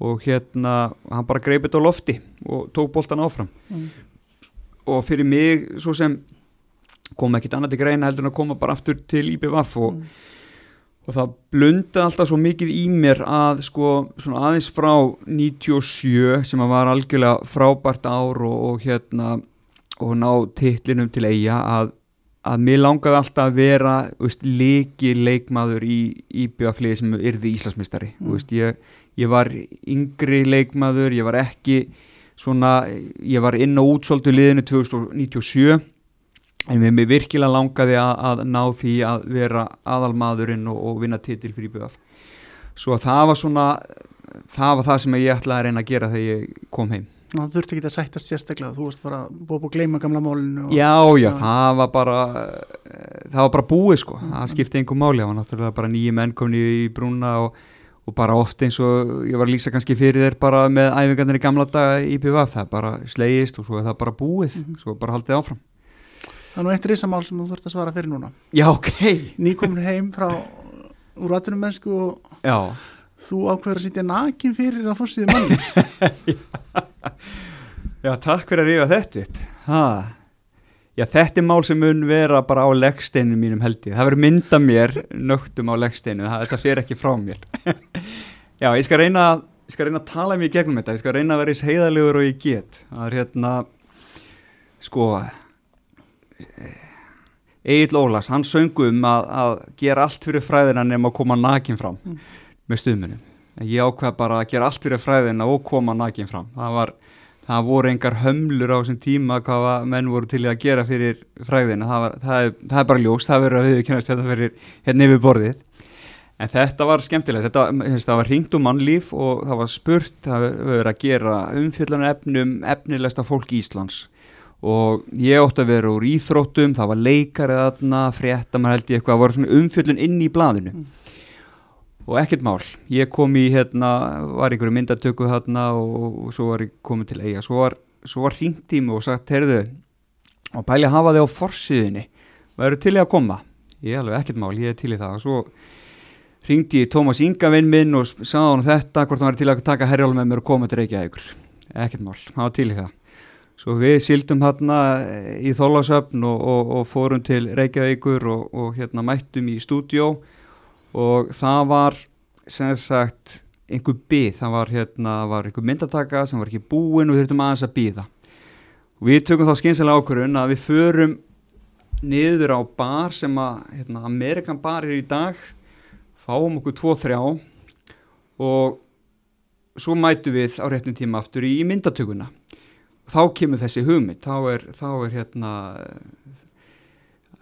og hérna hann bara greipit á lofti og tók bóltan áfram mm. og fyrir mig svo sem kom ekkit annað til greina heldur en að koma bara aftur til IBVF og, mm. og það blundið alltaf svo mikið í mér að sko aðeins frá 97 sem að var algjörlega frábært ár og, og hérna og ná titlinum til eiga að að mér langaði alltaf að vera veist, leiki leikmaður í íbjöðafliði sem yrði Íslandsmystari mm. ég, ég var yngri leikmaður, ég var ekki svona, ég var inn á útsóldu liðinu 2097 en við mér virkilega langaði að, að ná því að vera aðalmaðurinn og, og vinna titil fyrir íbjöðaf svo það var svona það var það sem ég ætlaði að reyna að gera þegar ég kom heim Það þurfti ekki að sættast sérstaklega, þú varst bara búið að gleyma gamla málinu. Já, já, að... það var bara, það var bara búið sko, mm. það skipti einhver máli, það var náttúrulega bara nýjum ennkomni í brúna og, og bara oft eins og ég var að lýsa kannski fyrir þér bara með æfingarnir í gamla daga í PVF, það bara slegist og svo er það bara búið, mm. svo bara haldið áfram. Það er nú eitt risamál sem þú þurft að svara fyrir núna. Já, ok. Nýkomin heim frá úr aðtunum mennsku og... Já þú ákveður að sitja nakin fyrir að fórsýði mannins Já, takk fyrir að rífa þetta ha. Já, þetta er mál sem mun vera bara á leggsteinu mínum held ég, það verður mynda mér nögtum á leggsteinu, þetta fer ekki frá mér Já, ég skal reyna ég skal reyna að tala mér gegnum þetta ég skal reyna að vera eins heiðalegur og ég get það er hérna sko Egil Ólas, hann söngum að, að gera allt fyrir fræðina nefn að koma nakin fram mm með stuðmunum. Ég ákvað bara að gera allt fyrir fræðina og koma nakin fram. Það, var, það voru engar hömlur á þessum tíma hvaða menn voru til að gera fyrir fræðina. Það, var, það, er, það er bara ljóst, það verður að við kynast þetta fyrir hérna yfir borðið. En þetta var skemmtilegt, þetta, þetta var ringt um mannlíf og það var spurt, það verður að gera umfjöldan efnum efnilegsta fólk í Íslands og ég ótti að vera úr íþróttum, það var leikarið aðna, frétta, maður held ég eitthvað, það voru svona umfjöldun inn í blaðinu. Mm og ekkert mál, ég kom í hérna, var einhverju myndatöku hérna og, og svo var ég komið til eiga svo var, var hringt í mig og sagt heyrðu, og pæli að hafa þig á forsiðinni væru til ég að koma? Ég alveg ekkert mál, ég er til í það. Og svo hringdi ég Tómas Ingavinn minn og sagði hann þetta, hvort hann var til að taka herjálf með mér og koma til Reykjavíkur. Ekkert mál, hann var til í það. Svo við sildum hérna í Þólasöfn og, og, og fórum til Reykjavíkur og hérna mættum í stúdjó og það var sem sagt einhver byð, það var hérna var einhver myndataka sem var ekki búin og við þurftum aðeins að býða og við tökum þá skynsilega ákvörðun að við förum niður á bar sem að hérna, Amerikan bar er í dag fáum okkur 2-3 og svo mætu við á réttum tíma aftur í myndatökuna. Þá kemur þessi hugmynd þá er, þá er hérna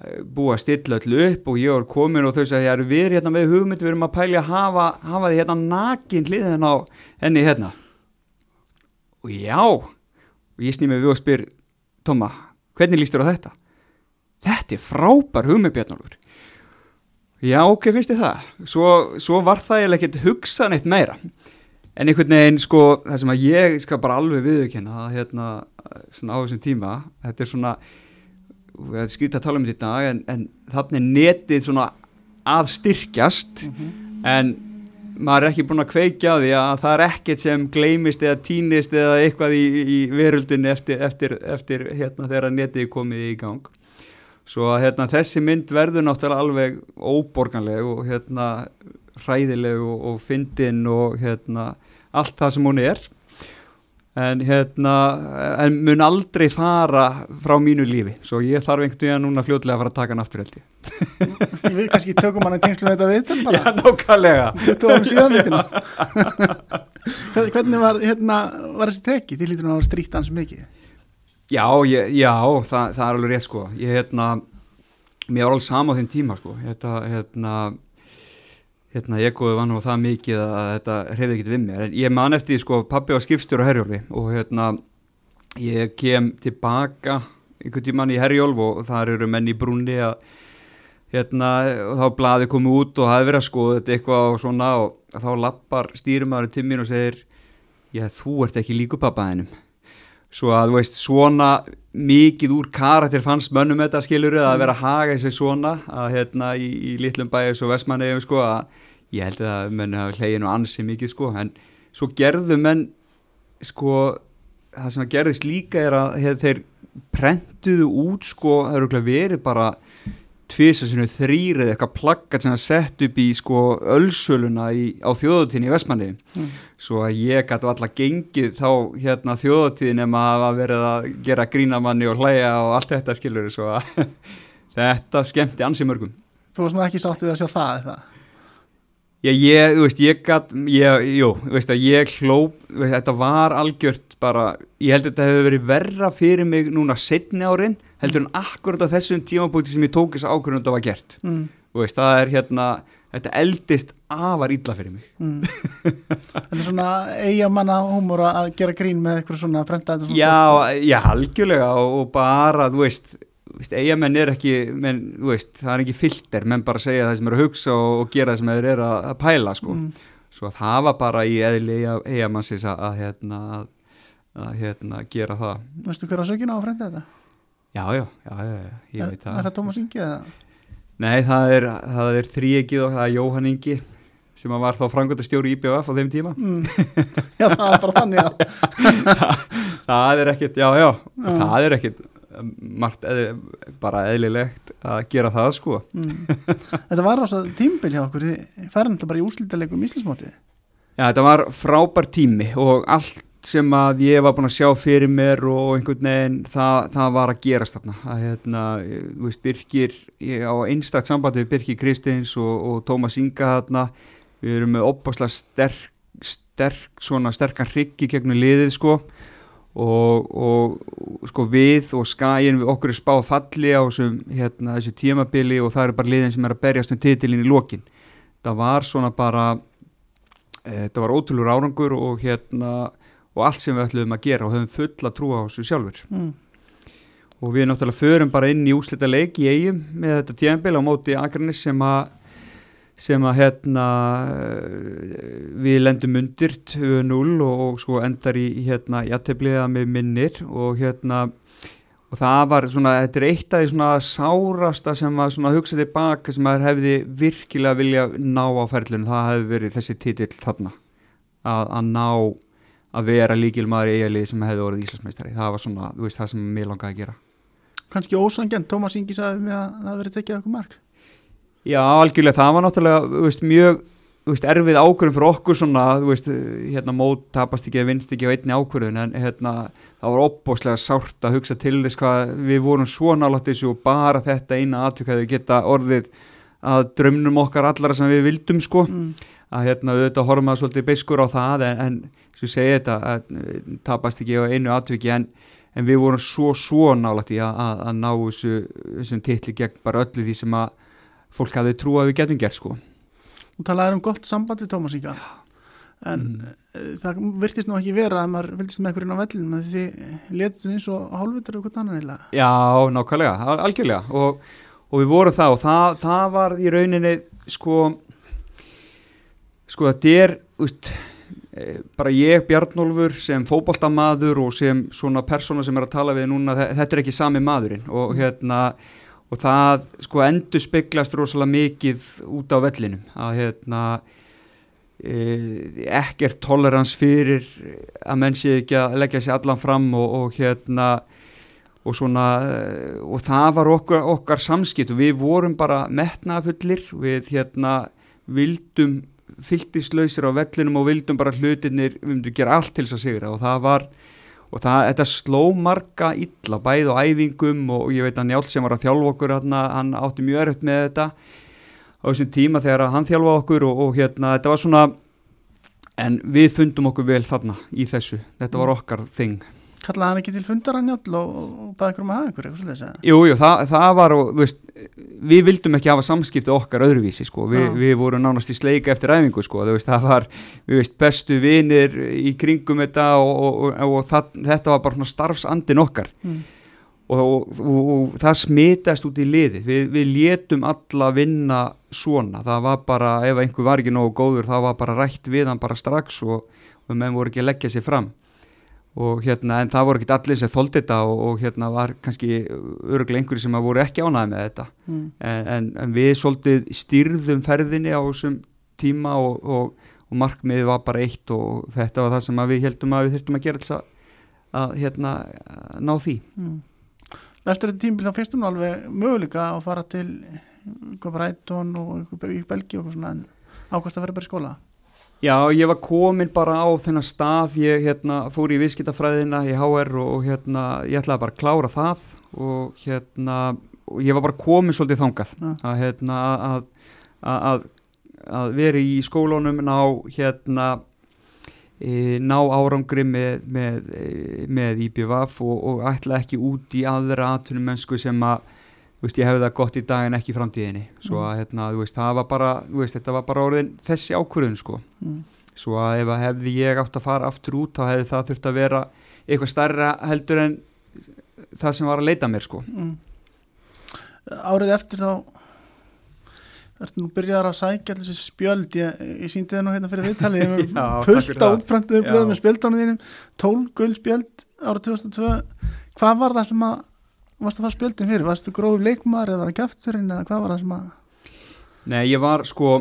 búið að stilla allu upp og ég var komin og þau sagði að við erum hérna með hugmynd við erum að pælja að hafa, hafa því hérna nakin hliðin á henni hérna og já og ég snýði mig við og spyr Tóma, hvernig líst þér á þetta? Þetta er frábær hugmynd Bjarnálfur Já, ok, finnst þið það? Svo, svo var það ég ekkert hugsað neitt meira en einhvern veginn sko það sem að ég skal bara alveg viðkynna hérna svona á þessum tíma þetta er svona skýrt að tala um þetta en, en þannig er netið svona að styrkjast mm -hmm. en maður er ekki búin að kveikja á því að það er ekkert sem gleimist eða týnist eða eitthvað í, í veröldin eftir, eftir, eftir hérna, þegar netið komið í gang svo að hérna, þessi mynd verður náttúrulega alveg óborganleg og hérna, hræðileg og, og fyndin og hérna, allt það sem hún er en hérna en mun aldrei fara frá mínu lífi. Svo ég þarf einhvern veginn núna fljóðlega að fara að taka hann aftur held ég. Við kannski tökum hann að tengslu með þetta viðtal bara. Já nákvæmlega. 20 árum síðan myndina. Hvernig var, hérna, var þessi teki því lítur hann að stríta hans mikið. Já, ég, já það, það er alveg rétt sko. Ég hérna mér var alveg sama á þeim tíma sko. Hérna, hérna hérna egoðu var nú það mikið að þetta hreyði ekkert við mér. En ég man eftir sko pabbi var skipstjóru á Herjólfi og hérna ég kem tilbaka einhvern tíman í Herjólf og þar eru menn í brúni að hérna og þá blaði komið út og hafi verið að skoða þetta eitthvað og svona og þá lappar stýrumæður til mín og segir já þú ert ekki líku pappaðinum svo að þú veist svona mikið úr karakter fannst mönnum þetta skiluru að vera að haga þessi svona að hérna í, í litlum bæjus og vestmannegjum sko að ég held að menn hafa hlegin og ansi mikið sko en svo gerðu menn sko það sem að gerðist líka er að hef, þeir prentuðu út sko það eru verið bara tvísasinu þrýrið eitthvað plaggat sem að setja upp í sko ölsöluna í, á þjóðutíðin í Vestmanni mm. svo að ég gætu alltaf gengið þá hérna þjóðutíðin ef maður hafa verið að gera grínamanni og hlæja og allt þetta skilur svo að þetta skemmti ansi mörgum Þú varst nú ekki sátt við að sjá það eða? Já, ég, þú veist, ég gatt, ég, jú, þú veist að ég hlóp, veist, þetta var algjört bara, ég held að þetta hefur verið verra fyrir mig núna setni árin, heldur en akkurat á þessum tímabúti sem ég tók þess ákvörðun að þetta var gert, Mm, þú veist, það er hérna, þetta eldist afar illa fyrir mig. mm. Þetta er svona eigamanna húmor að gera grín með eitthvað svona svona Já, já, algjörlega og, og bara, þú veist, eigamenn er ekki, menn, veist, það er ekki filter, menn bara segja það sem er að hugsa og, og gera það sem þeir eru að, að pæla, sko. Mm. Svo að það var bara í eðli eigamannsins að, að, hérna, að, að hérna, gera það. Veistu hver á sökina á að prenta þetta? Já, já, já, já, já ég er, Er það. það Tómas Ingi eða? Nei, það er, það er þríegið og það er Jóhann Ingi sem að var þá frangöndastjóri IBF á þeim tíma. Mm. Já, það er bara þannig að það er ekkit, já, já, það er ekkit margt eð, bara eðlilegt að gera það, sko. mm. Þetta var ás að tímbil hjá okkur þið færðan þetta bara í úrslítalegum íslensmótið Já, þetta var frábær tími og allt sem að ég var búin að sjá fyrir mér og einhvern veginn það, það var að gerast þarna að hérna, þú veist, Birkir ég á einstakt sambandi við Birkir Kristins og, og Tómas Inga þarna við erum með opaslega sterk, sterk svona sterkan hrygg í gegnum liðið sko og, og sko við og skæin við okkur er spáð falli á þessum, hérna, þessu tímabili og það eru bara liðin sem er að berjast um titilin í lokin það var svona bara e, þetta var ótrúlur árangur og hérna og allt sem við ætluðum að gera og höfum fulla trú á þessu sjálfur mm. og við náttúrulega förum bara inn í úslita leik í eigum með þetta tíðanbíl á móti Akranis sem að sem að hérna við lendum undir 2-0 og, og svo endar í hérna jættebliða með minnir og hérna og það var svona, þetta er eitt af því svona sárasta sem að svona hugsa tilbaka sem að hefði virkilega vilja ná á ferlunum, það hefði verið þessi titill þarna. Að, að ná að vera líkilmaður í eigalið sem hefði orðið Íslandsmeistari, það var svona, þú veist, það sem mér langaði að gera. Kannski ósangjönd, Tómas Ingi sagði mér að það verið tekið okkur mark Já, algjörlega, það var náttúrulega veist, mjög veist, erfið ákvörðun fyrir okkur svona, þú veist, hérna mót tapast ekki eða vinst ekki á einni ákvörðun en hérna, það var opbóslega sárt að hugsa til þess hvað við vorum svo nálægt þessu og bara þetta eina atvikaði geta orðið að drömnum okkar allara sem við vildum sko, mm. að hérna auðvitað horfum að svolítið beiskur á það en, en ég segi þetta, að, eh, tapast ekki á einu atviki en, en við vorum svo, svo nálægt í að, að, að ná þessu, þessum titli gegn bara öllu því sem að fólk hafði trú að við getum gert sko. Þú talaði um gott samband við Tómas Inga en Mm. mm. það virtist nú ekki vera að maður fylgist með einhverjum á vellin með því letuð eins og hálfvitar og hvern annan eiginlega. Já, nákvæmlega, al- algjörlega. Og, og við vorum það og það, það var í rauninni sko sko þetta er úst, e, bara ég Bjarnólfur sem fótboltamaður og sem svona persóna sem er að tala við núna þe- þetta er ekki sami maðurinn. Og hérna og það sko endur speglast rosalega mikið út á vellinum að hérna e, ekkert tolerans fyrir að menn sé ekki að leggja sér allan fram og, og hérna og svona og það var okkar, okkar samskipt og við vorum bara metnafullir við hérna vildum fylltislausir á vellinum og vildum bara hlutinir, við myndum gera allt til þess að sigra. Og það var og það, þetta sló marga illa bæð og æfingum og ég veit að Njálf sem var að þjálfa okkur hann, hann átti mjög erfitt með þetta á þessum tíma þegar hann þjálfa okkur og, og hérna þetta var svona en við fundum okkur vel þarna í þessu, þetta var okkar þing kallaði hann ekki til fundar hann og, og baði einhverjum að hafa einhverju eitthvað svoleiðis, eða? Jú, jú, það, það var og, veist, við vildum ekki hafa samskipti okkar öðruvísi, sko, Vi, við vorum nánast í sleika eftir æfingu, sko, þú veist, það var, veist, bestu vinir í kringum þetta og, og, og, og það, þetta var bara starfsandin okkar. Mm. og, það smitast út í liði, við, við létum alla vinna svona, það var bara, ef einhver var ekki nógu góður, það var bara rætt við hann bara strax og, og menn voru ekki að leggja sér fram og hérna, en það voru ekki allir sem þóldi þetta og, og hérna var kannski öruglega einhverju sem að voru ekki ánæði með þetta Mm. en, en, en við svolítið stýrðum ferðinni á þessum tíma og, og, og markmiðið var bara eitt og þetta var það sem við heldum að við þurftum að gera til að, að hérna, ná því Mm. Eftir þetta tímbil þá fyrstum nú alveg möguleika að fara til eitthvað Brighton og eitthvað í Belgi og eitthvað svona en ákvæmst að vera bara í skóla Já, ég var komin bara á þennan stað, ég hérna, fór í viðskiptafræðina í HR og, og hérna, ég ætlaði bara að klára það og hérna, og ég var bara komin svolítið þangað Já. að, hérna, að, að, að, að vera í skólunum ná hérna e, ná árangri með, með, e, með IBVF og, og ætla ekki út í aðra atvinnum mennsku sem að veist, ég hefði það gott í dag en ekki í framtíðinni. Svo að hérna, þú veist, var bara þú veist, þetta var bara orðin þessi ákvörðun sko. Mm. svo að ef að hefði ég átt að fara aftur út þá hefði það þurft að vera eitthvað stærra heldur en það sem var að leita mér sko. Mm. Árið eftir þá ertu nú byrjaðar að sækja allir þessi spjöld. Ég, ég síndi það nú hérna fyrir viðtalið. Fullt á það. útpræntuðu blöðum með spjöldánum þínum. 12 gul spjöld árið 2002 hvað var það sem að varstu að fara spjöldin fyrir, varstu grófur leikmaður eða var það gæfturinn eða hvað var það sem að Nei, ég var sko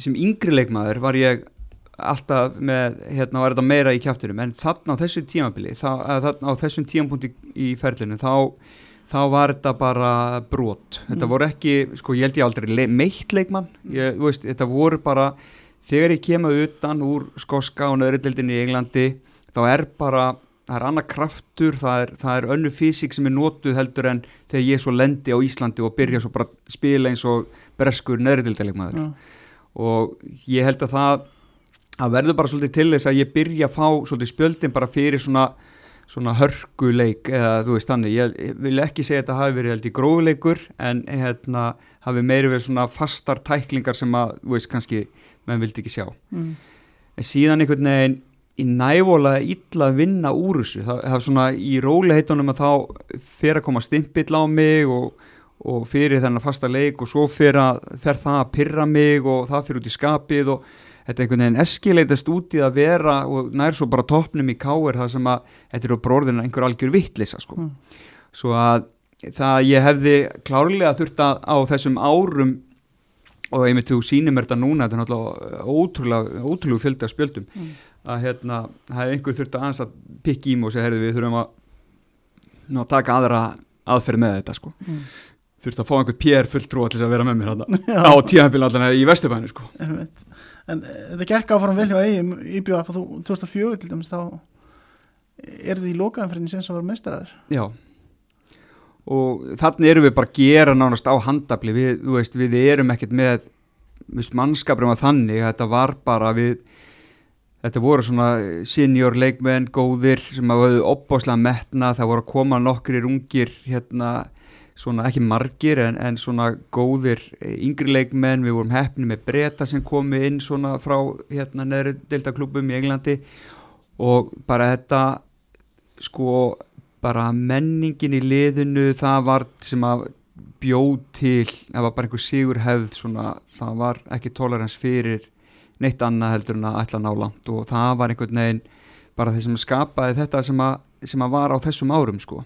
sem yngri leikmaður var ég alltaf með, hérna var þetta meira í kjátturum en þarna á þessu tímabili þarna á þessum tímapunkti í ferlinu þá, þá var þetta bara brot, þetta Mm. voru ekki sko ég held ég aldrei le meitt leikmann. Ég, þú veist, þetta voru bara þegar ég kemur utan úr skoska og nöðrildildinni í Englandi þá er bara, það er annað kraftur það er, það er önnu físík sem er notuð heldur en þegar ég svo lendi á Íslandi og byrja svo bara að spila eins og breskur nöðrildildaleikmaður já, og ég held að það að verður bara svolítið til þess að ég byrja að fá svolítið spjöldin bara fyrir svona svona hörguleik eða þú veist þannig, ég, vil ekki segja að þetta hafi verið held í grófuleikur en hérna hafi meiri verið svona fastar tæklingar sem að, þú veist, kannski menn vildi ekki sjá. mm. En síðan einhvern veginn í nævóla illa að vinna úr þessu, það, það er svona í róliheitunum að þá fer að koma stimpill á mig og, og fyrir þennan fasta leik og svo fer, að, fer það að pyrra mig og það fyrir út í skapið og þetta einhvern veginn eskileitast út í að vera og nær svo bara toppnum í káir það sem að þetta er á bróðinu einhver algjör vittlisa sko. Mm. Svo að það ég hefði klárlega þurft að á þessum árum og einmitt þú sýnir mér þetta núna þetta er náttúrulega ótrúlega, ótrúlega fjöldi af spjöldum Mm. Að hérna, hefði einhver þurft að aðeins að pikka í segja, heyrðu við þurfum að ná, taka aðra aðferð með þetta sko Mm. þurft að fá einhvern PR fulltrú þess að vera með mér Já. á tíðanbíl allan í Vesturbænu sko Einmitt. En eh, þetta gekk áfram vel hjá eigum íbjöða að þú 2004 til dæmis þá er þið í lokaðanfrinni sem sem var meistarar Já og þannig erum við bara að gera nánast á handabli við, veist, við erum ekkert með viðst, mannskapur um að þannig þetta var bara við þetta voru svona senior leikmenn góðir sem að höfðu opbáslega metna það voru að koma nokkrir ungir hérna svona ekki margir en, en svona góðir eh, yngri leikmenn, við vorum hefni með breyta sem komu inn svona frá hérna neðri deltaklubum í Englandi. Og bara þetta sko bara menningin í liðinu það var sem að bjóð til, það var bara einhver sigur hefð svona, það var ekki tolerans fyrir neitt annað heldur en að ætla að ná langt. Og það var einhvern veginn bara þeir sem skapaði þetta sem að, sem að var á þessum árum sko.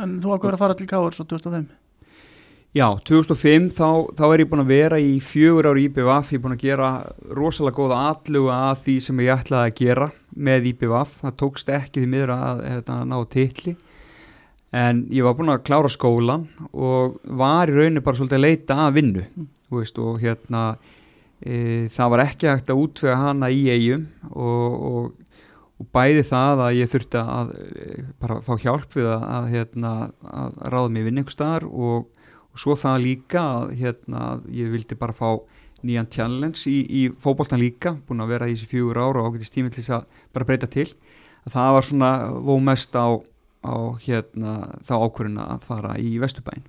En þú ákveður að fara til Káar svo 2005 Já, 2005 þá, þá er ég búin að vera í fjögur ári IBVF, ég er búin að gera rosalega góða atluga að því sem ég ætlaði að gera með IBVF, það tókst ekki því miður að, að, að ná tilli en ég var búin að klára skólan og var í rauninu bara svolítið að leita að vinnu þú veist, og hérna það var ekki hægt að útvega hana í eigum og, og, og bæði það að ég þurfti að e, bara fá hjálp við að, að, hérna, að ráða mig vinn einhver staðar og og svo það líka að hérna, ég vildi bara fá nýjan challenge í, í fótboltan líka búin að vera í þessi fjögur ára og ágætist tími til þess að bara breyta til. Að það var svona vómest á, á hérna, þá ákvöruna að fara í Vesturbæn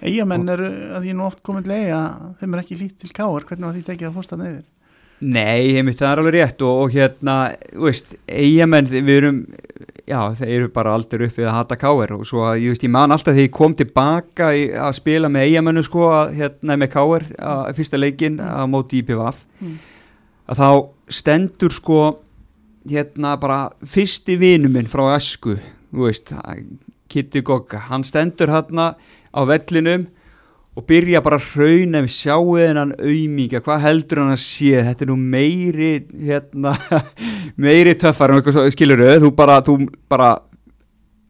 Eigamenn eru að því nú oft komin til eiga þeim er ekki lít til Káar, hvernig var því tekið að fórsta neyfir? Nei, heimitt, það er alveg rétt og, og hérna, veist, eigamenn við erum, já, þeir eru bara aldrei upp við að hata káir og svo að ég, veist, ég man alltaf þegar ég kom tilbaka í, að spila með eigamennu sko, að, hérna með káir að fyrsta leikin að móti í PVF Mm. að þá stendur sko hérna bara fyrsti vinu minn frá Esku, þú veist Kitty Gogga, hann stendur hérna á vellinum og byrja bara að hrauna við sjáuð hennan auðmíkja, hvað heldur hann að sé? Þetta er nú meiri hérna, meiri töffar skilur þau, þú bara, þú bara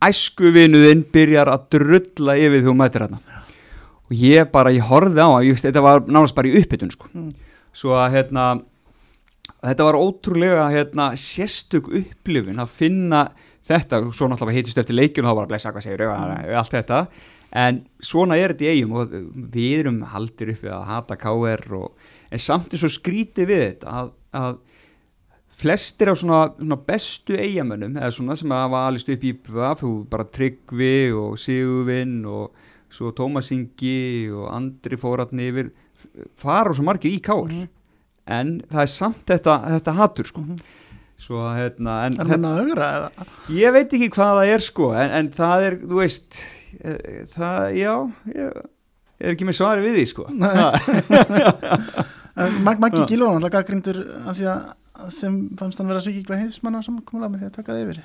æskuvinuðinn byrjar að drulla yfir þú mætir hérna og ég bara, ég horfði á hann þetta var nánast bara í uppbytun sko. Mm. svo að hérna þetta var ótrúlega hérna, sérstök upplifun að finna þetta, svo náttúrulega heitist eftir leikjun og þá bara blessa hvað segir, allt þetta en svona er þetta í eigum og við erum haldir upp við að hata KR og, en samt er svo skrítið við þetta að, að flestir af svona, svona bestu eigamönnum eða svona sem hafa alist upp í BVF bara Tryggvi og Sigurvinn og svo Tómas Ingi og Andri fóratni yfir fara svo margir í káar Mhm. en það er samt þetta, þetta hatur sko Mhm. svo hérna en Er mann að augra eða? ég veit ekki hvað það er sko en, en það er, þú veist það, já ég er ekki með svari við því sko Maggi. Gílón, alltaf gaggrindur af því að að þeim fannst hann vera svikikla heiðismanna samkomulega með því að taka það yfir.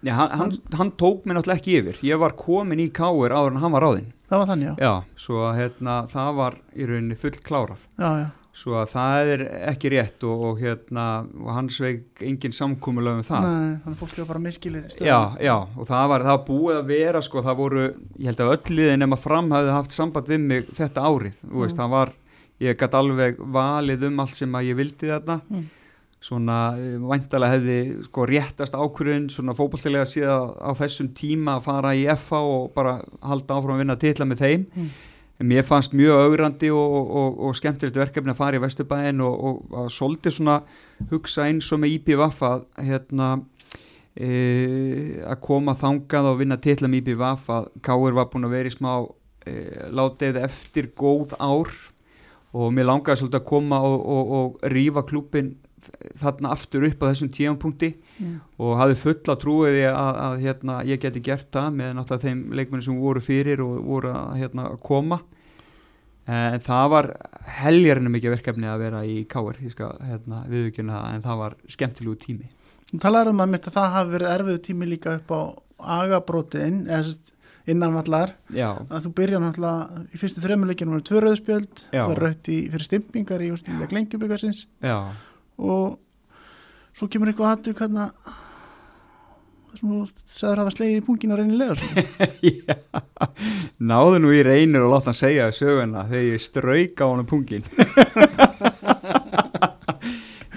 Já, hann, hann, hann tók mér náttúrulega ekki yfir ég var komin í káir áður en hann var ráðinn Það var þannig, já. já, svo að hérna, það var í rauninni full klárað Já, já. Svo að það er ekki rétt og, og hérna, og hann sveik engin samkúmulega um það Nei, þannig að fólk var bara miskilið. Já, já, og það var, það búið að vera sko, það voru, ég held að öll liðin nema fram hafði haft samband við mig þetta árið, þú veist, Mm. það var ég gæti alveg valið um allt sem að ég vildi þarna, Mm. svona eh, væntalega hefði sko réttast ákvörðun, svona fótballtilega síðan á þessum tíma að fara í FH og bara halda áfram að vinna titla með þeim, Mm. Mér fannst mjög augrandi og, og, og skemmtilegt verkefni að fara í Vesturbæin og, og, og svolítið svona hugsa eins og með IPVF að hérna e, að koma þangað og vinna titla með IPVF að Káur var búin að vera í smá e, látið eftir góð ár. Og mér langaði svolítið að koma og, rífa klúpin þarna aftur upp á þessum tíampunkti Mm. og hafði fulla trúiði að, að hérna, ég geti gert það með náttúrulega þeim leikmenni sem voru fyrir og voru að hérna, koma. En það var heljarinu mikið verkefni að vera í skal hérna, viðvíkjuna það en það var skemmtilegu tími. Þú talaður um að mitt að það hafi verið erfiðu tími líka upp á agabrótiðin, eða sérst innanvallar, Já, að þú byrja náttúrulega í fyrstu þremmuleikinu var tvö rauðspjöld, Já. var rautt í fyrir stimpingar í úrstulega lengjubikarsins já, og svo kemur eitthvað aðtöð hvernig að þú sagður hafa slegið í pungin á reynilega já. náðu nú í reynir og láta hann segja söguna þegar ég strauk á hann pungin.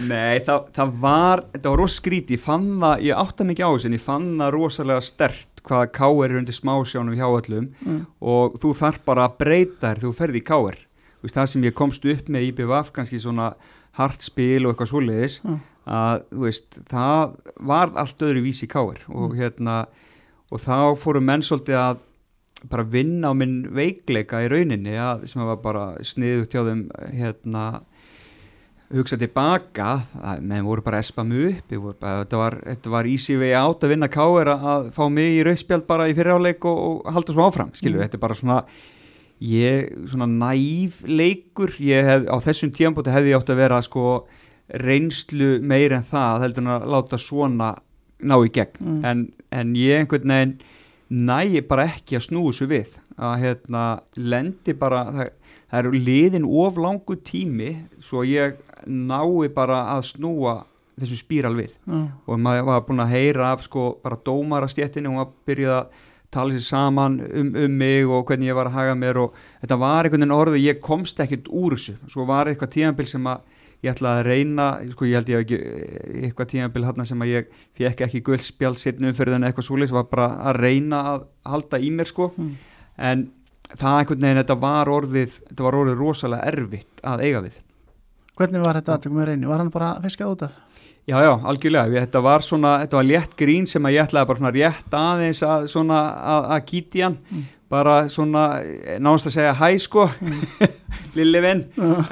Nei, það, það var þetta var rosa skríti, ég fann það ég átta mikið á þessu en ég fann það rosalega stert hvaða káir er undir smásjónum hjá öllum. Mm. og þú þarf bara að breyta þér þú ferði í káir Þú veist, það sem ég komst upp með IBVF kannski svona hart spil og eitthvað svoleiðis Mm. að veist, það var allt öðru vísi í káir og hérna og þá fóru menn svolítið að bara vinna á minn veikleika í rauninni að, sem var bara sniðugt hjá þeim hérna hugsa tilbaka, menn voru bara að espa mig upp, bara, þetta var, þetta var easy way out að vinna káir að, að fá mig í rauðspjald bara í fyriráleik og, og halda svo áfram, skilju, Mm. þetta er bara svona ég, svona næf leikur, ég hef, á þessum tíambóti hefði ég átt að vera sko reynslu meir en það heldur en að láta svona ná í gegn Mm. en, en ég einhvern veginn næ bara ekki að snúi svo við að hérna lendi bara það, það eru liðin of langu tími svo ég nái bara að snúa þessu spíral við Já. og maður var búin að heyra af sko bara dómarastjettinni og maður byrjuði að tala sér saman um, um mig og hvernig ég var að haga mér og þetta var einhvern veginn orðið, ég komst ekkert úr þessu, svo var eitthvað tíðanbíl sem að ég ætlaði að reyna, sko ég held ég ekki eitthvað tíðanbíl hann sem að ég fekk ekki guldspjald sittnum fyrir þennan eitthvað súlis, var bara að reyna að halda í mér sko, Mm. en það einhvern veginn, þetta var orðið þetta var orðið rosalega erfitt að eiga við Hvernig var þetta aðtökum með reyni? Var hann bara fiskað út af? Já, já, algjörlega, þetta var svona, þetta var létt grín sem að ég ætlaði bara svona rétt aðeins að svona að, að kýti hann, Mm. bara svona náðast að segja hæ sko, lilli vinn,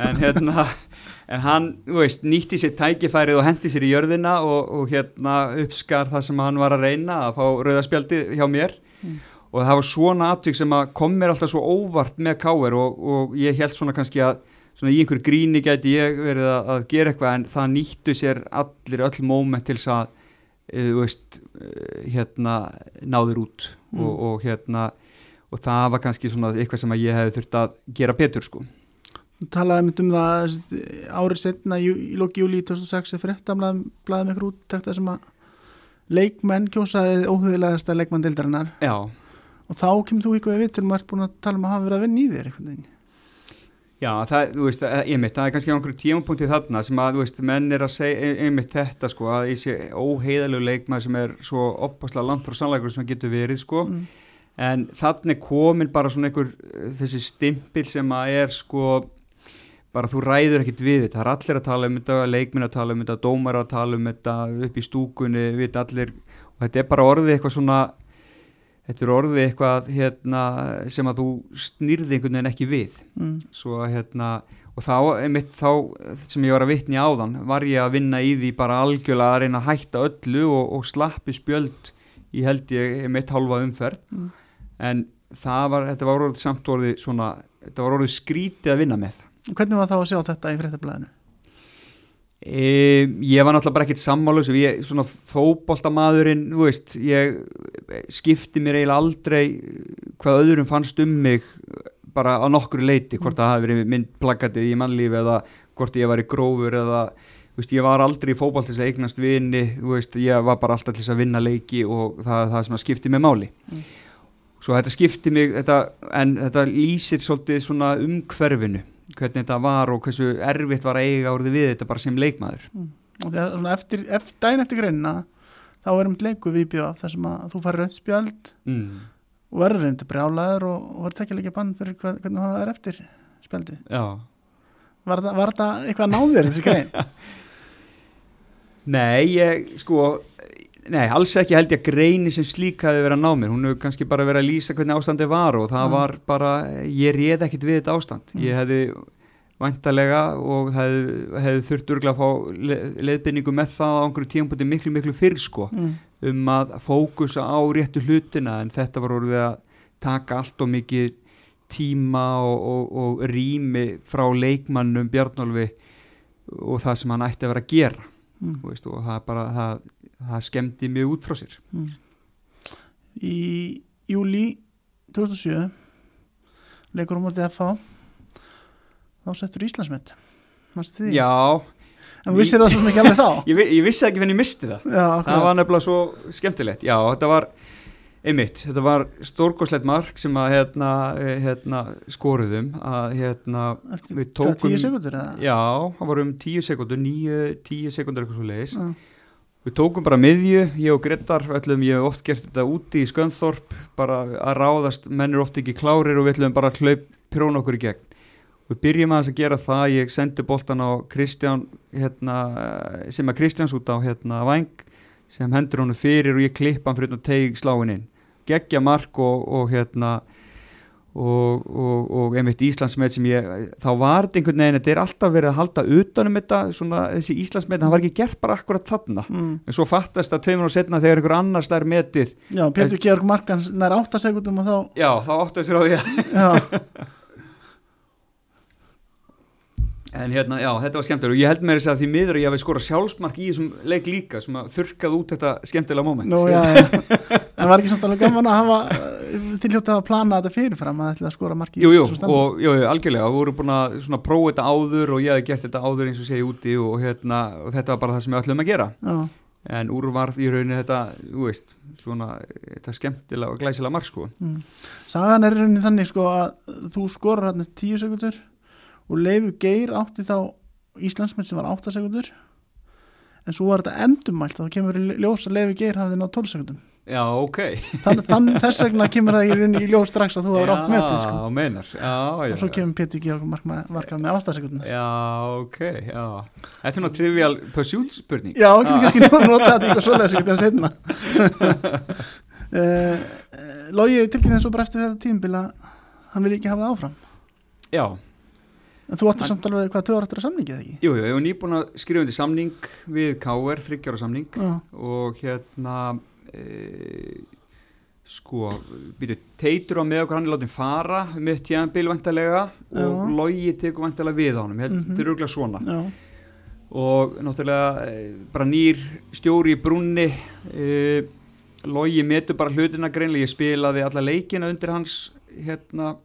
en hérna, en hann, þú veist, nýtti sér tækifærið og hendi sér í jörðina og, og hérna uppskar það sem hann var að reyna að fá rauðaspjaldi hjá mér. Mm. og það var svona atvik sem að kom mér alltaf svo óvart með káir og, og ég held svona kannski að svona í einhver gríni gæti ég verið að, að gera eitthvað en það nýttu sér allir öll móment til þess að eh, þú veist, eh, hérna náður út Mm. og, og hérna og það var kannski svona eitthvað sem að ég hefði þurft að gera betur sko talaði mynd um það árið setna í, í loki júli 2006 er fréttamlaðum blaðum ykkur út tekta sem að leikmenn kjósaði óhugilegasta leikmann dildarinnar og þá kemur þú ykkur við til og ert búin að tala um að hafa verið að vinna í þér veginn. Já, það, þú veist, eh, einmitt, það er kannski einhverju tímapunkti þarna sem að, þú veist, menn er að segja ein- einmitt þetta, sko, að þessi óheiðalegu leikmaður sem er svo opaslega langt frá sannleikur sem getur verið, sko, Mm. en þannig komin bara svona einhver eh, þessi stimpil sem að er sko bara þú ræður ekkit við þetta, það er allir að tala um þetta leikminn að tala um þetta, dómar að tala um þetta upp í stúkunni, við allir. Og þetta er bara orðið eitthvað svona þetta er orðið eitthvað hérna, sem að þú snýrði einhvern veginn ekki við mm. svo hérna og þá, einmitt þá sem ég var að vitni áðan var ég að vinna í því bara algjörlega að reyna að hætta öllu og, og slappi spjöld í held ég einmitt halva umferð Mm. en það var, þetta var orðið samt orðið svona, þetta var orðið skrítið að vinna með Hvernig var þá að sjá þetta í fréttablaðinu? E, ég var náttúrulega bara ekkert sammálu sem ég, svona fótboltamaðurinn þú veist, ég skipti mér eiginlega aldrei hvað öðrum fannst um mig bara á nokkru leiti, hvort það hafi verið mynd plakatið í mannlífi eða hvort ég var í grófur eða þú veist, ég var aldrei í fótboll til þess að eignast vini þú veist, ég var bara alltaf til þess að vinna leiki og það er það sem skipti mig máli. Mm. svo þetta skipti mig þetta, en þetta lýsir svolítið svona umhverfinu hvernig þetta var og hversu erfitt var að eiga orðið við þetta bara sem leikmaður Og þegar svona eftir, eftir, daginn eftir greinina þá er um leiku við bjóð þar sem að þú farir raut spjöld mm. og verður reyndi brjálaður og, og verður tekja líka bann fyrir hvað, hvernig það er eftir spjöldið. Já Var það, var það eitthvað náður þessi grein? Nei, ég sko Nei, alls ekki held ég að greini sem slík hafi verið að ná mér, hún hefur kannski bara verið að lýsa hvernig ástandi var og það Mm. var bara ég réð ekkit við þetta ástand Mm. ég hefði væntalega og hefði, hefði þurft örgulega að fá le, leiðbynningu með það á einhverju tímpúti miklu miklu fyrr sko Mm. um að fókusa á réttu hlutina en þetta var orðið að taka allt og mikið tíma og, og, og rými frá leikmannum Bjarnólfi og það sem hann ætti að vera að gera Mm. veist, og það bara það, það skemmdi mjög út frá sér Mm. Í júli 2007 leikur á mótið FH þá settur Íslandsmet? Já, En þú vissir það svo mikið alveg þá? ég, ég vissi ekki hvernig ég misti það Já, það var nefnilega svo skemmtilegt já, þetta var einmitt, þetta var stórkoslegt mark sem að hérna, hérna skoruðum að hérna Eftir við tókum tíu sekundur eða? já, það var um tíu sekundur, níu, tíu sekundur eitthvað svo leiðis. Við tókum bara miðju, ég og Gretar, öllum ég hef oft gert þetta úti í Skönþorp, bara að ráðast, menn er oft ekki klárir og við ætlum bara að hlaup prjóna okkur í gegn. Við byrjum aðeins að gera það, ég sendi boltan á Kristján, hérna, sem að Kristjáns út á hérna Væng, sem hendur honum fyrir og ég klippa hann fyrir að tegi sláin inn. Geggja mark og, og hérna, og, og, og einmitt Íslandsmet sem ég, þá var þetta einhvern veginn, þetta er alltaf verið að halda utanum þetta, svona þessi Íslandsmet, það var ekki gert bara akkurat þarna. Mm. en svo fattast að tveimur og setna þegar einhver annars lær metið. Já, Pétur Georg Markans nær 8 sekundum og þá já, þá áttu sér á því að já, en hérna, já, þetta var skemmtilega og ég held með þess að því miður að ég hafi skorað sjálfsmark í þessum leik líka sem að þurkað út þetta skemmtilega moment. Nú, já, já. En var ekki samt alveg gaman að hafa tilhjótt að plana þetta fyrirfram að ætla að skora marki Jú, jú, og jú, jú, algjörlega, við vorum búin að prófa þetta áður og ég hef gert þetta áður eins og segja úti og, hérna, og þetta var bara það sem við ætlum að gera. Já, en úr var í rauninni þetta, þú veist, svona þetta skemmtilega og glæsilega mark sko. Mm. Sagan er í rauninni þannig sko að þú skorar hann 10 sekundur og Leifur Geir átti þá Íslandsmynd sem var 8 sekundur en svo var þetta endumælt þá kemur ljós að Leifur Geir hafði náð 12 sekundum Já, ok. Þann, þann, þess vegna kemur það í rauninni í ljós strax að þú hafði rátt metið sko. Já, meinar, já, já og svo kemur Pétur Georg Markans með 8 sekundum Já, ok, já. Þetta er svona trivial pursuit spurning. Já, getur kannski nú notað þetta eitthvað svoleiðis ekki það setna uh, Lógi tilkynna eins og bara eftir þetta tímbil að hann vil ekki hafa það áfram? Já, en þú áttir samt alveg hvað tvö ára eftir að samningi eða ekki? Jú, jú, ég var nýbúin að skrifa undir samning við KR, þryggjára samning. Já, og hérna e, sko býtu, teitur á með okkur hann er látið fara með tjæðanbíl vantarlega og Já. logi tekur vantarlega við á hann Mhm. þetta er örgulega svona. Já, og náttúrulega e, bara nýr stjóri í brúnni. E, logi metur bara hlutina greinlega, ég spilaði alla leikina undir hans hérna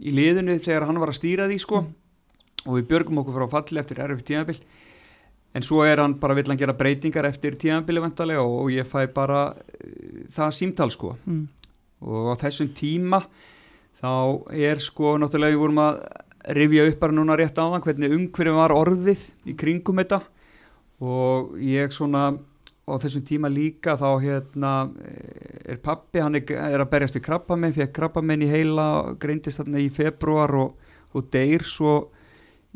í liðinu þegar hann var að stýra því sko og við björgum okkur frá falli eftir erfið tímabil. En svo er hann bara vill hann gera breytingar eftir tímabili vantarlega og ég fæ bara e, það símtal sko. Mm, og á þessum tíma þá er sko náttúrulega við vorum að rifja upp bara núna rétt áðan hvernig umhverfum var orðið í kringum þetta. Og ég svona á þessum tíma líka þá hérna e, er pappi, hann er, er að berjast við krabbamenn, fekk krabbamenn í heila greindist þarna í februar og, og deyr svo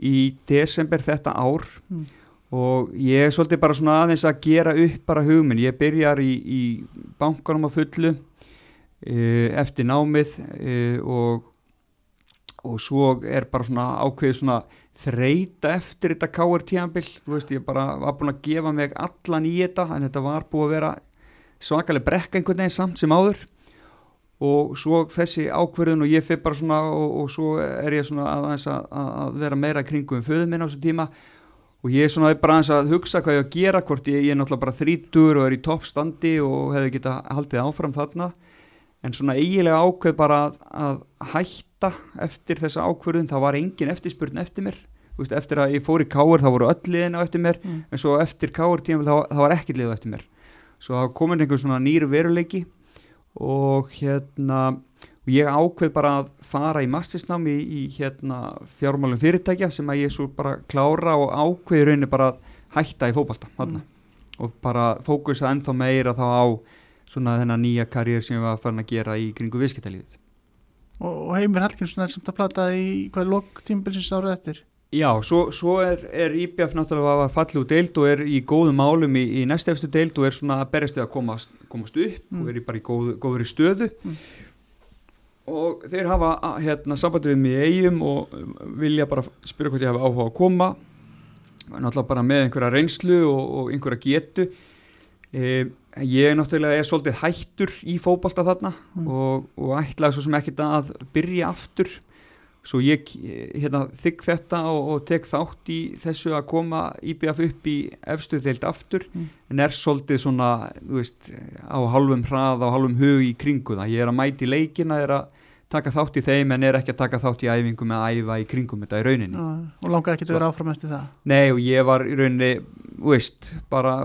í desember þetta ár. Mm. og ég er svolítið bara svona aðeins að gera upp bara hugminn, ég byrjar í, í bankanum á fullu uh, eftir námið uh, og og svo er bara svona ákveðið svona þreita eftir þetta káir tíanbill, þú veist ég bara var búin að gefa mig allan í þetta en þetta var búið að vera svakalega brekka einhvern veginn samt sem áður og svo þessi ákverðun og ég fyrir bara svona og, og svo er ég svona aðeins að, að vera meira kringum föðu minn á þessu tíma. Og ég er svona bara aðeins að hugsa hvað ég að gera hvort ég, ég er náttúrulega bara þrítur og er í toppstandi og hefði geta haldið áfram þarna. En svona eiginlega ákveð bara að, að hætta eftir þessa ákverðun, það var engin eftirspurn eftir mér, veist, eftir að ég fór í káur þá voru öll liðin á eftir mér. Mm. en svo eftir káur tíma þá, þá var ekkert liðu eftir mér. Svo það komin og hérna og ég ákveð bara að fara í mastersnámi í, í hérna fjármálum fyrirtækja sem að ég svo bara klára og ákveði rauninni bara að hætta í fótbalta þarna. Og bara fókusa ennþá meira þá á svona þennan nýja karriér sem ég var farin að gera í kringu viðskiptalífið. og, og Heimir Hallgrímsson er samt að plata í hvað er lok tímbilsins árið eftir Já, svo, svo er, er IBF náttúrulega að fallu deild og er í góðum málum í, í næstefstu deild og er svona að berjast við að komast, komast upp Mm. og er í bara í góð, góður í stöðu Mm. og þeir hafa hérna, sambandi við mig í eigum og um, vilja bara spyrja hvort ég hafa áhuga að koma náttúrulega bara með einhverja reynslu og, og einhverja getu e, ég náttúrulega er svolítið hættur í fótbalta þarna Mm. og, og ætlaði svo sem ekkert að byrja aftur svo ég hérna, þykk þetta og, og tek þátt í þessu að koma IBF upp í efstu þeilt aftur Mm. en er svolítið svona veist, á halvum hrað á halvum hug í kringu það ég er að mæti leikina, er að taka þátt í þeim en er ekki að taka þátt í æfingum eða æfa í kringum þetta í rauninni Já, og langaði ekki að vera áfram eftir það Nei og ég var í rauninni, veist, bara,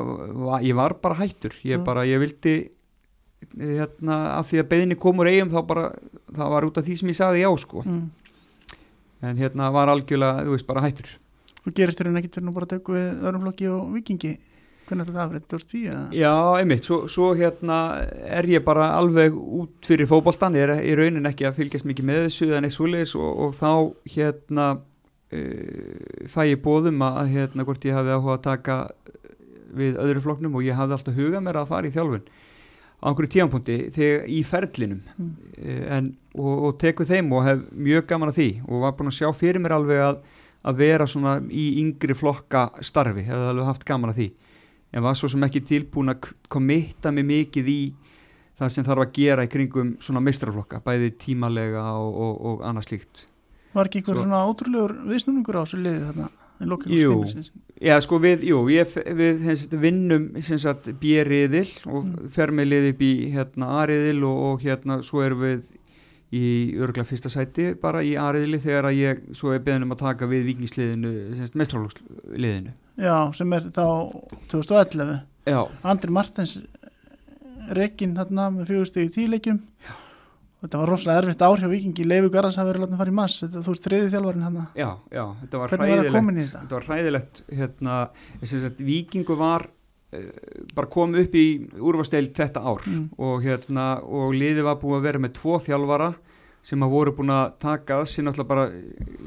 ég var bara hættur, ég Já. bara, ég vildi, hérna, að því að beðinni kom úr eigum þá bara, það var út af því sem ég sagði já sko, mm. En hérna var algjörlega, þú veist, bara hættur. og gerist þér en ekkert fyrir nú bara að tegja við öðrum flokki og vikingi hvernig er þetta afrið, 2010 eða? Já, einmitt, svo, svo hérna er ég bara alveg út fyrir fótboltan, ég er í raunin ekki að fylgjast mikið með þessu eða neitt svoleiðis og, og þá hérna uh, fæ ég bóðum að hérna hvort ég hafi áhuga að taka við öðru flokknum og ég hafði alltaf hugað mér að fara í þjálfun á einhverju tíanpunkti í ferlinum Mm. mm. en, og, og tek við þeim og hef mjög gaman að því og var búin að sjá fyrir mér alveg að, að vera svona í yngri flokka starfi, hefði alveg haft gaman að því en var svo sem ekki tilbúin að komitta mig mikið í það sem þarf að gera í kringum svona mistraflokka, bæði tímalega og, og, og annað slíkt. var ekki einhver Svo- svona ótrúlegur viðsnúningur á þessu liði þarna í loka Jú. Já, sko við, jú, ég, við hens, vinnum sagt B-riðil og Mm. fer með lið upp í hérna A-riðil og, og hérna svo erum við í örgulega fyrsta sæti bara í A-riðili þegar að ég svo er beðin um að taka við vikingsliðinu, sem sagt mestraflokksliðinu. já, sem er þá 2011 Já, Andri Martens Rekin þarna með fjögustegi tíleikjum þetta var rosalega erfitt ár hjá vikingi Leifu Garðars hafi verið látið að fara í mass þetta, þú veist þriði þjálfarinn þarna. Já, já, þetta var að hræðilegt, þetta? var hræðilegt, hérna, vikingu var uh, bara komið upp í úrvasteild þetta ár Mm. og hérna, og liðið var búið að vera með tvo þjálfara sem að voru búin að taka að sér náttúrulega bara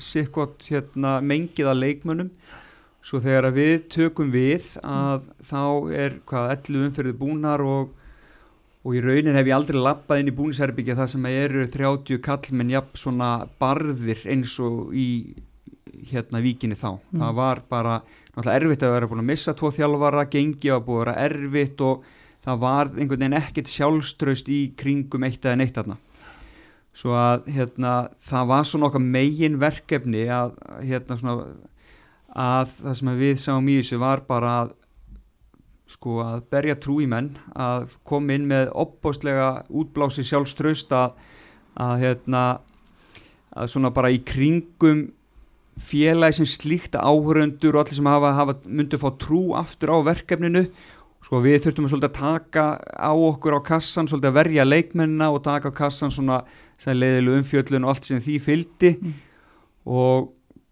sikkot hérna mengið að leikmönnum. Svo þegar að við tökum við að þá er hvað 11 umferði búnar og og í raunin hef ég aldrei lappað inn í búnisherbyggja það sem eru 30 kallmenn jafn svona barðir eins og í hérna víkinni þá. Mm. Það var bara náttúrulega erfitt að vera búin að missa tvo þjálfara, gengi að búið að vera erfitt og það var einhvern veginn ekkert sjálfströst í kringum eitt eða neitt þarna. Svo að hérna það var svona okkar megin verkefni að hérna svona að það sem við sáum í þessu var bara að sko að berja trú í menn að koma inn með opbóstlega útblási sjálfströst að, að hérna að svona bara í kringum félagi sem slíkt áhöröndur og allir sem hafa, hafa myndi fá trú aftur á verkefninu sko við þurftum að svolítið að taka á okkur á kassan, svolítið að verja leikmennina og taka á kassan svona leiðilu umfjöllun og allt sem því fylgdi Mm. og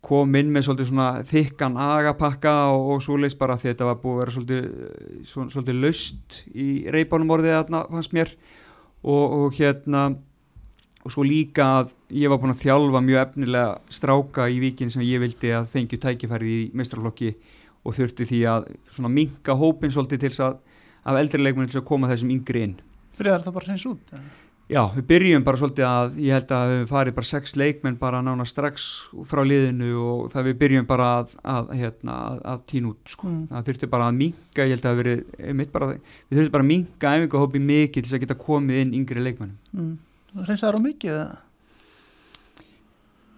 kom inn með svolítið svona þykkan agapakka og, og svo leist bara því þetta var búið að vera svolítið, svo, svolítið laust í reybánum orðið þarna fannst mér og, og hérna og svo líka að ég var búin að þjálfa mjög efnilega stráka í vikin sem ég vildi að fengju tækifæri í mestrarflokki og þurfti því að svona minka hópin svolítið til þess að af eldri leikmennin til að koma þessum yngri inn Byrjar það bara hreins út? eða? Já, við byrjum bara svolítið að ég held að við farið bara sex leikmenn bara nána strax frá liðinu og það við byrjum bara að, að, hérna, að, að tína út sko. Mm. það þurfti bara að minka, ég held að verið, bara, við þurftum bara að minka æfingahópi mikið til þess að geta komið inn yngri leikmennum. Mm. Það er á mikið? eða?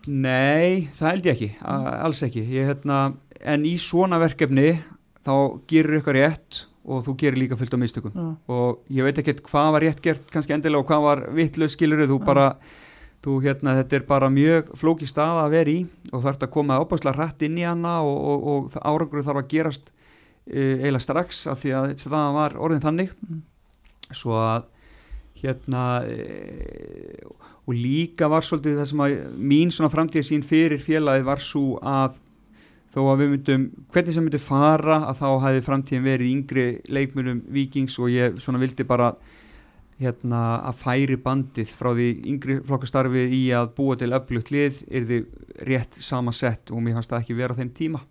Nei, það held ég ekki, a- alls ekki, ég, hérna, en í svona verkefni þá gerir ykkur rétt og þú gerir líka fullt á mistökum. Já. og ég veit ekki hvað var rétt gert kannski endilega og hvað var vittlaus skilur þú Já. bara, þú hérna þetta er bara mjög flóki stað að vera í og þarf að koma ábærslega rætt inn í hana og, og, og árangur þarf að gerast uh, eiginlega strax af því að staðan var orðin þannig Mm. svo að hérna e, og líka var svolítið það sem að mín svona framtíð sín fyrir félagið var svo að þó að við myndum, hvernig sem myndum fara að þá hefði framtíðin verið yngri leikmjörnum vikings og ég svona vildi bara hérna að færi bandið frá því yngri flokkastarfi í að búa til öflugt lið er þið rétt samansett og mér fannst það ekki vera á þeim tíma.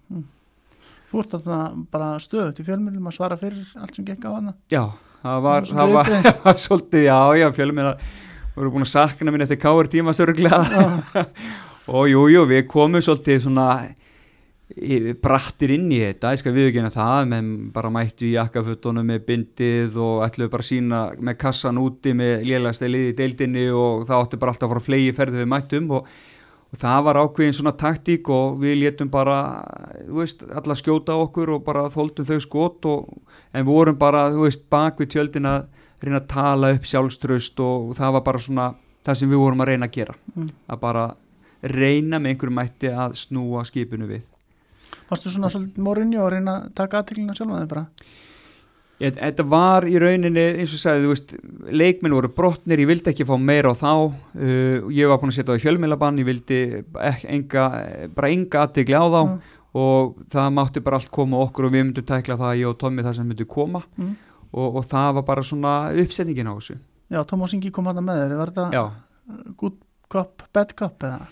Þú ert þarna bara stöðut í fjölmjölum að svara fyrir allt sem gekk á hana Já, það var, Það var það var svolítið, já, já, að voru búin að sakna minn eftir káur tíma störglega og jú, jú, við komum svolítið svona brattir inn í þetta, ég skal viðkynna það menn bara mættu í jakkafötunum með bindið og ætluðu bara sína með kassan úti með lélægsta liði í deildinni og það átti bara alltaf að fara flegi ferðu við mættum og, og það var ákveðin svona taktík og við létum bara, þú veist, alla skjóta okkur og bara þóldum þau skot og, en vorum bara, þú veist, bak við tjöldin að reyna að tala upp sjálfströst og það var bara svona það sem við vorum að reyna að gera. Mm. að bara reyna með einhverjum mætti að snúa skipinu við Varstu svona svolítið morinni og reyna að taka aðteglina sjálfa þig bara? Ég, þetta var í rauninni eins og sagði, þú veist, leikminn voru brotnir, ég vildi ekki fá meira á þá uh, ég var búin að setja á í fjölmiðlabann ég vildi enga, bara enga aðtegli á þá Mm. og það mátti bara allt koma okkur og við myndum tækla það ég og Tommi það sem myndi koma Mm. og, og það var bara svona uppsetningin á þessu Já, Tómas Ingi kom hana með þér, var þetta good cop, bad cop eða?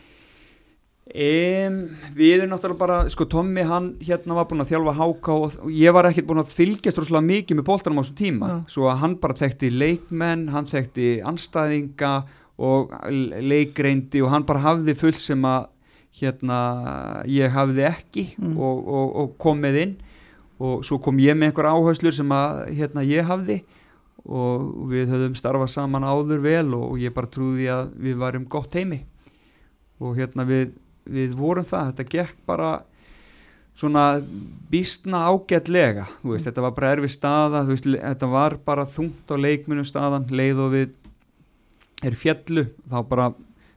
Um, við erum náttúrulega bara, sko Tommi hann hérna var búinn að þjálfa háká og, og ég var ekkert búinn að fylgjast rosalega mikið með boltanum á þessu tíma, Já. svo að hann bara þekkti leikmenn, hann þekkti anstæðinga og leikreindi og hann bara hafði full sem að hérna ég hafði ekki Mm. og, og, og kom með inn og svo kom ég með einhver áherslur sem að hérna ég hafði og við höfðum starfað saman áður vel og ég bara trúði að við varum gott heimi og hérna við, við vorum það, þetta gekk bara svona býstna ágætlega, þú veist, þetta var bara erfi staða, þú veist, þetta var bara þungt á leikmunum staðan, leið og við er fjallu, þá bara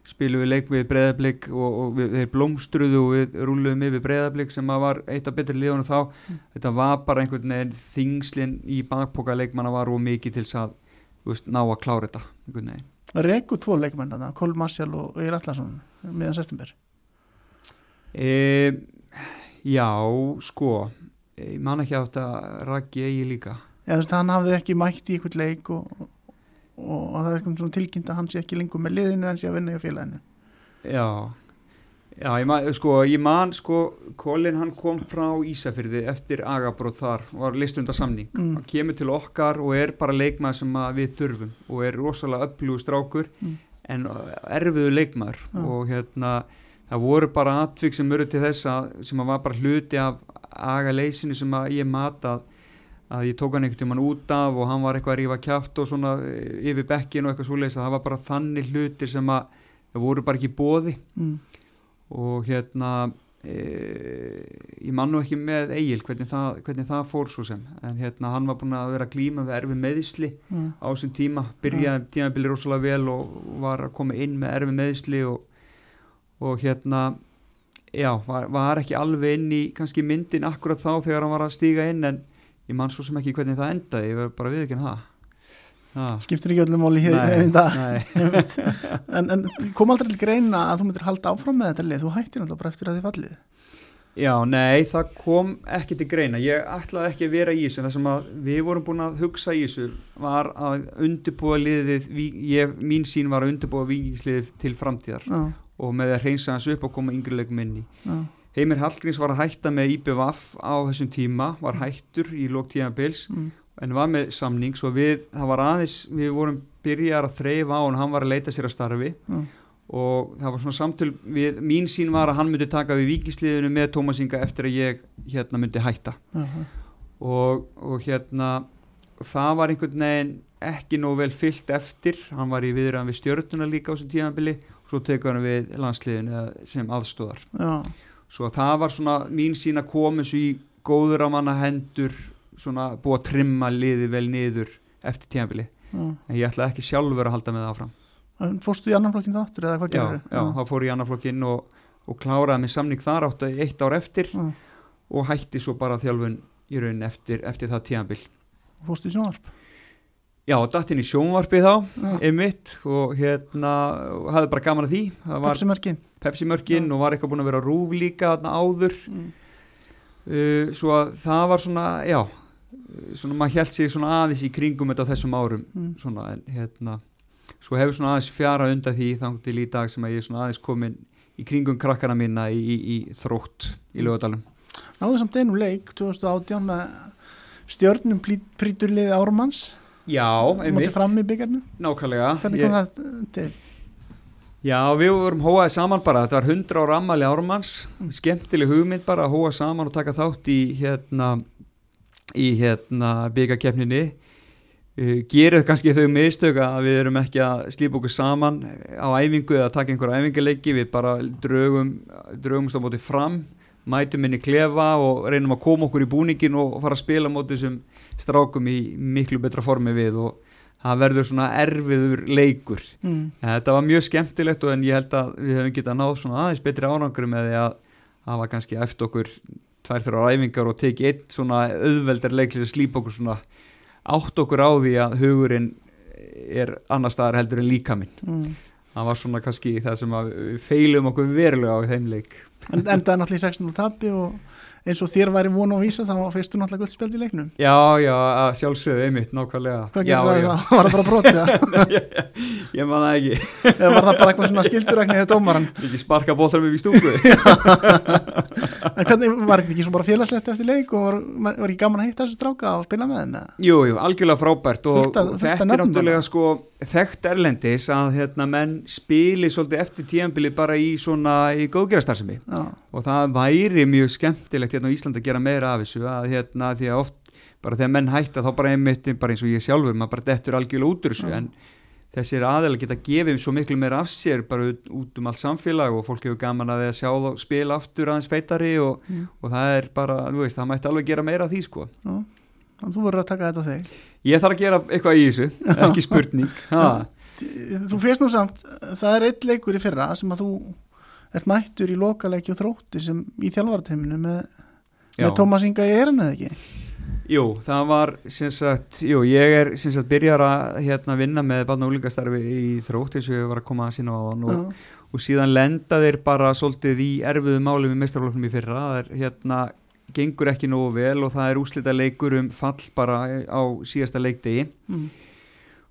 spilum við leik við breyðablík og, og við, þeir blómstruðu og við rúluðum yfir breyðablík sem var eitt af betri liðunum þá. Þetta var bara einhvern veginn þingslinn í bakpoka leikmanna var og mikið til þess að veist, ná að klára þetta einhvern veginn. Reku tvo leikmenn þarna, Kól Marcial og Eir Allarsson miðan september E, já, sko ég man ekki að þetta raki eigi líka Já, þess að hann hafði ekki mætt í einhvern leik og, og, og það er eitthvað svona tilkynnt að hann sé ekki lengur með liðinu en sé að vinna í félaginu já, já ég man, sko, ég man sko, Colin hann kom frá Ísafyrði eftir agabróð þar var listundar samning, Mm. hann kemur til okkar og er bara leikmaður sem að við þurfum og er rosalega öflugur strákur Mm. en erfiðu leikmaður Já. og hérna það voru bara atvik sem eru til þess að sem að var bara hluti af aga leysinu sem að ég mat að ég tók hann einhvern tímann út af og hann var eitthvað að rífa kjátt og svona eh, yfir bekkin og eitthvað svoleiðis að það var bara þannig hlutir sem að það voru bara ekki bóði mm. og hérna e, ég man nú ekki með Egil hvernig það, hvernig það fór svo sem en hérna hann var búin að vera að glíma við erfi meðisli Mm. á þessum tíma byrjaði tímabili rosalega vel og var að koma inn með erfi meðisli og, og hérna já, var, var ekki alveg inn í kannski myndin akkurat þá þegar hann var að stíga inn en ég man svo sem ekki hvernig það endaði ég verð bara við ekki en það. Ha. skiptur ekki öllum máli hér í dag en, en kom aldrei til greina að þú myndir halda áfram með þetta lið? Þú hættir náttúrulega bara eftir að þið fallið. Já, nei, það kom ekki til greina. Ég ætlaði ekki að vera í þessu, en það sem við vorum búin að hugsa í þessu var að undirbúa liðið, ég, mín sín var að undirbúa vikingsliðið til framtíðar. Já, og með að reynsa hans upp og koma yngri í. já, Heimir Hallgrins var að hætta með IBVF á þessum tíma, var hættur í lók tíma bils mm, en var með samning svo við, það var aðeins, við vorum byrjar að þreyfa á hann, hann var að leita sér að starfi. Já, og það var svona samtöl við, mín sín var að hann myndi taka við vikisliðinu með Tómas Inga eftir að ég hérna myndi hætta. Já, já, og, og hérna það var einhvern veginn ekki nóg vel fyllt eftir, hann var í viðræðan við stjörnuna líka á þessum tímanbili og svo tekur hann við landsliðinu sem aðstóðar já, svo það var svona mín sín að koma þessu í góður á manna hendur svona búið að trimma liði vel niður eftir tímanbili já. en ég ætla ekki sjálfur að halda með það áfram. En Fórstu í annan flokkin það aftur eða hvað já, gerir já, þá fór ég í annarflokkinn og, og kláraði með samning þar áttu eitt ár eftir Já. og hætti svo bara þjálfun í raunin eftir, eftir það tíðanbill Fórstu í sjónvarp Já, datt inn í sjónvarpi þá, Já. einmitt og hérna, hafði bara gaman að því það var Pepsi-merkin Pepsi-mörkin Já. og var eitthvað búin að vera rúf líka þarna áður mm. uh, svo að það var svona, já svona maður held sig svona aðeins í kringum þetta á þessum árum, Mm. svona en hérna, svo hefur svona aðeins fjara undan því þangt til í dag sem að ég er svona aðeins komin í kringum krakkana mína í, í, í þrótt í lögadalum Náðu samt einum leik 2018 með stjörnum príturliði Ármanns Já, Móti fram í byggarnu nákvæmlega. Hvernig kom það til? Já, við vorum hóaði saman bara, þetta var 100 ára ammali Ármanns, skemmtileg hugmynd bara að hóa saman og taka þátt í hérna, í hérna byggarkeppninni uh, gerið kannski þau mistök að við erum ekki að slípa okkur saman á æfingu eða taka einhverja æfingarleiki, við bara draugum, draugumst á móti fram mætum inn í klefa og reynum að koma okkur í búningin og fara að spila móti þessum strákum í miklu betra formi við og það verður svona erfiður leikur Mm. Þetta var mjög skemmtilegt og en ég held að við hefum getað náð svona aðeins betri árangur með því að það var kannski eftir okkur tvær þrjá ræfingar og tekið einn svona auðveldar leiklis að slípa okkur svona átt okkur á því að hugurinn er annar staðar heldur en líka minn. Mm. Það var svona kannski það sem við feilum okkur verulega á þeim leik. En endaði náttúrulega í 6-0 tapi og eins og þér væri von á að vísa þá fyrstu náttúrulega guldspjald í leiknum Já, já, sjálfsögðu einmitt, nákvæmlega. Hvað gerir það þá? Var það bara brotið það? Ég man það ekki. Eða var það bara eitthvað svona skildurækni eða dómaran? Ekki sparka bóttar með í stúku. En hvernig var þetta ekki svo bara félagslegt eftir leik og var, var ekki gaman að hitta þessu stráka og spila með þeim? Jú, jú, algjörlega frábært og þetta er náttúrulega sko þekkt erlendis að hérna, menn spili svolítið eftir tíðanbili bara í svona í góðgerastarðsemi Já, og það væri mjög skemmtilegt hérna á Íslandi að gera meira af þessu að hérna því að oft bara þegar menn hætta þá bara einmitt bara eins og ég sjálfur maður bara dettur algjörlega út úr þessu en þessir aðeila geta gefið svo miklu meira af sér bara út, um allt samfélag og fólk hefur gaman að því að sjá þá spila aftur aðeins feitari og, og það er bara, þú veist, það mætti alveg gera meira af því sko já. Þannig þú voru að taka þetta á þig. Ég þarf að gera eitthvað í þessu, ekki spurning. Þú fyrst nú samt, það er eitt leikur í fyrra sem að þú ert mættur í lokaleiki og þrótti sem í þjálfarateiminu með, með Tómas Inga í erinu eða ekki? Jú, það var sem sagt, jú, ég er sem sagt byrjar að hérna vinna með barna og úlingastarfi í þrótt eins og ég var að koma að sína á þann og, og síðan lenda þeir bara svolítið í erfiðu máli við mestrarloknum í fyrra, það er hérna gengur ekki nógu vel og það er úslita leikur um fall bara á síðasta leikdegi. Mm,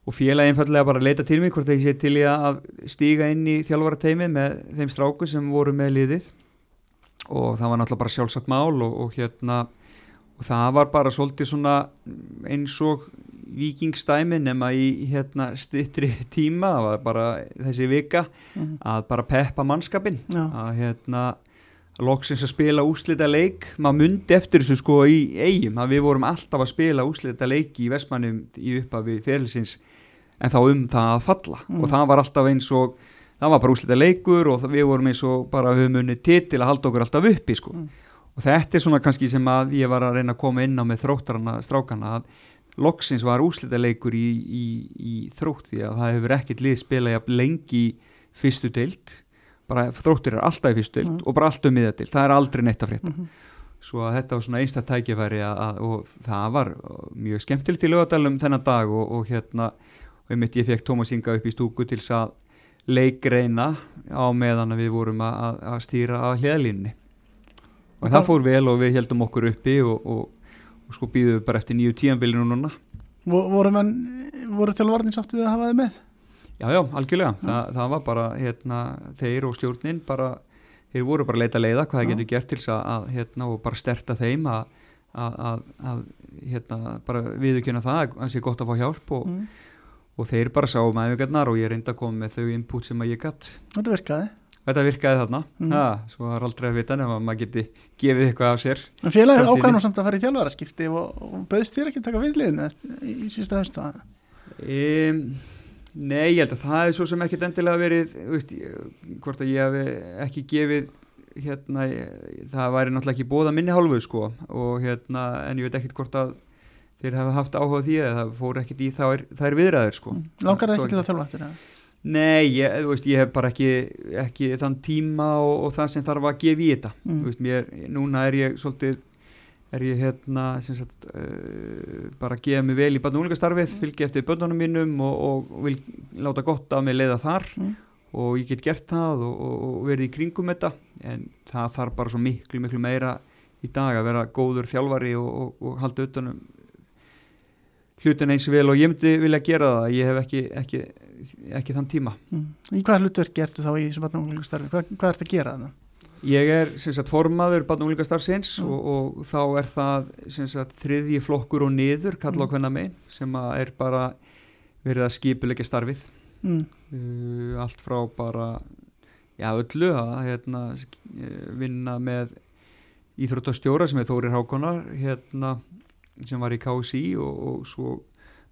og félagi einfallega bara leita til mig hvort ég sé til í að stíga inn í þjálfarateimi með þeim stráku sem voru með liðið. Og það var náttúrulega bara sjálfsagt mál og, og hérna og það var bara svolítið svona eins og vikingstæmi nema í hérna stittri tíma. Það var bara þessi vika mm, að bara peppa mannskapin já, að hérna loksins að spila úslita leik maður myndi eftir þessu sko í eigum að við vorum alltaf að spila úslita leik í Vestmannum í uppafi fyrirlisins en þá um það að falla Mm. og það var alltaf eins og það var bara úslita leikur og við vorum eins og bara höfum unni titil að halda okkur alltaf uppi sko Mm. og þetta er svona kannski sem að ég var að reyna að koma inn á með þróttarana strákana að loksins var úslita leikur í, í, í þrótt því að það hefur ekkert lið spila jafn lengi fyrstu deild bara þróttir er alltaf í fyrstu deild Mm. og bara alltaf um miðadeild, það er aldrei neitt að frétta mhm, svo að þetta var svona einsta tækifæri að, að, og það var mjög skemmtilegt í lögadalum þennan dag og, og hérna og einmitt ég fekk Tómas Inga upp í stúku til að leikreina á meðan við vorum að, að- stýra að hliðalínni og það fór vel og við heldum okkur uppi og, og, og sko býðum við bara eftir nýju tíanbílinu núna Vo- Voru, menn, voru þjálfarnir sáttu við að hafa þið með? Já, já, algjörlega, Þa, það var bara hérna, þeir og stjórnin bara, þeir voru bara að leita leiða hvað það Já. getur gert til að, að hérna, og bara sterta þeim að, að, að, hérna, bara viðurkynna það að það sé gott að fá hjálp og, Mm. Og þeir bara sáum æfingarnar og ég reyndi að koma með þau input sem að ég gatt Þetta virkaði. þetta virkaði þarna, Mm. ha, svo það er aldrei að vita nema að maður geti gefið eitthvað af sér. En félagi ákvæðan samt að fara í þjálfaraskipti og, og bauðst þér ekki að taka viðliðinu í, sísta höstu Um, nei, ég held að það er svo sem ekkert endilega verið, veist, hvort að ég hef ekki gefið, hérna, það væri náttúrulega ekki bóða minni hálfu, sko, og hérna, en ég veit ekkert hvort að þeir hafa haft áhuga því eða það fór ekkert í þær, þær viðræður, sko. Langar það ekki til að þjálfa eftir það? Nei, ég, þú veist, ég hef bara ekki, ekki þann tíma og, og það sem þarf að gefa í þetta. Mm. Þú veist, mér, núna er ég svolítið, er ég hérna, sem sagt, uh, bara að gefa mig vel í barn og úlingastarfið, fylgja eftir bönnunum mínum og, og, vil láta gott af mig leiða þar Mm. og ég get gert það og, og, verið í kringum þetta, en það þarf bara svo miklu, miklu meira í dag að vera góður þjálfari og, og, og halda utanum hlutin eins vel og ég myndi vilja gera það, ég hef ekki, ekki, ekki þann tíma. Mm. Í hvað hlutverk ertu þá í þessu barna starfi? Hvað, hvað ertu að gera það? Ég er sagt formaður barn og úlingastarfsins Mm. og, og þá er það sagt þriðji flokkur og niður kalla á Mm. hvenna megin sem að er bara verið að skipulegja starfið Mm. uh, allt frá bara já öllu að hérna, eh, vinna með íþróttastjóra sem er Þórir Hákonar hérna, sem var í KSI og, og svo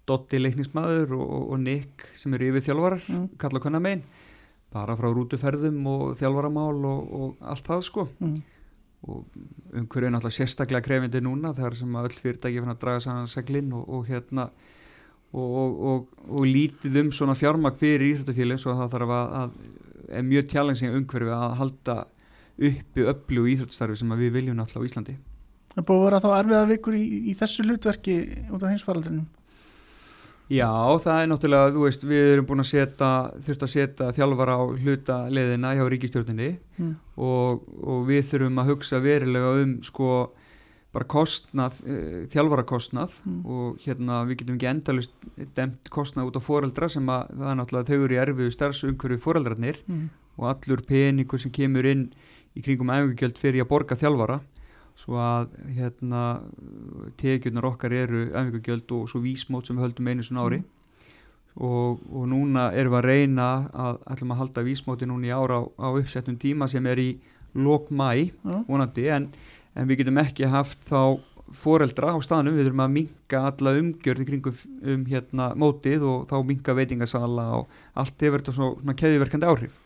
Dotti leiknismæður og, og, og Nick sem eru yfir þjálfarar Mm. kalla hvenna megin bara frá rútuferðum og þjálfaramál og, og allt það sko Mm. og umhverju er náttúrulega sérstaklega krefindi núna þegar sem öll fyrirtæki fann að draga saman seglinn og, og hérna og, og, og, og lítið um svona fjármagn fyrir íþróttafélagin svo að það þarf að, að er mjög tjálensing umhverju að halda uppi öllu íþróttastarfi sem við viljum náttúrulega á Íslandi Það er búið að vera þá erfiða vikur í, í þessu hlutverki út af heimsfaraldrinum. Já, það er náttúrulega, þú veist, við erum búin að setja, þurft að setja þjálfara á hluta leðina hjá ríkistjórninni Mm. og, og við þurfum að hugsa verulega um sko bara kostnað, uh, þjálfarakostnað Mm. og hérna við getum ekki endalust demt kostnað út á foreldra sem að það er náttúrulega þau eru í erfiðu starfsumhverju foreldrarnir Mm. og allur peningur sem kemur inn í kringum æfingugjöld fyrir að borga þjálfara svo að hérna tekjurnar okkar eru æfingugjöld og svo vísmót sem við höldum einu svona ári. Og, og núna erum við að reyna að ætlum að halda vísmóti núna í ára á, á uppsettum tíma sem er í lok mæ Já. vonandi en, en við getum ekki haft þá foreldra á staðnum, við þurfum að minka alla umgjörð í kringum um hérna mótið og þá minka veitingasala og allt hefur þetta svona, svona keðiverkandi áhrif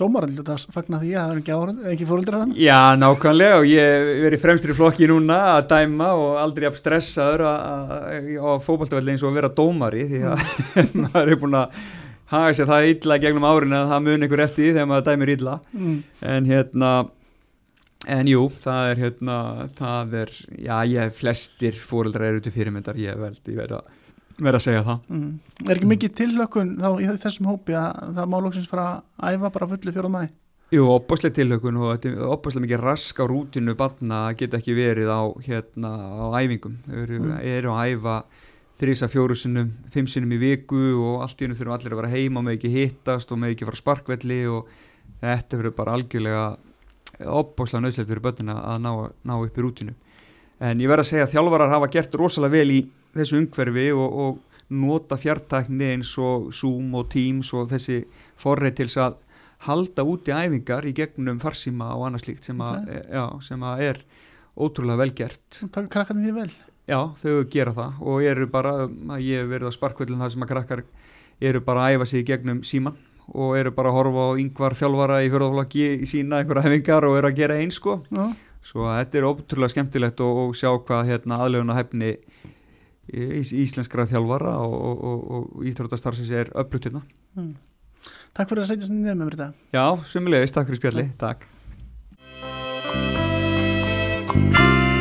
Dómaran ljóta að fagna því að það er ekki, fóreldrar hann. Já, nákvæmlega og ég verið fremstur í flokki núna að dæma og aldrei að stressaður að- að- á fótballtafelli eins og að vera dómari því að maður er búin að haga sér það illa gegnum árin að það mun einhver eftir því þegar maður dæmir illa Mm. en hérna en jú, það er hérna það er, já, ég flestir fóreldrar eru til fyrirmyndar, ég hef veldi verið að vera að segja það Mm. Er ekki mikið tillökun þá í þessum hópi að það má loksins fara að æfa bara fullu fjóra mæ? Jú, opaslega tilhökun og þetta er opaslega mikið rask á rútinu barna að geta ekki verið á, hérna, á æfingum. Eru, Mm. eru að æfa þrísa fjóru sinnum, fimm sinnum í viku og allt í hennu þurfum allir að vera heima með ekki hittast og með ekki fara sparkvelli og þetta verður bara algjörlega opaslega nöðslegt fyrir börnina að ná, ná upp í rútinu. En ég verð að segja að þjálfarar hafa gert rosalega vel í þessu umhverfi og, og nota fjartækni eins og Zoom og Teams og þessi forrið til að halda út í æfingar í gegnum farsíma og annað slíkt sem, að, Ok. já, sem að er ótrúlega vel gert. Takk krakkarnir því vel. Já, þau gera það og eru bara, ég hef verið á sparkvöldin það sem að krakkar eru bara að æfa sig í gegnum síman og eru bara að horfa á yngvar þjálfara í fjörðaflokki í sína einhverja hefingar og eru að gera eins sko. Já. Svo að þetta er ótrúlega skemmtilegt og, og sjá hvað hérna, aðleguna hefni íslenskra þjálfara og, og, og, og íþróttastarfsins er upplutt hérna. Mm. Takk fyrir að setja svona niður með mér þetta. Já, sumulegis, takk fyrir spjalli, takk. Thank